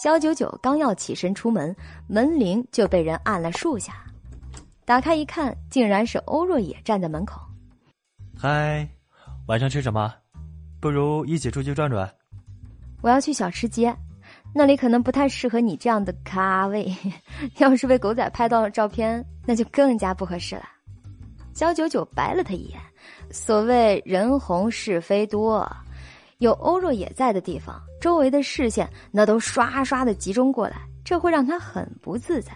肖九九刚要起身出门，门铃就被人按了数下。打开一看，竟然是欧若野站在门口。嗨，晚上吃什么？不如一起出去转转。我要去小吃街，那里可能不太适合你这样的咖位。要是被狗仔拍到了照片，那就更加不合适了。肖九九白了他一眼。所谓人红是非多。有欧若野在的地方，周围的视线那都刷刷的集中过来，这会让他很不自在。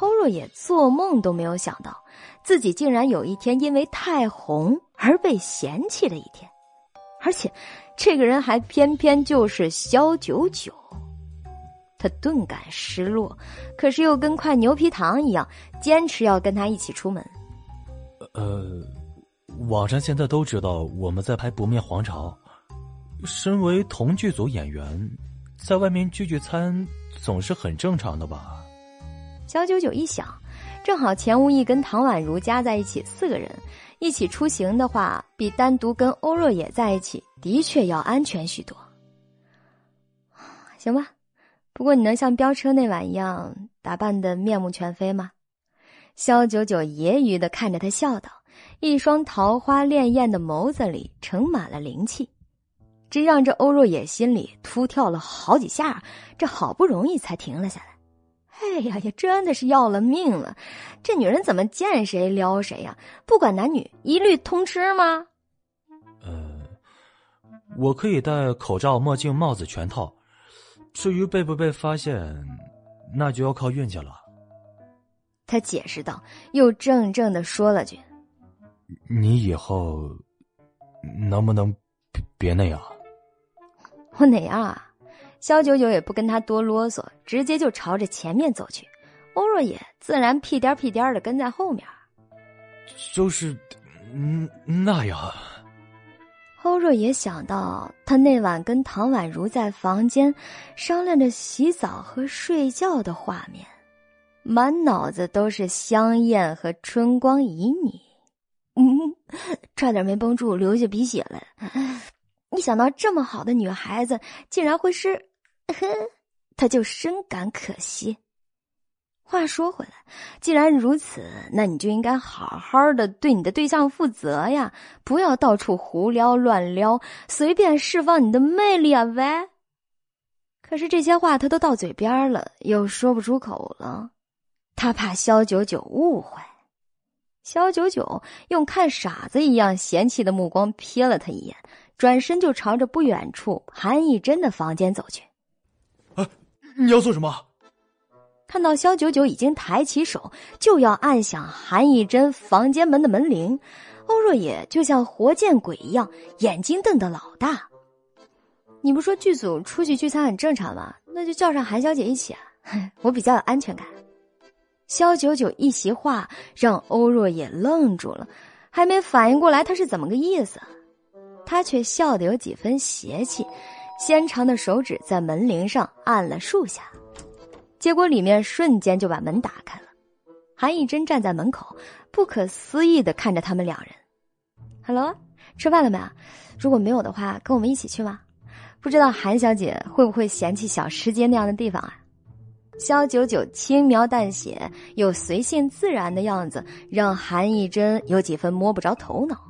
欧若野做梦都没有想到，自己竟然有一天因为太红而被嫌弃的一天，而且这个人还偏偏就是萧九九。他顿感失落，可是又跟块牛皮糖一样，坚持要跟他一起出门。呃，网上现在都知道我们在拍《不灭皇朝》。身为同剧组演员，在外面聚聚餐总是很正常的吧？小九九一想，正好钱无意跟唐宛如加在一起四个人，一起出行的话，比单独跟欧若野在一起的确要安全许多。行吧，不过你能像飙车那晚一样打扮的面目全非吗？肖九九揶揄的看着他笑道，一双桃花潋滟的眸子里盛满了灵气。这让这欧若野心里突跳了好几下，这好不容易才停了下来。哎呀呀，真的是要了命了！这女人怎么见谁撩谁呀？不管男女，一律通吃吗？呃，我可以戴口罩、墨镜、帽子全套。至于被不被发现，那就要靠运气了。他解释道，又怔怔的说了句：“你以后能不能别那样？我哪样啊？肖九九也不跟他多啰嗦，直接就朝着前面走去。欧若野自然屁颠屁颠的跟在后面。就是，嗯，那样。欧若也想到他那晚跟唐宛如在房间商量着洗澡和睡觉的画面，满脑子都是香艳和春光旖旎。嗯，差点没绷住，流下鼻血来。一想到这么好的女孩子竟然会是，他就深感可惜。话说回来，既然如此，那你就应该好好的对你的对象负责呀，不要到处胡撩乱撩，随便释放你的魅力啊！喂，可是这些话他都到嘴边了，又说不出口了，他怕肖九九误会。肖九九用看傻子一样嫌弃的目光瞥了他一眼，转身就朝着不远处韩义珍的房间走去。啊，你要做什么？看到肖九九已经抬起手就要按响韩一珍房间门的门铃，欧若野就像活见鬼一样，眼睛瞪得老大。你不说剧组出去聚餐很正常吗？那就叫上韩小姐一起啊，我比较有安全感。肖九九一席话让欧若野愣住了，还没反应过来他是怎么个意思，他却笑得有几分邪气，纤长的手指在门铃上按了数下。结果里面瞬间就把门打开了，韩义珍站在门口，不可思议的看着他们两人。Hello，吃饭了没？如果没有的话，跟我们一起去吗？不知道韩小姐会不会嫌弃小吃街那样的地方啊？肖九九轻描淡写又随性自然的样子，让韩义珍有几分摸不着头脑。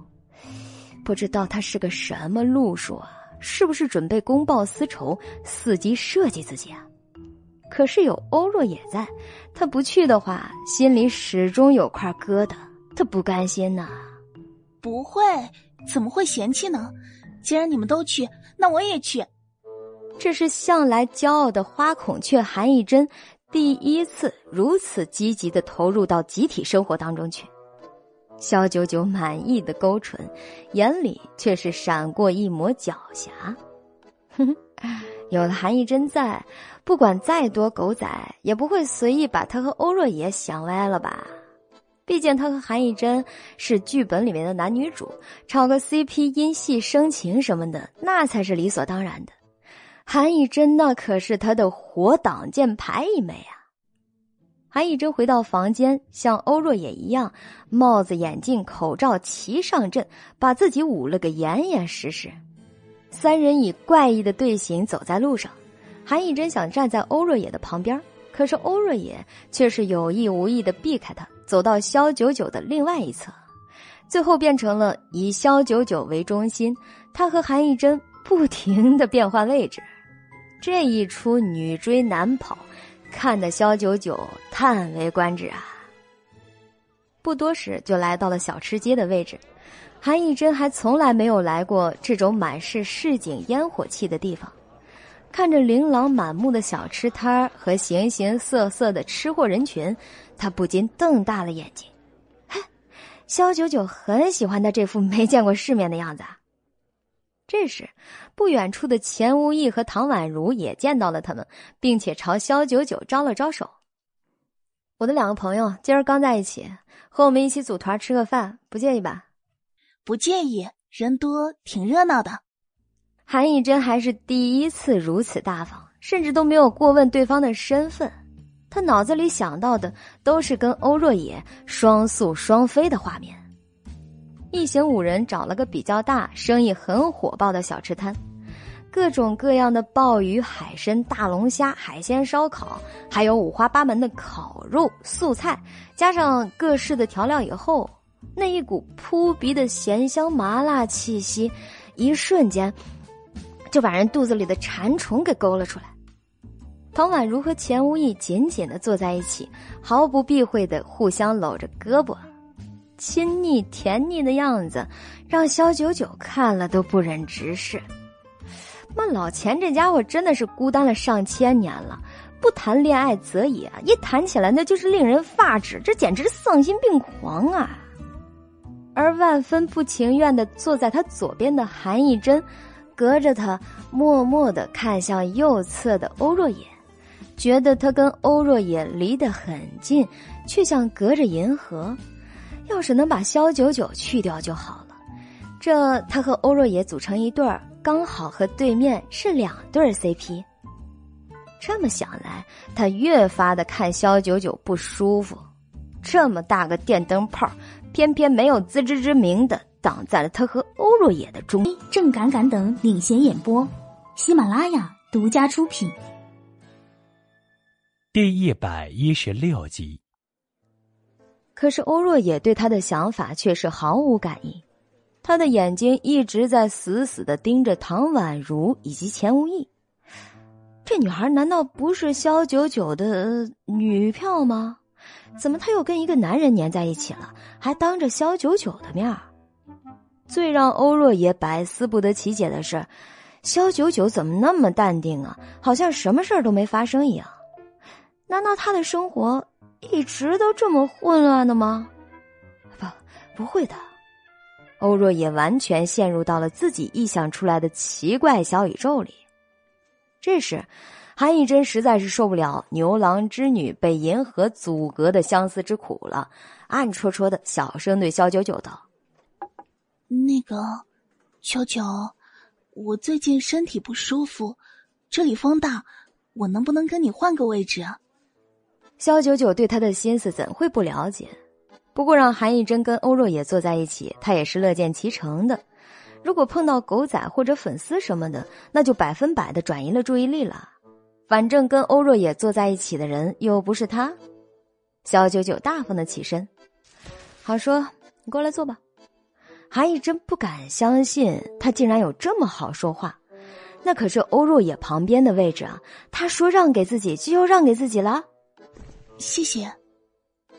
不知道他是个什么路数啊？是不是准备公报私仇，伺机设计自己啊？可是有欧若也在，他不去的话，心里始终有块疙瘩，他不甘心呐。不会，怎么会嫌弃呢？既然你们都去，那我也去。这是向来骄傲的花孔雀韩义珍第一次如此积极的投入到集体生活当中去。肖九九满意的勾唇，眼里却是闪过一抹狡黠。哼哼。有了韩义珍在，不管再多狗仔，也不会随意把他和欧若野想歪了吧？毕竟他和韩义珍是剧本里面的男女主，炒个 CP、因戏生情什么的，那才是理所当然的。韩义珍那可是他的活挡箭牌一枚啊！韩义珍回到房间，像欧若野一样，帽子、眼镜、口罩齐上阵，把自己捂了个严严实实。三人以怪异的队形走在路上，韩以真想站在欧若野的旁边，可是欧若野却是有意无意的避开他，走到肖九九的另外一侧，最后变成了以肖九九为中心，他和韩以真不停的变换位置，这一出女追男跑，看得肖九九叹为观止啊。不多时就来到了小吃街的位置。韩义珍还从来没有来过这种满是市井烟火气的地方，看着琳琅满目的小吃摊儿和形形色色的吃货人群，他不禁瞪大了眼睛。嘿，肖九九很喜欢他这副没见过世面的样子。啊这时，不远处的钱无义和唐宛如也见到了他们，并且朝肖九九招了招手：“我的两个朋友今儿刚在一起，和我们一起组团吃个饭，不介意吧？”不介意，人多挺热闹的。韩以真还是第一次如此大方，甚至都没有过问对方的身份。他脑子里想到的都是跟欧若野双宿双飞的画面。一行五人找了个比较大、生意很火爆的小吃摊，各种各样的鲍鱼、海参、大龙虾、海鲜烧烤，还有五花八门的烤肉、素菜，加上各式的调料以后。那一股扑鼻的咸香麻辣气息，一瞬间就把人肚子里的馋虫给勾了出来。唐宛如和钱无义紧紧的坐在一起，毫不避讳的互相搂着胳膊，亲昵甜腻的样子让肖九九看了都不忍直视。那老钱这家伙真的是孤单了上千年了，不谈恋爱则已啊，一谈起来那就是令人发指，这简直丧心病狂啊！而万分不情愿的坐在他左边的韩义珍，隔着他默默的看向右侧的欧若野，觉得他跟欧若野离得很近，却像隔着银河。要是能把萧九九去掉就好了，这他和欧若野组成一对儿，刚好和对面是两对 CP。这么想来，他越发的看萧九九不舒服。这么大个电灯泡，偏偏没有自知之明的挡在了他和欧若野的中。郑敢敢等领衔演播，喜马拉雅独家出品。第一百一十六集。可是欧若野对他的想法却是毫无感应，他的眼睛一直在死死的盯着唐宛如以及钱无意。这女孩难道不是萧九九的女票吗？怎么她又跟一个男人粘在一起了，还当着萧九九的面最让欧若野百思不得其解的是，萧九九怎么那么淡定啊？好像什么事儿都没发生一样。难道他的生活？一直都这么混乱的吗？不，不会的。欧若野完全陷入到了自己臆想出来的奇怪小宇宙里。这时，韩以真实在是受不了牛郎织女被银河阻隔的相思之苦了，暗戳戳的小声对萧九九道：“那个，九九，我最近身体不舒服，这里风大，我能不能跟你换个位置啊？”萧九九对他的心思怎会不了解？不过让韩艺珍跟欧若野坐在一起，他也是乐见其成的。如果碰到狗仔或者粉丝什么的，那就百分百的转移了注意力了。反正跟欧若野坐在一起的人又不是他。萧九九大方的起身，好说，你过来坐吧。韩艺珍不敢相信他竟然有这么好说话，那可是欧若野旁边的位置啊！他说让给自己，就让给自己了。谢谢，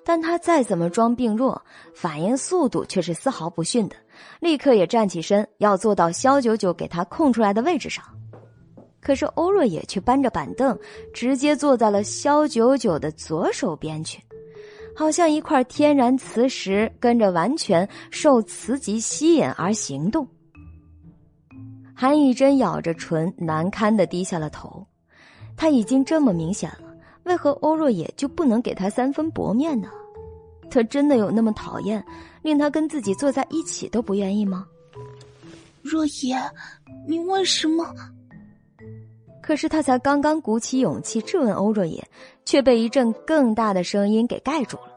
但他再怎么装病弱，反应速度却是丝毫不逊的，立刻也站起身，要坐到肖九九给他空出来的位置上。可是欧若野却搬着板凳，直接坐在了肖九九的左手边去，好像一块天然磁石，跟着完全受磁极吸引而行动。韩以真咬着唇，难堪的低下了头，他已经这么明显了。为何欧若野就不能给他三分薄面呢？他真的有那么讨厌，令他跟自己坐在一起都不愿意吗？若野，你为什么？可是他才刚刚鼓起勇气质问欧若野，却被一阵更大的声音给盖住了。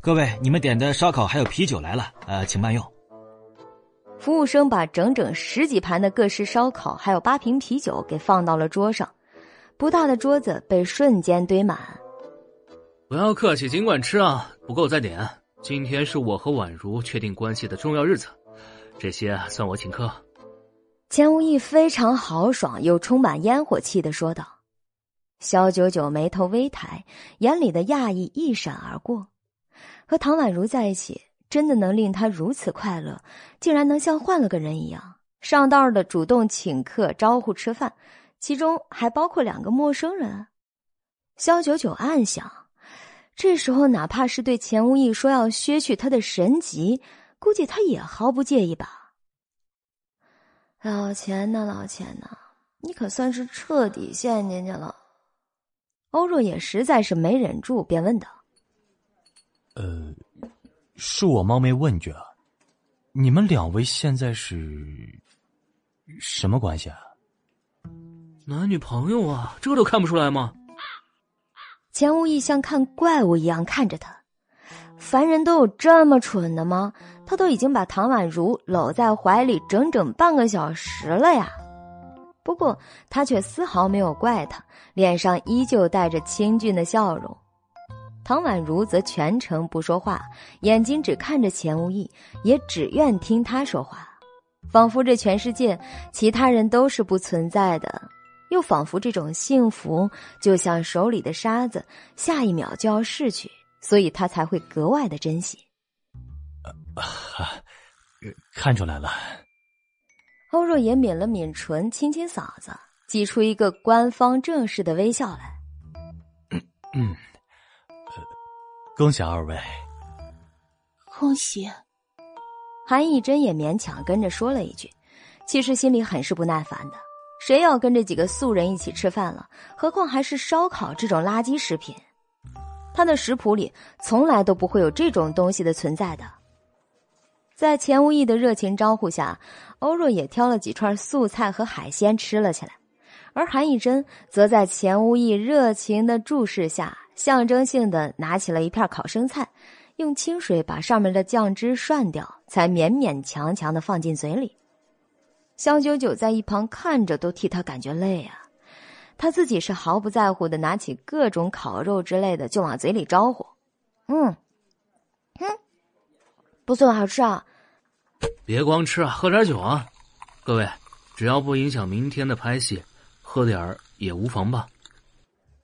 各位，你们点的烧烤还有啤酒来了，呃，请慢用。服务生把整整十几盘的各式烧烤还有八瓶啤酒给放到了桌上。不大的桌子被瞬间堆满。不要客气，尽管吃啊，不够再点。今天是我和宛如确定关系的重要日子，这些算我请客。钱无义非常豪爽又充满烟火气的说道。萧九九眉头微抬，眼里的讶异一闪而过。和唐宛如在一起，真的能令他如此快乐？竟然能像换了个人一样，上道的主动请客、招呼吃饭。其中还包括两个陌生人，萧九九暗想，这时候哪怕是对钱无义说要削去他的神级，估计他也毫不介意吧。老钱呐，老钱呐，你可算是彻底陷进去了。欧若也实在是没忍住，便问道：“呃，恕我冒昧问句啊，你们两位现在是什么关系啊？”男女朋友啊，这都看不出来吗？钱无意像看怪物一样看着他，凡人都有这么蠢的吗？他都已经把唐宛如搂在怀里整整半个小时了呀！不过他却丝毫没有怪他，脸上依旧带着清俊的笑容。唐宛如则全程不说话，眼睛只看着钱无义，也只愿听他说话，仿佛这全世界其他人都是不存在的。又仿佛这种幸福就像手里的沙子，下一秒就要逝去，所以他才会格外的珍惜。啊，看出来了。欧若也抿了抿唇，清清嗓子，挤出一个官方正式的微笑来。嗯嗯，恭喜二位。恭喜。韩义珍也勉强跟着说了一句，其实心里很是不耐烦的。谁要跟这几个素人一起吃饭了？何况还是烧烤这种垃圾食品。他的食谱里从来都不会有这种东西的存在的。在钱无义的热情招呼下，欧若也挑了几串素菜和海鲜吃了起来，而韩义珍则在钱无义热情的注视下，象征性的拿起了一片烤生菜，用清水把上面的酱汁涮掉，才勉勉强强的放进嘴里。肖九九在一旁看着都替他感觉累啊。他自己是毫不在乎的，拿起各种烤肉之类的就往嘴里招呼。嗯，嗯，不错，好吃啊！别光吃啊，喝点酒啊！各位，只要不影响明天的拍戏，喝点儿也无妨吧。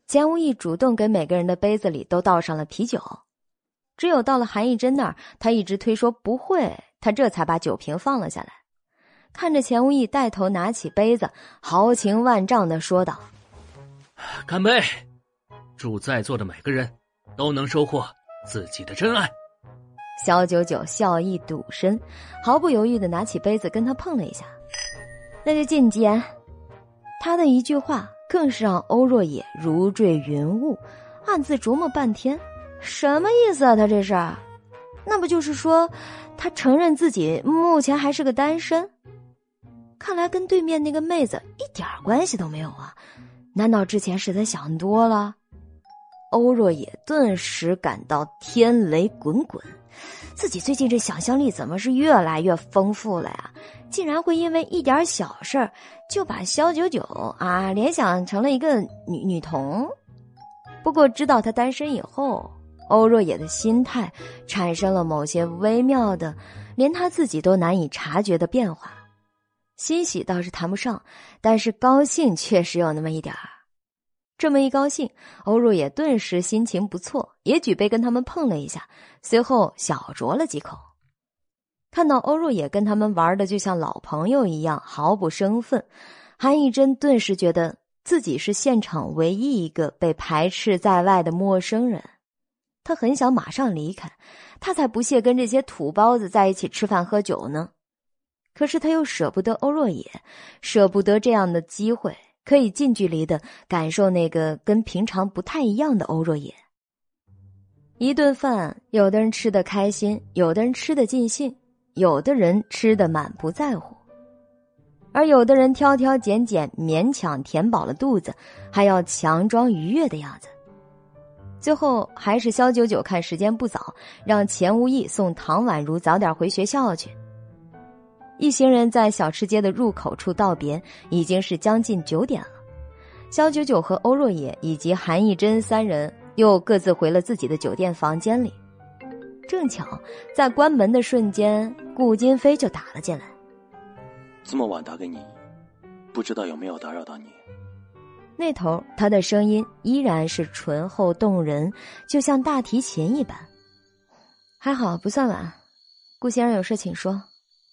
钱无义主动给每个人的杯子里都倒上了啤酒，只有到了韩义珍那儿，他一直推说不会，他这才把酒瓶放了下来。看着钱无义带头拿起杯子，豪情万丈的说道。干杯！祝在座的每个人都能收获自己的真爱。小九九笑意笃深，毫不犹豫的拿起杯子跟他碰了一下。那就进监。他的一句话更是让欧若野如坠云雾，暗自琢磨半天，什么意思啊？他这是？那不就是说，他承认自己目前还是个单身？看来跟对面那个妹子一点关系都没有啊！难道之前是他想多了？欧若野顿时感到天雷滚滚，自己最近这想象力怎么是越来越丰富了呀？竟然会因为一点小事就把肖九九啊联想成了一个女女童。不过知道他单身以后，欧若野的心态产生了某些微妙的，连他自己都难以察觉的变化。欣喜倒是谈不上，但是高兴确实有那么一点儿。这么一高兴，欧若也顿时心情不错，也举杯跟他们碰了一下，随后小酌了几口。看到欧若也跟他们玩的就像老朋友一样，毫不生分，韩义珍顿时觉得自己是现场唯一一个被排斥在外的陌生人。他很想马上离开，他才不屑跟这些土包子在一起吃饭喝酒呢。可是他又舍不得欧若野，舍不得这样的机会可以近距离的感受那个跟平常不太一样的欧若野。一顿饭，有的人吃的开心，有的人吃的尽兴，有的人吃的满不在乎，而有的人挑挑拣拣，勉强填饱了肚子，还要强装愉悦的样子。最后还是肖九九看时间不早，让钱无义送唐宛如早点回学校去。一行人在小吃街的入口处道别，已经是将近九点了。肖九九和欧若野以及韩义珍三人又各自回了自己的酒店房间里。正巧在关门的瞬间，顾金飞就打了进来。这么晚打给你，不知道有没有打扰到你？那头他的声音依然是醇厚动人，就像大提琴一般。还好不算晚，顾先生有事请说。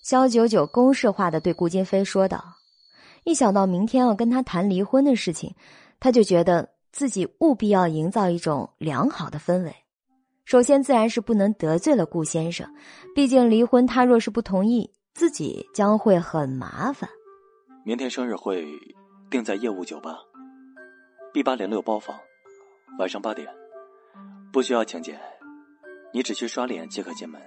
肖九九公式化的对顾金飞说道：“一想到明天要跟他谈离婚的事情，他就觉得自己务必要营造一种良好的氛围。首先，自然是不能得罪了顾先生，毕竟离婚他若是不同意，自己将会很麻烦。明天生日会定在业务酒吧，B 八零六包房，晚上八点，不需要请柬，你只需刷脸即可进门。”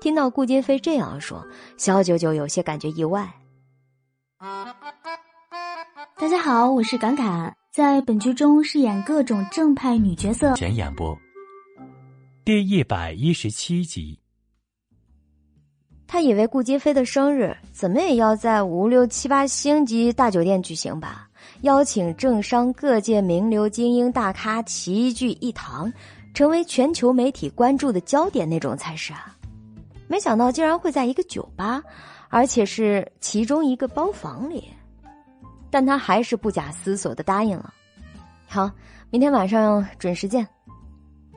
听到顾金飞这样说，肖九九有些感觉意外。大家好，我是侃侃，在本剧中饰演各种正派女角色。前演播第一百一十七集。他以为顾金飞的生日怎么也要在五六七八星级大酒店举行吧，邀请政商各界名流精英大咖齐聚一堂，成为全球媒体关注的焦点那种才是啊。没想到竟然会在一个酒吧，而且是其中一个包房里，但他还是不假思索的答应了。好，明天晚上准时见。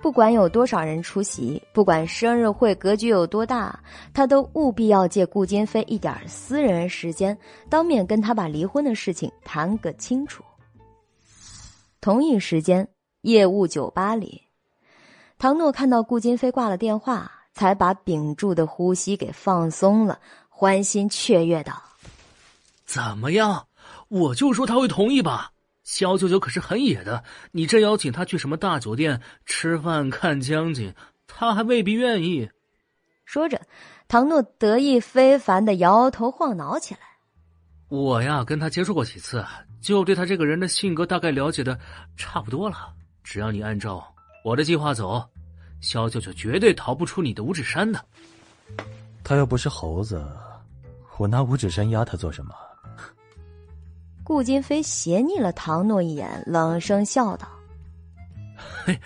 不管有多少人出席，不管生日会格局有多大，他都务必要借顾金飞一点私人时间，当面跟他把离婚的事情谈个清楚。同一时间，业务酒吧里，唐诺看到顾金飞挂了电话。才把屏住的呼吸给放松了，欢欣雀跃道：“怎么样？我就说他会同意吧。肖九九可是很野的，你真邀请他去什么大酒店吃饭看江景，他还未必愿意。”说着，唐诺得意非凡的摇头晃脑起来。我呀，跟他接触过几次，就对他这个人的性格大概了解的差不多了。只要你按照我的计划走，肖舅舅绝对逃不出你的五指山的。他又不是猴子，我拿五指山压他做什么？顾金飞斜睨了唐诺一眼，冷声笑道：“嘿，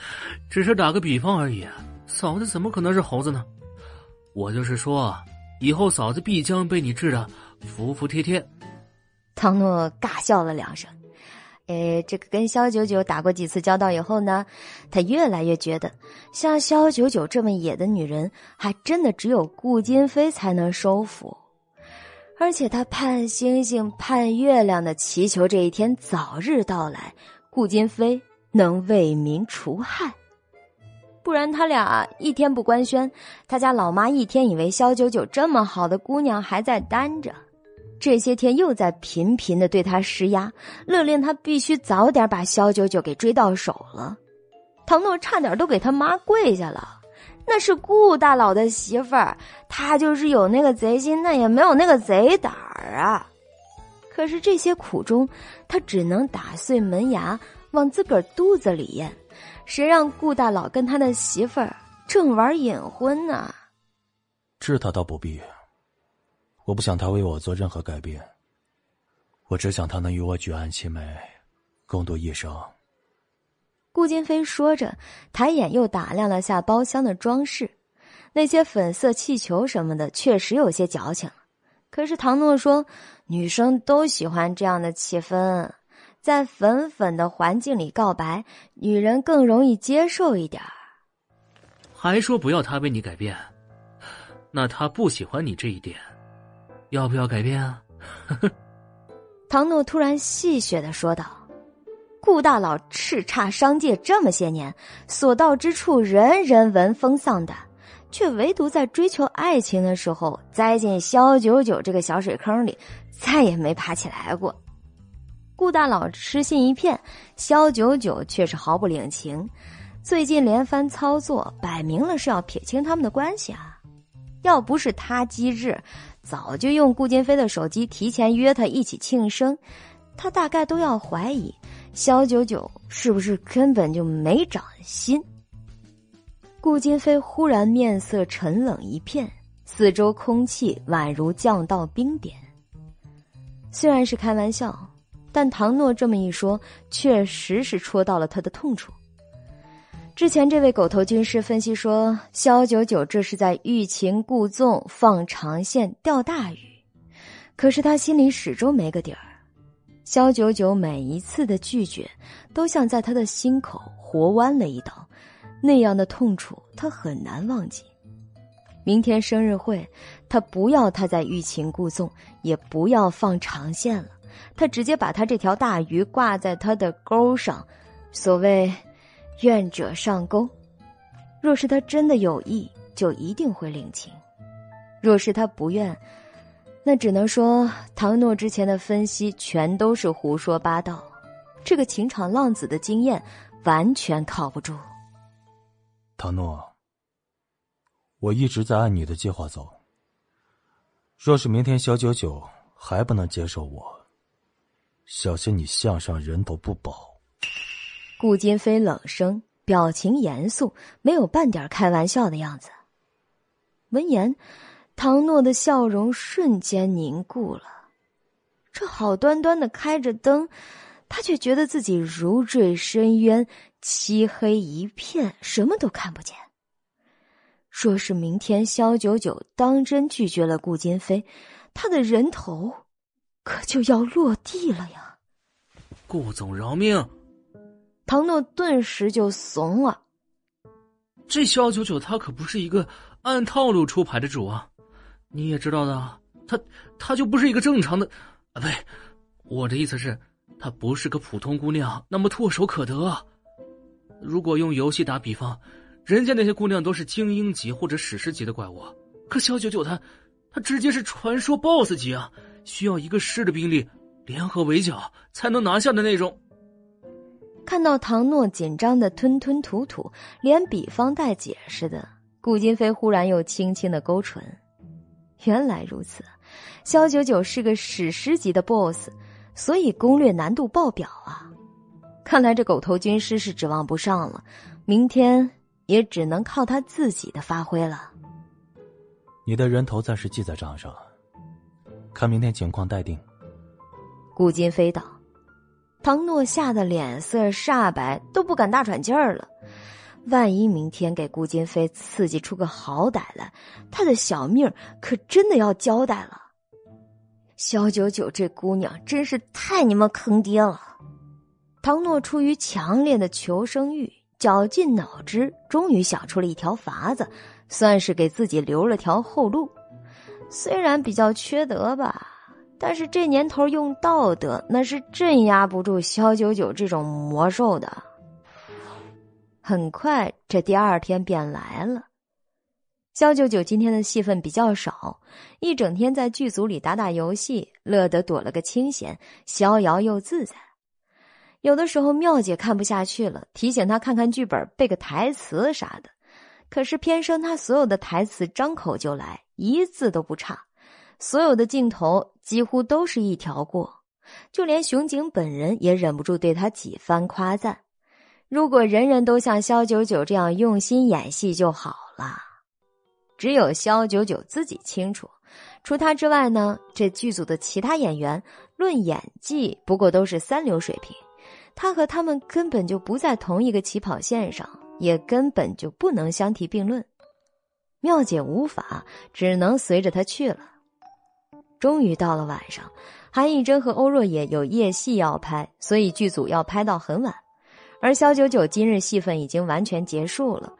只是打个比方而已，嫂子怎么可能是猴子呢？”我就是说，以后嫂子必将被你治的服服帖帖。唐诺尬笑了两声，哎，这个跟肖九九打过几次交道以后呢，他越来越觉得，像肖九九这么野的女人，还真的只有顾金飞才能收服。而且他盼星星盼月亮的祈求这一天早日到来，顾金飞能为民除害。不然他俩一天不官宣，他家老妈一天以为肖九九这么好的姑娘还在单着，这些天又在频频的对他施压，勒令他必须早点把肖九九给追到手了。唐诺差点都给他妈跪下了，那是顾大佬的媳妇儿，他就是有那个贼心，那也没有那个贼胆儿啊。可是这些苦衷，他只能打碎门牙往自个儿肚子里咽。谁让顾大佬跟他的媳妇儿正玩隐婚呢？治他倒不必，我不想他为我做任何改变。我只想他能与我举案齐眉，共度一生。顾金飞说着，抬眼又打量了下包厢的装饰，那些粉色气球什么的，确实有些矫情。可是唐诺说，女生都喜欢这样的气氛。在粉粉的环境里告白，女人更容易接受一点还说不要他为你改变，那他不喜欢你这一点，要不要改变啊？唐诺突然戏谑的说道：“顾大佬叱咤商界这么些年，所到之处人人闻风丧胆，却唯独在追求爱情的时候栽进肖九九这个小水坑里，再也没爬起来过。”顾大佬痴心一片，肖九九却是毫不领情。最近连番操作，摆明了是要撇清他们的关系啊！要不是他机智，早就用顾金飞的手机提前约他一起庆生。他大概都要怀疑肖九九是不是根本就没长心。顾金飞忽然面色沉冷一片，四周空气宛如降到冰点。虽然是开玩笑。但唐诺这么一说，确实是戳到了他的痛处。之前这位狗头军师分析说，肖九九这是在欲擒故纵、放长线钓大鱼，可是他心里始终没个底儿。肖九九每一次的拒绝，都像在他的心口活剜了一刀，那样的痛楚他很难忘记。明天生日会，他不要他再欲擒故纵，也不要放长线了。他直接把他这条大鱼挂在他的钩上，所谓“愿者上钩”。若是他真的有意，就一定会领情；若是他不愿，那只能说唐诺之前的分析全都是胡说八道。这个情场浪子的经验完全靠不住。唐诺，我一直在按你的计划走。若是明天小九九还不能接受我，小心你项上人头不保。顾金飞冷声，表情严肃，没有半点开玩笑的样子。闻言，唐诺的笑容瞬间凝固了。这好端端的开着灯，他却觉得自己如坠深渊，漆黑一片，什么都看不见。若是明天萧九九当真拒绝了顾金飞，他的人头……可就要落地了呀！顾总饶命！唐诺顿时就怂了。这肖九九他可不是一个按套路出牌的主啊！你也知道的，他他就不是一个正常的……啊，不对，我的意思是，她不是个普通姑娘，那么唾手可得。如果用游戏打比方，人家那些姑娘都是精英级或者史诗级的怪物，可小九九他，他直接是传说 BOSS 级啊！需要一个师的兵力联合围剿才能拿下的那种。看到唐诺紧张的吞吞吐吐，连比方带解释的，顾金飞忽然又轻轻的勾唇。原来如此，萧九九是个史诗级的 BOSS，所以攻略难度爆表啊！看来这狗头军师是指望不上了，明天也只能靠他自己的发挥了。你的人头暂时记在账上，看明天情况待定。顾金飞道。唐诺吓得脸色煞白，都不敢大喘气儿了。万一明天给顾金飞刺激出个好歹来，他的小命可真的要交代了。肖九九这姑娘真是太你妈坑爹了！唐诺出于强烈的求生欲，绞尽脑汁，终于想出了一条法子，算是给自己留了条后路。虽然比较缺德吧。但是这年头用道德那是镇压不住萧九九这种魔兽的。很快，这第二天便来了。萧九九今天的戏份比较少，一整天在剧组里打打游戏，乐得躲了个清闲，逍遥又自在。有的时候妙姐看不下去了，提醒他看看剧本，背个台词啥的。可是偏生他所有的台词张口就来，一字都不差。所有的镜头几乎都是一条过，就连熊景本人也忍不住对他几番夸赞。如果人人都像肖九九这样用心演戏就好了。只有肖九九自己清楚，除他之外呢，这剧组的其他演员论演技不过都是三流水平，他和他们根本就不在同一个起跑线上，也根本就不能相提并论。妙姐无法，只能随着他去了。终于到了晚上，韩艺珍和欧若野有夜戏要拍，所以剧组要拍到很晚。而肖九九今日戏份已经完全结束了，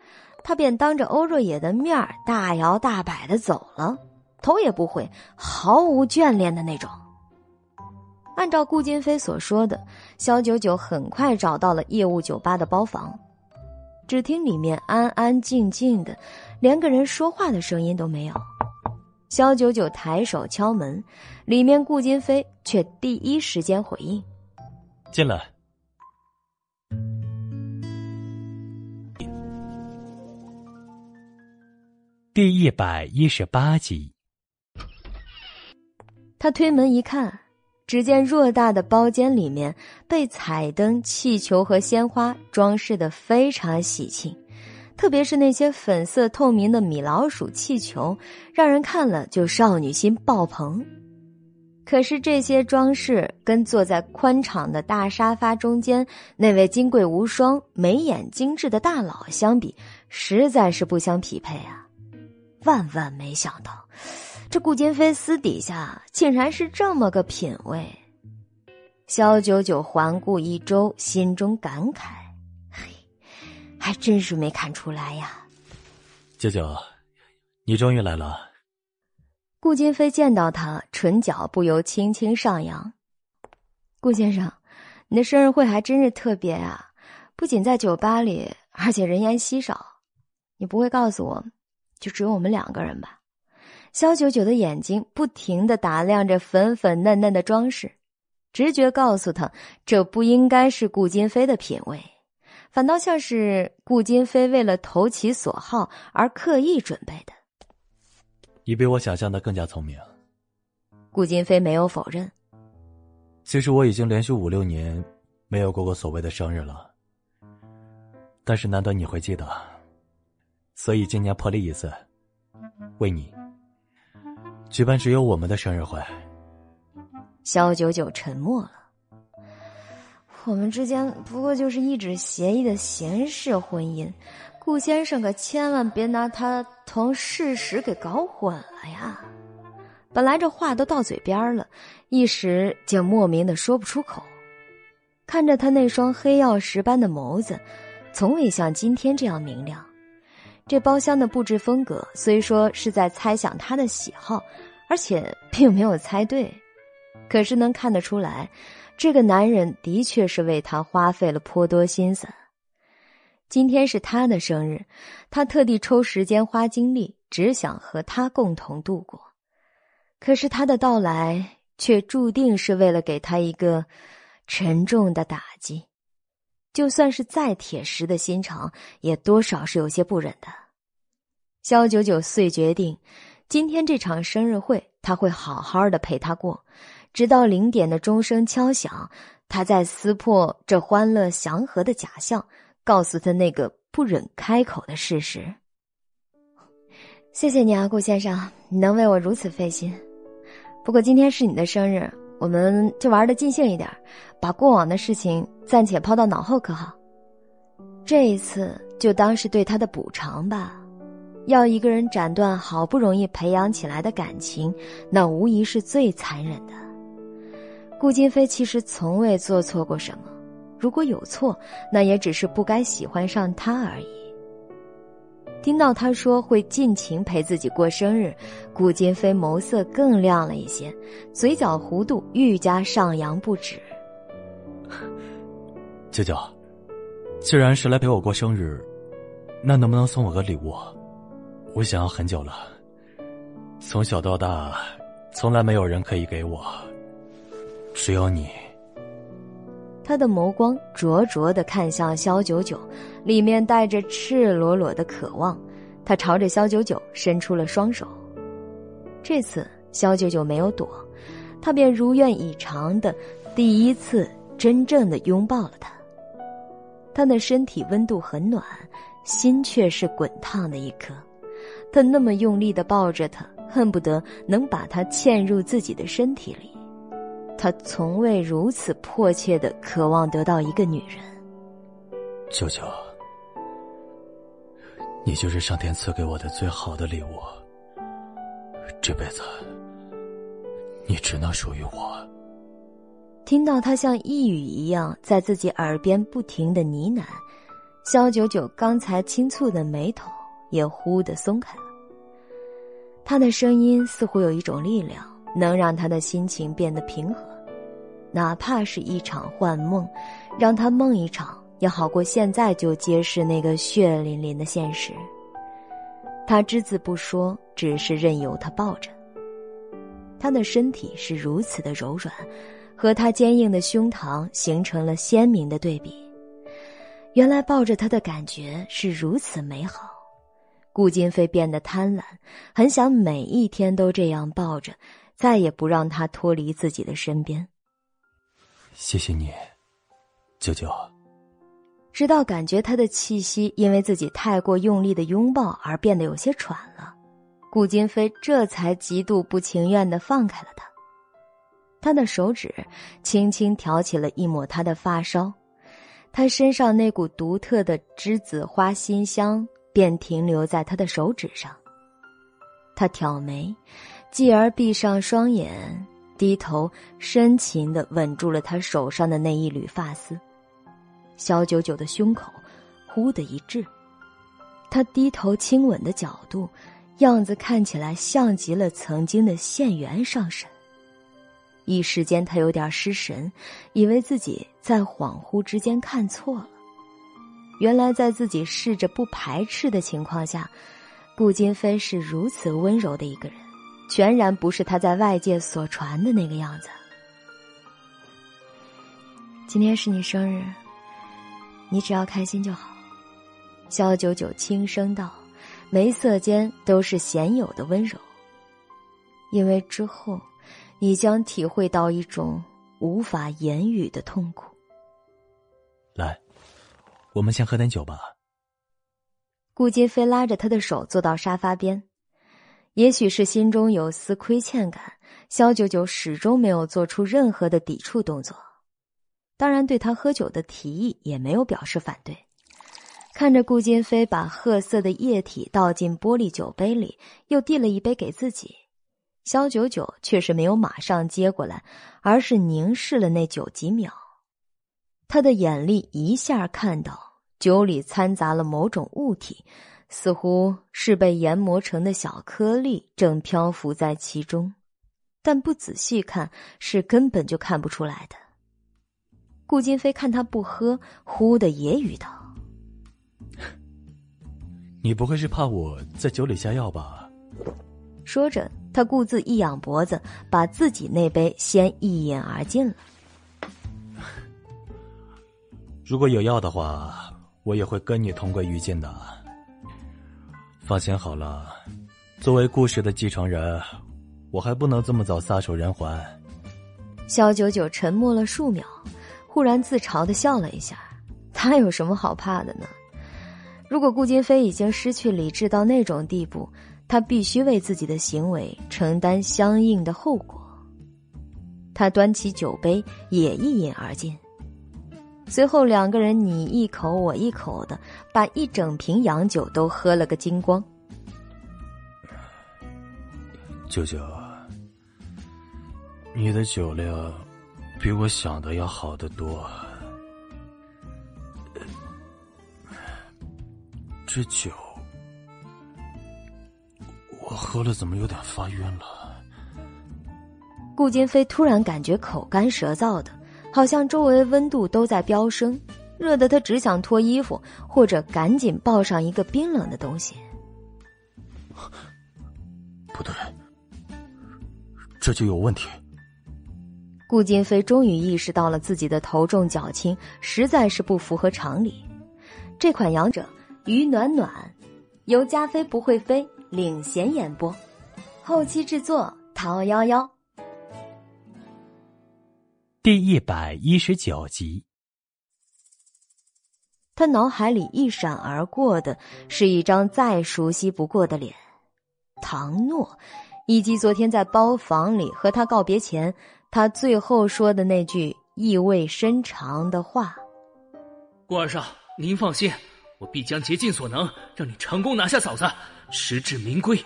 他便当着欧若野的面儿大摇大摆的走了，头也不回，毫无眷恋的那种。按照顾金飞所说的，肖九九很快找到了业务酒吧的包房，只听里面安安静静的，连个人说话的声音都没有。肖九九抬手敲门，里面顾金飞却第一时间回应：“进来。”第一百一十八集。他推门一看，只见偌大的包间里面被彩灯、气球和鲜花装饰的非常喜庆。特别是那些粉色透明的米老鼠气球，让人看了就少女心爆棚。可是这些装饰跟坐在宽敞的大沙发中间那位金贵无双、眉眼精致的大佬相比，实在是不相匹配啊！万万没想到，这顾金飞私底下竟然是这么个品味。肖九九环顾一周，心中感慨。还真是没看出来呀，九九，你终于来了。顾金飞见到他，唇角不由轻轻上扬。顾先生，你的生日会还真是特别啊！不仅在酒吧里，而且人烟稀少。你不会告诉我，就只有我们两个人吧？肖九九的眼睛不停的打量着粉粉嫩嫩的装饰，直觉告诉他，这不应该是顾金飞的品味。反倒像是顾金飞为了投其所好而刻意准备的。你比我想象的更加聪明。顾金飞没有否认。其实我已经连续五六年没有过过所谓的生日了，但是难得你会记得，所以今年破例一次，为你举办只有我们的生日会。肖九九沉默了。我们之间不过就是一纸协议的闲事婚姻，顾先生可千万别拿它同事实给搞混了呀！本来这话都到嘴边了，一时竟莫名的说不出口。看着他那双黑曜石般的眸子，从未像今天这样明亮。这包厢的布置风格虽说是在猜想他的喜好，而且并没有猜对，可是能看得出来。这个男人的确是为他花费了颇多心思。今天是他的生日，他特地抽时间花精力，只想和他共同度过。可是他的到来却注定是为了给他一个沉重的打击。就算是再铁石的心肠，也多少是有些不忍的。肖九九遂决定，今天这场生日会，他会好好的陪他过，直到零点的钟声敲响，他在撕破这欢乐祥和的假象。告诉他那个不忍开口的事实。谢谢你啊，顾先生，你能为我如此费心。不过今天是你的生日，我们就玩的尽兴一点，把过往的事情暂且抛到脑后，可好？这一次就当是对他的补偿吧。要一个人斩断好不容易培养起来的感情，那无疑是最残忍的。顾金飞其实从未做错过什么。如果有错，那也只是不该喜欢上他而已。听到他说会尽情陪自己过生日，顾金飞眸色更亮了一些，嘴角弧度愈加上扬不止。舅舅，既然是来陪我过生日，那能不能送我个礼物？我想要很久了，从小到大，从来没有人可以给我，只有你。他的眸光灼灼的看向萧九九，里面带着赤裸裸的渴望。他朝着萧九九伸出了双手。这次萧九九没有躲，他便如愿以偿的第一次真正的拥抱了他。他的身体温度很暖，心却是滚烫的一颗。他那么用力的抱着他，恨不得能把他嵌入自己的身体里。他从未如此迫切的渴望得到一个女人。舅舅，你就是上天赐给我的最好的礼物。这辈子，你只能属于我。听到他像呓语一样在自己耳边不停的呢喃，肖九九刚才轻蹙的眉头也忽的松开了。他的声音似乎有一种力量。能让他的心情变得平和，哪怕是一场幻梦，让他梦一场也好过现在就揭示那个血淋淋的现实。他只字不说，只是任由他抱着。他的身体是如此的柔软，和他坚硬的胸膛形成了鲜明的对比。原来抱着他的感觉是如此美好。顾金飞变得贪婪，很想每一天都这样抱着。再也不让他脱离自己的身边。谢谢你，舅舅。直到感觉他的气息因为自己太过用力的拥抱而变得有些喘了，顾金飞这才极度不情愿的放开了他。他的手指轻轻挑起了一抹他的发梢，他身上那股独特的栀子花馨香便停留在他的手指上。他挑眉。继而闭上双眼，低头深情的吻住了他手上的那一缕发丝。萧九九的胸口忽的一滞，他低头亲吻的角度，样子看起来像极了曾经的县元上神。一时间，他有点失神，以为自己在恍惚之间看错了。原来，在自己试着不排斥的情况下，顾金飞是如此温柔的一个人。全然不是他在外界所传的那个样子。今天是你生日，你只要开心就好。”萧九九轻声道，眉色间都是鲜有的温柔。因为之后，你将体会到一种无法言语的痛苦。来，我们先喝点酒吧。顾金飞拉着他的手坐到沙发边。也许是心中有丝亏欠感，萧九九始终没有做出任何的抵触动作。当然，对他喝酒的提议也没有表示反对。看着顾金飞把褐色的液体倒进玻璃酒杯里，又递了一杯给自己，萧九九却是没有马上接过来，而是凝视了那酒几秒。他的眼力一下看到酒里掺杂了某种物体。似乎是被研磨成的小颗粒，正漂浮在其中，但不仔细看是根本就看不出来的。顾金飞看他不喝，忽的揶揄道：“你不会是怕我在酒里下药吧？说着，他顾自一仰脖子，把自己那杯先一饮而尽了。如果有药的话，我也会跟你同归于尽的。放心好了，作为故事的继承人，我还不能这么早撒手人寰。肖九九沉默了数秒，忽然自嘲的笑了一下。他有什么好怕的呢？如果顾金飞已经失去理智到那种地步，他必须为自己的行为承担相应的后果。他端起酒杯，也一饮而尽。随后，两个人你一口我一口的，把一整瓶洋酒都喝了个精光。舅舅，你的酒量比我想的要好得多。这酒，我喝了怎么有点发晕了？顾金飞突然感觉口干舌燥的，好像周围温度都在飙升，热得他只想脱衣服，或者赶紧抱上一个冰冷的东西。不对，这就有问题。顾金飞终于意识到了自己的头重脚轻，实在是不符合常理。这款养者。于暖暖，由加菲不会飞领衔演播，后期制作陶幺幺。第一百一十九集，他脑海里一闪而过的是一张再熟悉不过的脸，唐诺，以及昨天在包房里和他告别前，他最后说的那句意味深长的话：“顾二少，您放心。”我必将竭尽所能，让你成功拿下嫂子，实至名归。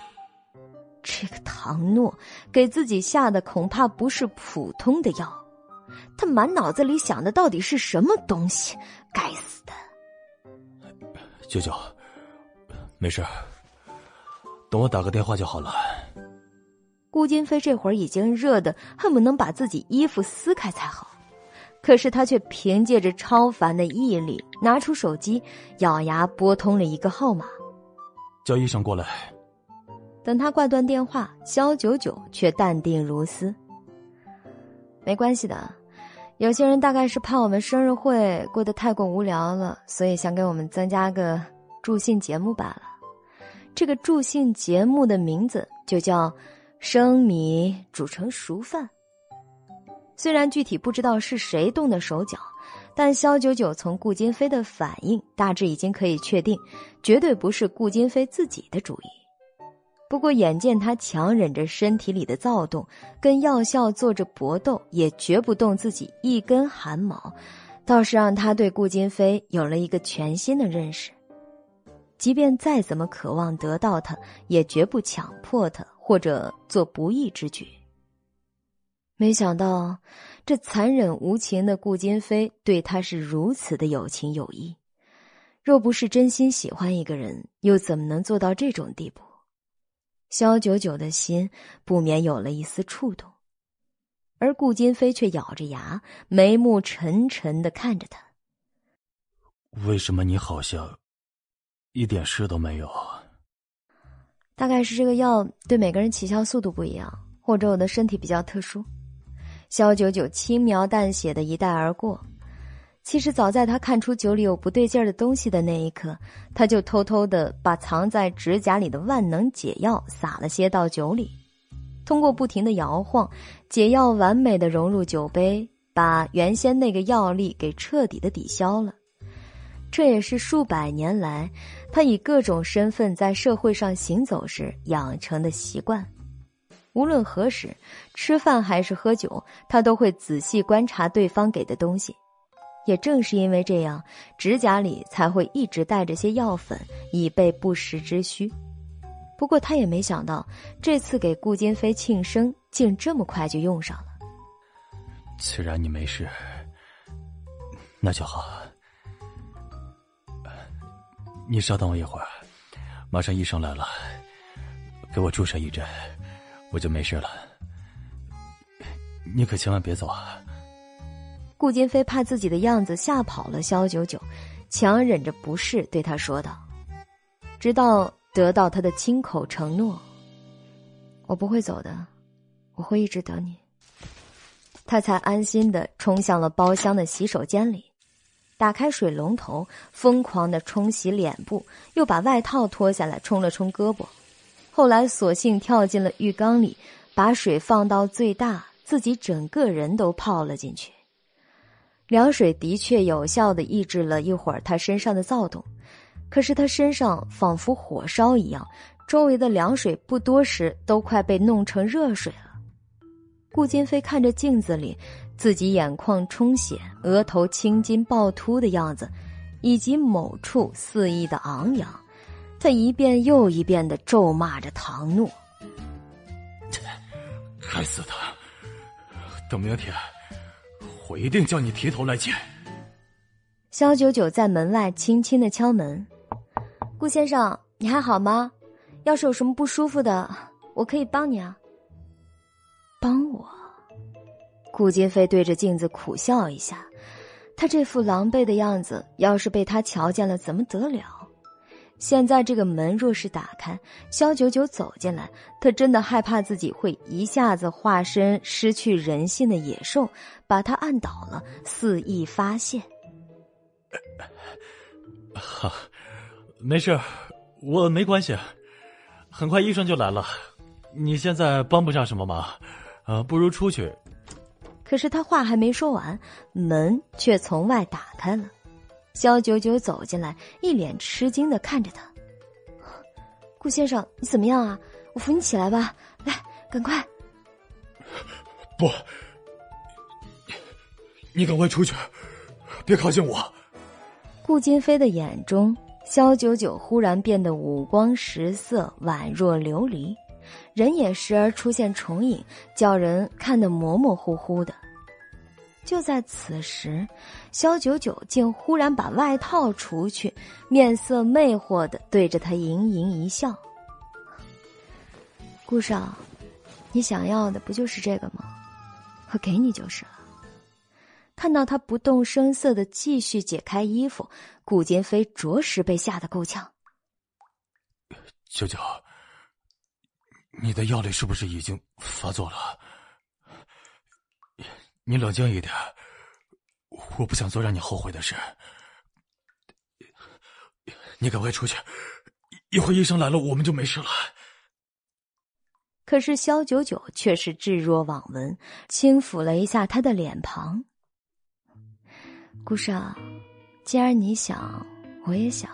这个唐诺给自己下的恐怕不是普通的药，他满脑子里想的到底是什么东西？该死的！舅舅，没事，等我打个电话就好了。顾金飞这会儿已经热的恨不能把自己衣服撕开才好。可是他却凭借着超凡的毅力，拿出手机，咬牙拨通了一个号码，叫医生过来。等他挂断电话，肖九九却淡定如斯。没关系的，有些人大概是怕我们生日会过得太过无聊了，所以想给我们增加个助兴节目罢了。这个助兴节目的名字就叫“生米煮成熟饭”。虽然具体不知道是谁动的手脚，但肖九九从顾金飞的反应大致已经可以确定，绝对不是顾金飞自己的主意。不过眼见他强忍着身体里的躁动，跟药效做着搏斗，也绝不动自己一根汗毛，倒是让他对顾金飞有了一个全新的认识。即便再怎么渴望得到他，也绝不强迫他或者做不义之举。没想到，这残忍无情的顾金飞对他是如此的有情有义。若不是真心喜欢一个人，又怎么能做到这种地步？萧九九的心不免有了一丝触动，而顾金飞却咬着牙，眉目沉沉的看着他。为什么你好像一点事都没有？大概是这个药对每个人起效速度不一样，或者我的身体比较特殊。肖九九轻描淡写的一带而过，其实早在他看出酒里有不对劲儿的东西的那一刻，他就偷偷的把藏在指甲里的万能解药撒了些到酒里，通过不停的摇晃，解药完美的融入酒杯，把原先那个药力给彻底的抵消了。这也是数百年来他以各种身份在社会上行走时养成的习惯。无论何时，吃饭还是喝酒，他都会仔细观察对方给的东西。也正是因为这样，指甲里才会一直带着些药粉，以备不时之需。不过他也没想到，这次给顾金飞庆生，竟这么快就用上了。既然你没事，那就好。你稍等我一会儿，马上医生来了，给我注射一针。我就没事了，你可千万别走啊！顾金飞怕自己的样子吓跑了肖九九，强忍着不适对他说道：“直到得到他的亲口承诺：“我不会走的，我会一直等你。”他才安心的冲向了包厢的洗手间里，打开水龙头，疯狂的冲洗脸部，又把外套脱下来冲了冲胳膊，后来索性跳进了浴缸里，把水放到最大，自己整个人都泡了进去。凉水的确有效的抑制了一会儿他身上的躁动，可是他身上仿佛火烧一样，周围的凉水不多时都快被弄成热水了。顾金飞看着镜子里自己眼眶充血、额头青筋暴突的样子，以及某处肆意的昂扬，他一遍又一遍的咒骂着唐诺：“ 该死的！等明天，我一定叫你提头来见。”肖九九在门外轻轻的敲门：“顾先生，你还好吗？要是有什么不舒服的，我可以帮你啊。”帮我，顾金飞对着镜子苦笑一下，他这副狼狈的样子，要是被他瞧见了，怎么得了？现在这个门若是打开，肖九九走进来，他真的害怕自己会一下子化身失去人性的野兽，把他按倒了，肆意发泄。好，没事，我没关系，很快医生就来了。你现在帮不上什么忙。呃，不如出去。可是他话还没说完，门却从外打开了。肖九九走进来，一脸吃惊的看着他。顾先生，你怎么样啊？我扶你起来吧。来，赶快。不，你赶快出去，别靠近我。顾金飞的眼中，肖九九忽然变得五光十色，宛若琉璃。人也时而出现重影，叫人看得模模糊糊的。就在此时，肖九九竟忽然把外套除去，面色魅惑的对着他盈盈一笑：“顾少，你想要的不就是这个吗？我给你就是了。”看到他不动声色的继续解开衣服，顾金飞着实被吓得够呛。九九。你的药力是不是已经发作了？你冷静一点，我不想做让你后悔的事。你赶快出去，一会儿医生来了，我们就没事了。可是肖九九却是置若罔闻，轻抚了一下他的脸庞。顾少，既然你想，我也想，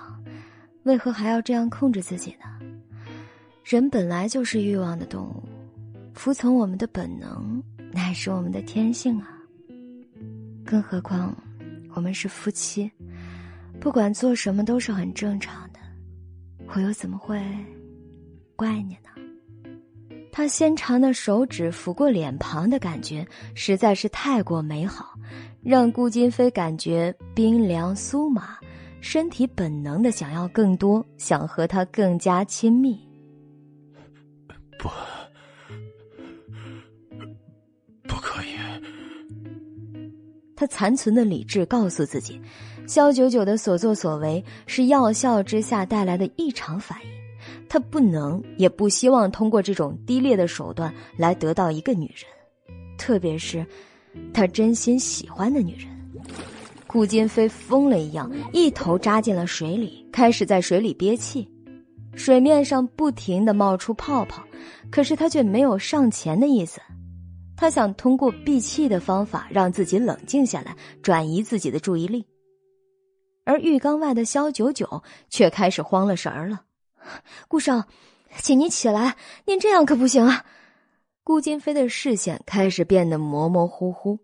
为何还要这样控制自己呢？人本来就是欲望的动物，服从我们的本能那是我们的天性啊。更何况，我们是夫妻，不管做什么都是很正常的，我又怎么会怪你呢？他纤长的手指抚过脸庞的感觉实在是太过美好，让顾金飞感觉冰凉酥麻，身体本能的想要更多，想和他更加亲密。不他残存的理智告诉自己，肖九九的所作所为是药效之下带来的异常反应，他不能也不希望通过这种低劣的手段来得到一个女人，特别是他真心喜欢的女人。顾金飞疯了一样，一头扎进了水里，开始在水里憋气。水面上不停的冒出泡泡，可是他却没有上前的意思。他想通过闭气的方法让自己冷静下来，转移自己的注意力。而浴缸外的肖九九却开始慌了神儿了。顾少，请您起来，您这样可不行啊！顾金飞的视线开始变得模模糊糊，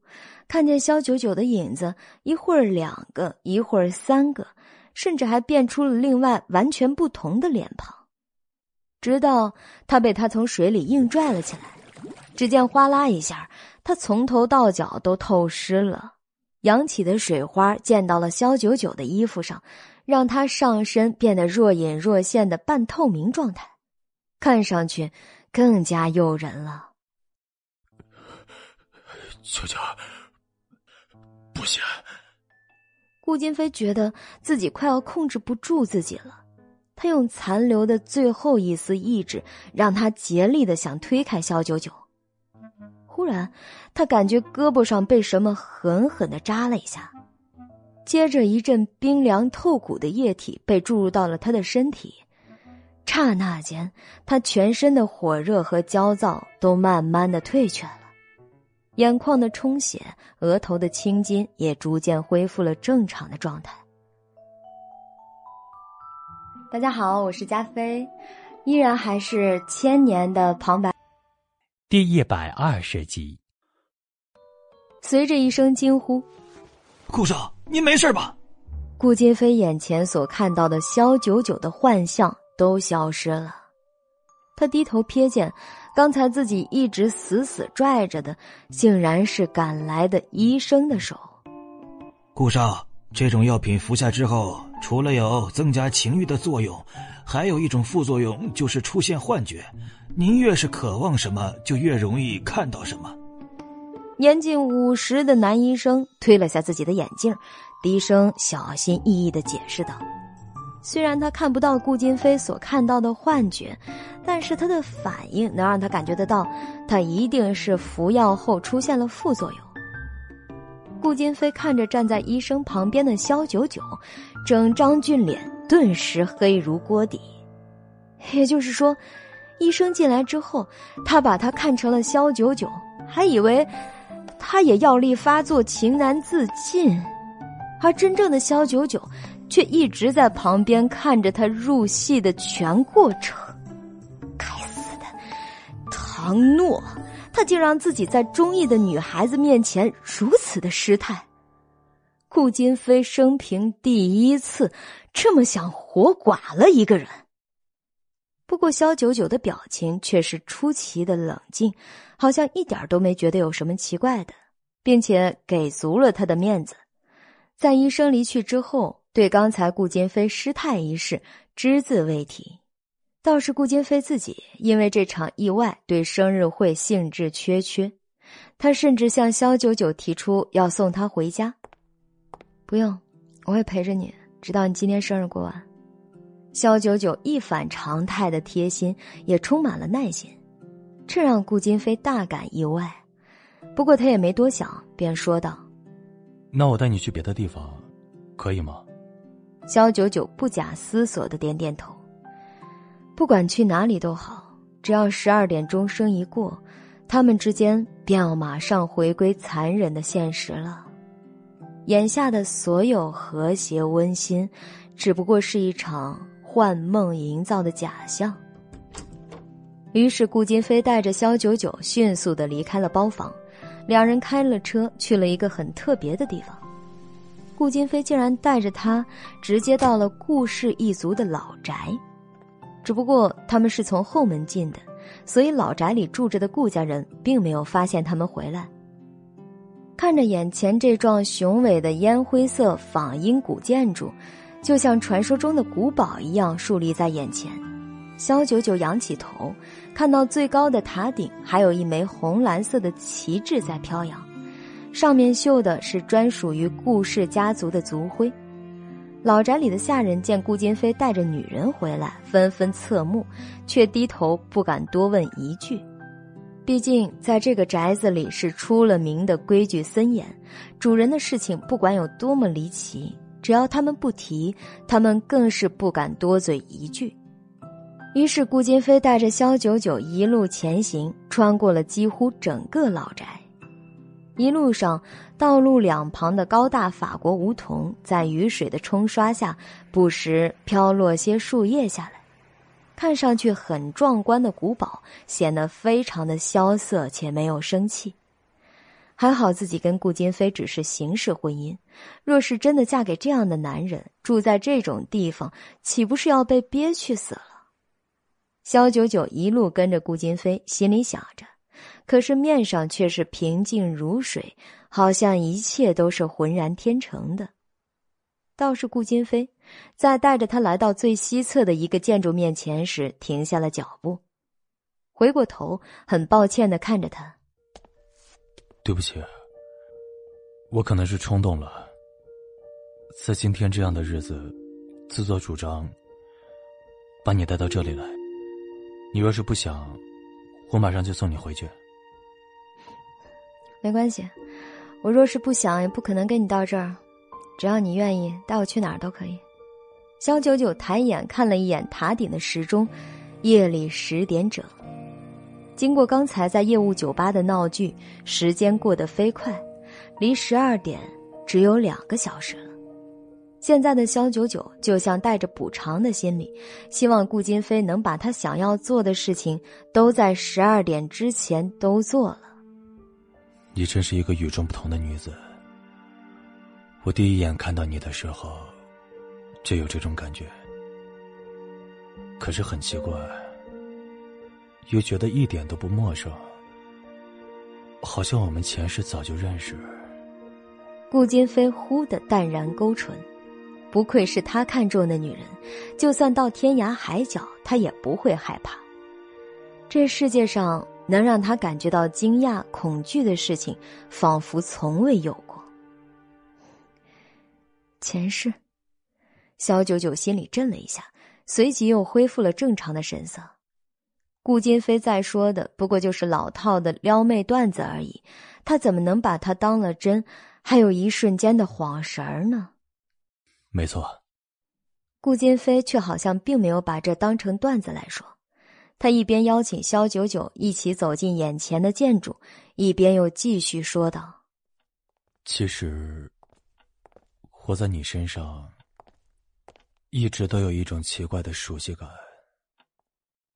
看见肖九九的影子，一会儿两个，一会儿三个。甚至还变出了另外完全不同的脸庞，直到他被他从水里硬拽了起来。只见哗啦一下，他从头到脚都透湿了，扬起的水花溅到了肖九九的衣服上，让他上身变得若隐若现的半透明状态，看上去更加诱人了。九九，不行。顾金飞觉得自己快要控制不住自己了，他用残留的最后一丝意志，让他竭力的想推开肖九九。忽然，他感觉胳膊上被什么狠狠的扎了一下，接着一阵冰凉透骨的液体被注入到了他的身体。刹那间，他全身的火热和焦躁都慢慢的退却了，眼眶的充血，额头的青筋也逐渐恢复了正常的状态。大家好，我是加菲，依然还是千年的旁白。第一百二十集，随着一声惊呼，顾少，您没事吧？顾金飞眼前所看到的萧九九的幻象都消失了。他低头瞥见，刚才自己一直死死拽着的，竟然是赶来的医生的手。顾少，这种药品服下之后，除了有增加情欲的作用，还有一种副作用就是出现幻觉。您越是渴望什么，就越容易看到什么。年近五十的男医生推了下自己的眼镜，低声小心翼翼的解释道：“虽然他看不到顾金飞所看到的幻觉，但是他的反应能让他感觉得到，他一定是服药后出现了副作用。”顾金飞看着站在医生旁边的肖九九，整张俊脸顿时黑如锅底。也就是说。医生进来之后，他把他看成了萧九九，还以为他也药力发作，情难自禁。而真正的萧九九，却一直在旁边看着他入戏的全过程。该死的唐诺，他竟让自己在中意的女孩子面前如此的失态。顾金飞生平第一次这么想活剐了一个人。不过，肖九九的表情却是出奇的冷静，好像一点都没觉得有什么奇怪的，并且给足了他的面子。在医生离去之后，对刚才顾金飞失态一事只字未提。倒是顾金飞自己，因为这场意外，对生日会兴致缺缺。他甚至向肖九九提出要送他回家。不用，我会陪着你，直到你今天生日过完。肖九九一反常态的贴心，也充满了耐心，这让顾金飞大感意外。不过他也没多想，便说道：“那我带你去别的地方，可以吗？”肖九九不假思索的点点头。不管去哪里都好，只要十二点钟声一过，他们之间便要马上回归残忍的现实了。眼下的所有和谐温馨，只不过是一场。幻梦营造的假象。于是顾金飞带着肖九九迅速的离开了包房，两人开了车去了一个很特别的地方。顾金飞竟然带着他直接到了顾氏一族的老宅，只不过他们是从后门进的，所以老宅里住着的顾家人并没有发现他们回来。看着眼前这幢雄伟的烟灰色仿英古建筑。就像传说中的古堡一样竖立在眼前，肖九九仰起头，看到最高的塔顶还有一枚红蓝色的旗帜在飘扬，上面绣的是专属于顾氏家族的族徽。老宅里的下人见顾金飞带着女人回来，纷纷侧目，却低头不敢多问一句。毕竟在这个宅子里是出了名的规矩森严，主人的事情不管有多么离奇。只要他们不提，他们更是不敢多嘴一句。于是顾金飞带着萧九九一路前行，穿过了几乎整个老宅。一路上，道路两旁的高大法国梧桐在雨水的冲刷下，不时飘落些树叶下来，看上去很壮观的古堡显得非常的萧瑟且没有生气。还好自己跟顾金飞只是形式婚姻，若是真的嫁给这样的男人，住在这种地方，岂不是要被憋屈死了？肖九九一路跟着顾金飞，心里想着，可是面上却是平静如水，好像一切都是浑然天成的。倒是顾金飞，在带着他来到最西侧的一个建筑面前时，停下了脚步，回过头，很抱歉的看着他。对不起，我可能是冲动了。在今天这样的日子，自作主张，把你带到这里来。你若是不想，我马上就送你回去。没关系，我若是不想，也不可能跟你到这儿。只要你愿意，带我去哪儿都可以。肖九九抬眼看了一眼塔顶的时钟，夜里十点整。经过刚才在业务酒吧的闹剧，时间过得飞快，离十二点只有两个小时了。现在的肖九九就像带着补偿的心理，希望顾金飞能把他想要做的事情都在十二点之前都做了。你真是一个与众不同的女子。我第一眼看到你的时候，就有这种感觉。可是很奇怪。又觉得一点都不陌生，好像我们前世早就认识。顾金飞忽的淡然勾唇，不愧是他看中的女人，就算到天涯海角，他也不会害怕。这世界上能让他感觉到惊讶、恐惧的事情，仿佛从未有过。前世，肖九九心里震了一下，随即又恢复了正常的神色。顾金飞在说的不过就是老套的撩妹段子而已，他怎么能把他当了真？还有一瞬间的恍神儿呢？没错，顾金飞却好像并没有把这当成段子来说。他一边邀请萧九九一起走进眼前的建筑，一边又继续说道：“其实，活在你身上，一直都有一种奇怪的熟悉感。”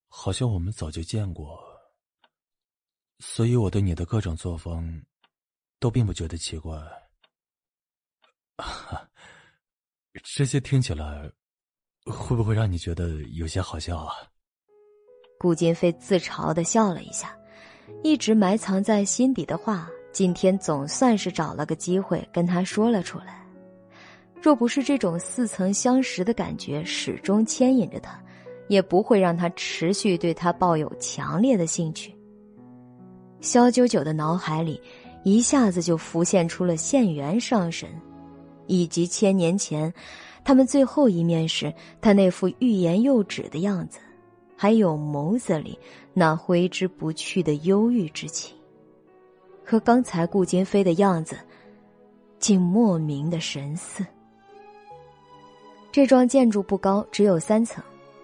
好像我们早就见过，所以我对你的各种作风都并不觉得奇怪。这些听起来会不会让你觉得有些好笑啊？顾金飞自嘲的笑了一下，一直埋藏在心底的话，今天总算是找了个机会跟他说了出来。若不是这种似曾相识的感觉始终牵引着他。也不会让他持续对他抱有强烈的兴趣。肖九九的脑海里一下子就浮现出了县元上神，以及千年前他们最后一面时他那副欲言又止的样子，还有眸子里那挥之不去的忧郁之情，和刚才顾金飞的样子，竟莫名的神似。这幢建筑不高，只有三层。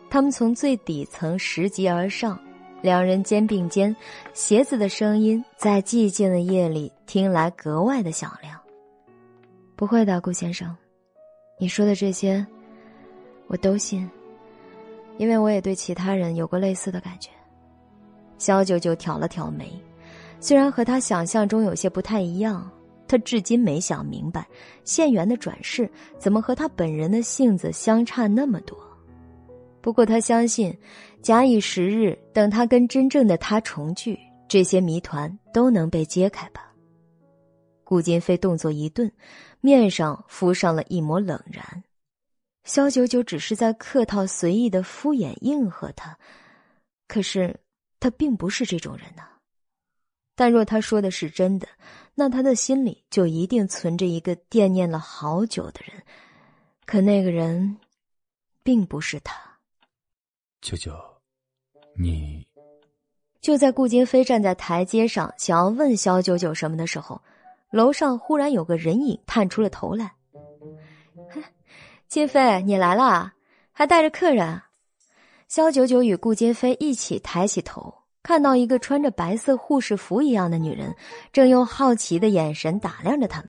他们从最底层拾级而上，两人肩并肩，鞋子的声音在寂静的夜里听来格外的响亮。不会的，顾先生，你说的这些，我都信，因为我也对其他人有过类似的感觉。肖九九挑了挑眉，虽然和他想象中有些不太一样，他至今没想明白，县元的转世怎么和他本人的性子相差那么多。不过他相信，假以时日，等他跟真正的他重聚，这些谜团都能被揭开吧。顾金飞动作一顿，面上浮上了一抹冷然。肖九九只是在客套随意的敷衍应和他，可是他并不是这种人呐。但若他说的是真的，那他的心里就一定存着一个惦念了好久的人，可那个人，并不是他。舅舅，你就在顾金飞站在台阶上想要问肖九九什么的时候，楼上忽然有个人影探出了头来。金飞，你来了，还带着客人。肖九九与顾金飞一起抬起头，看到一个穿着白色护士服一样的女人，正用好奇的眼神打量着他们。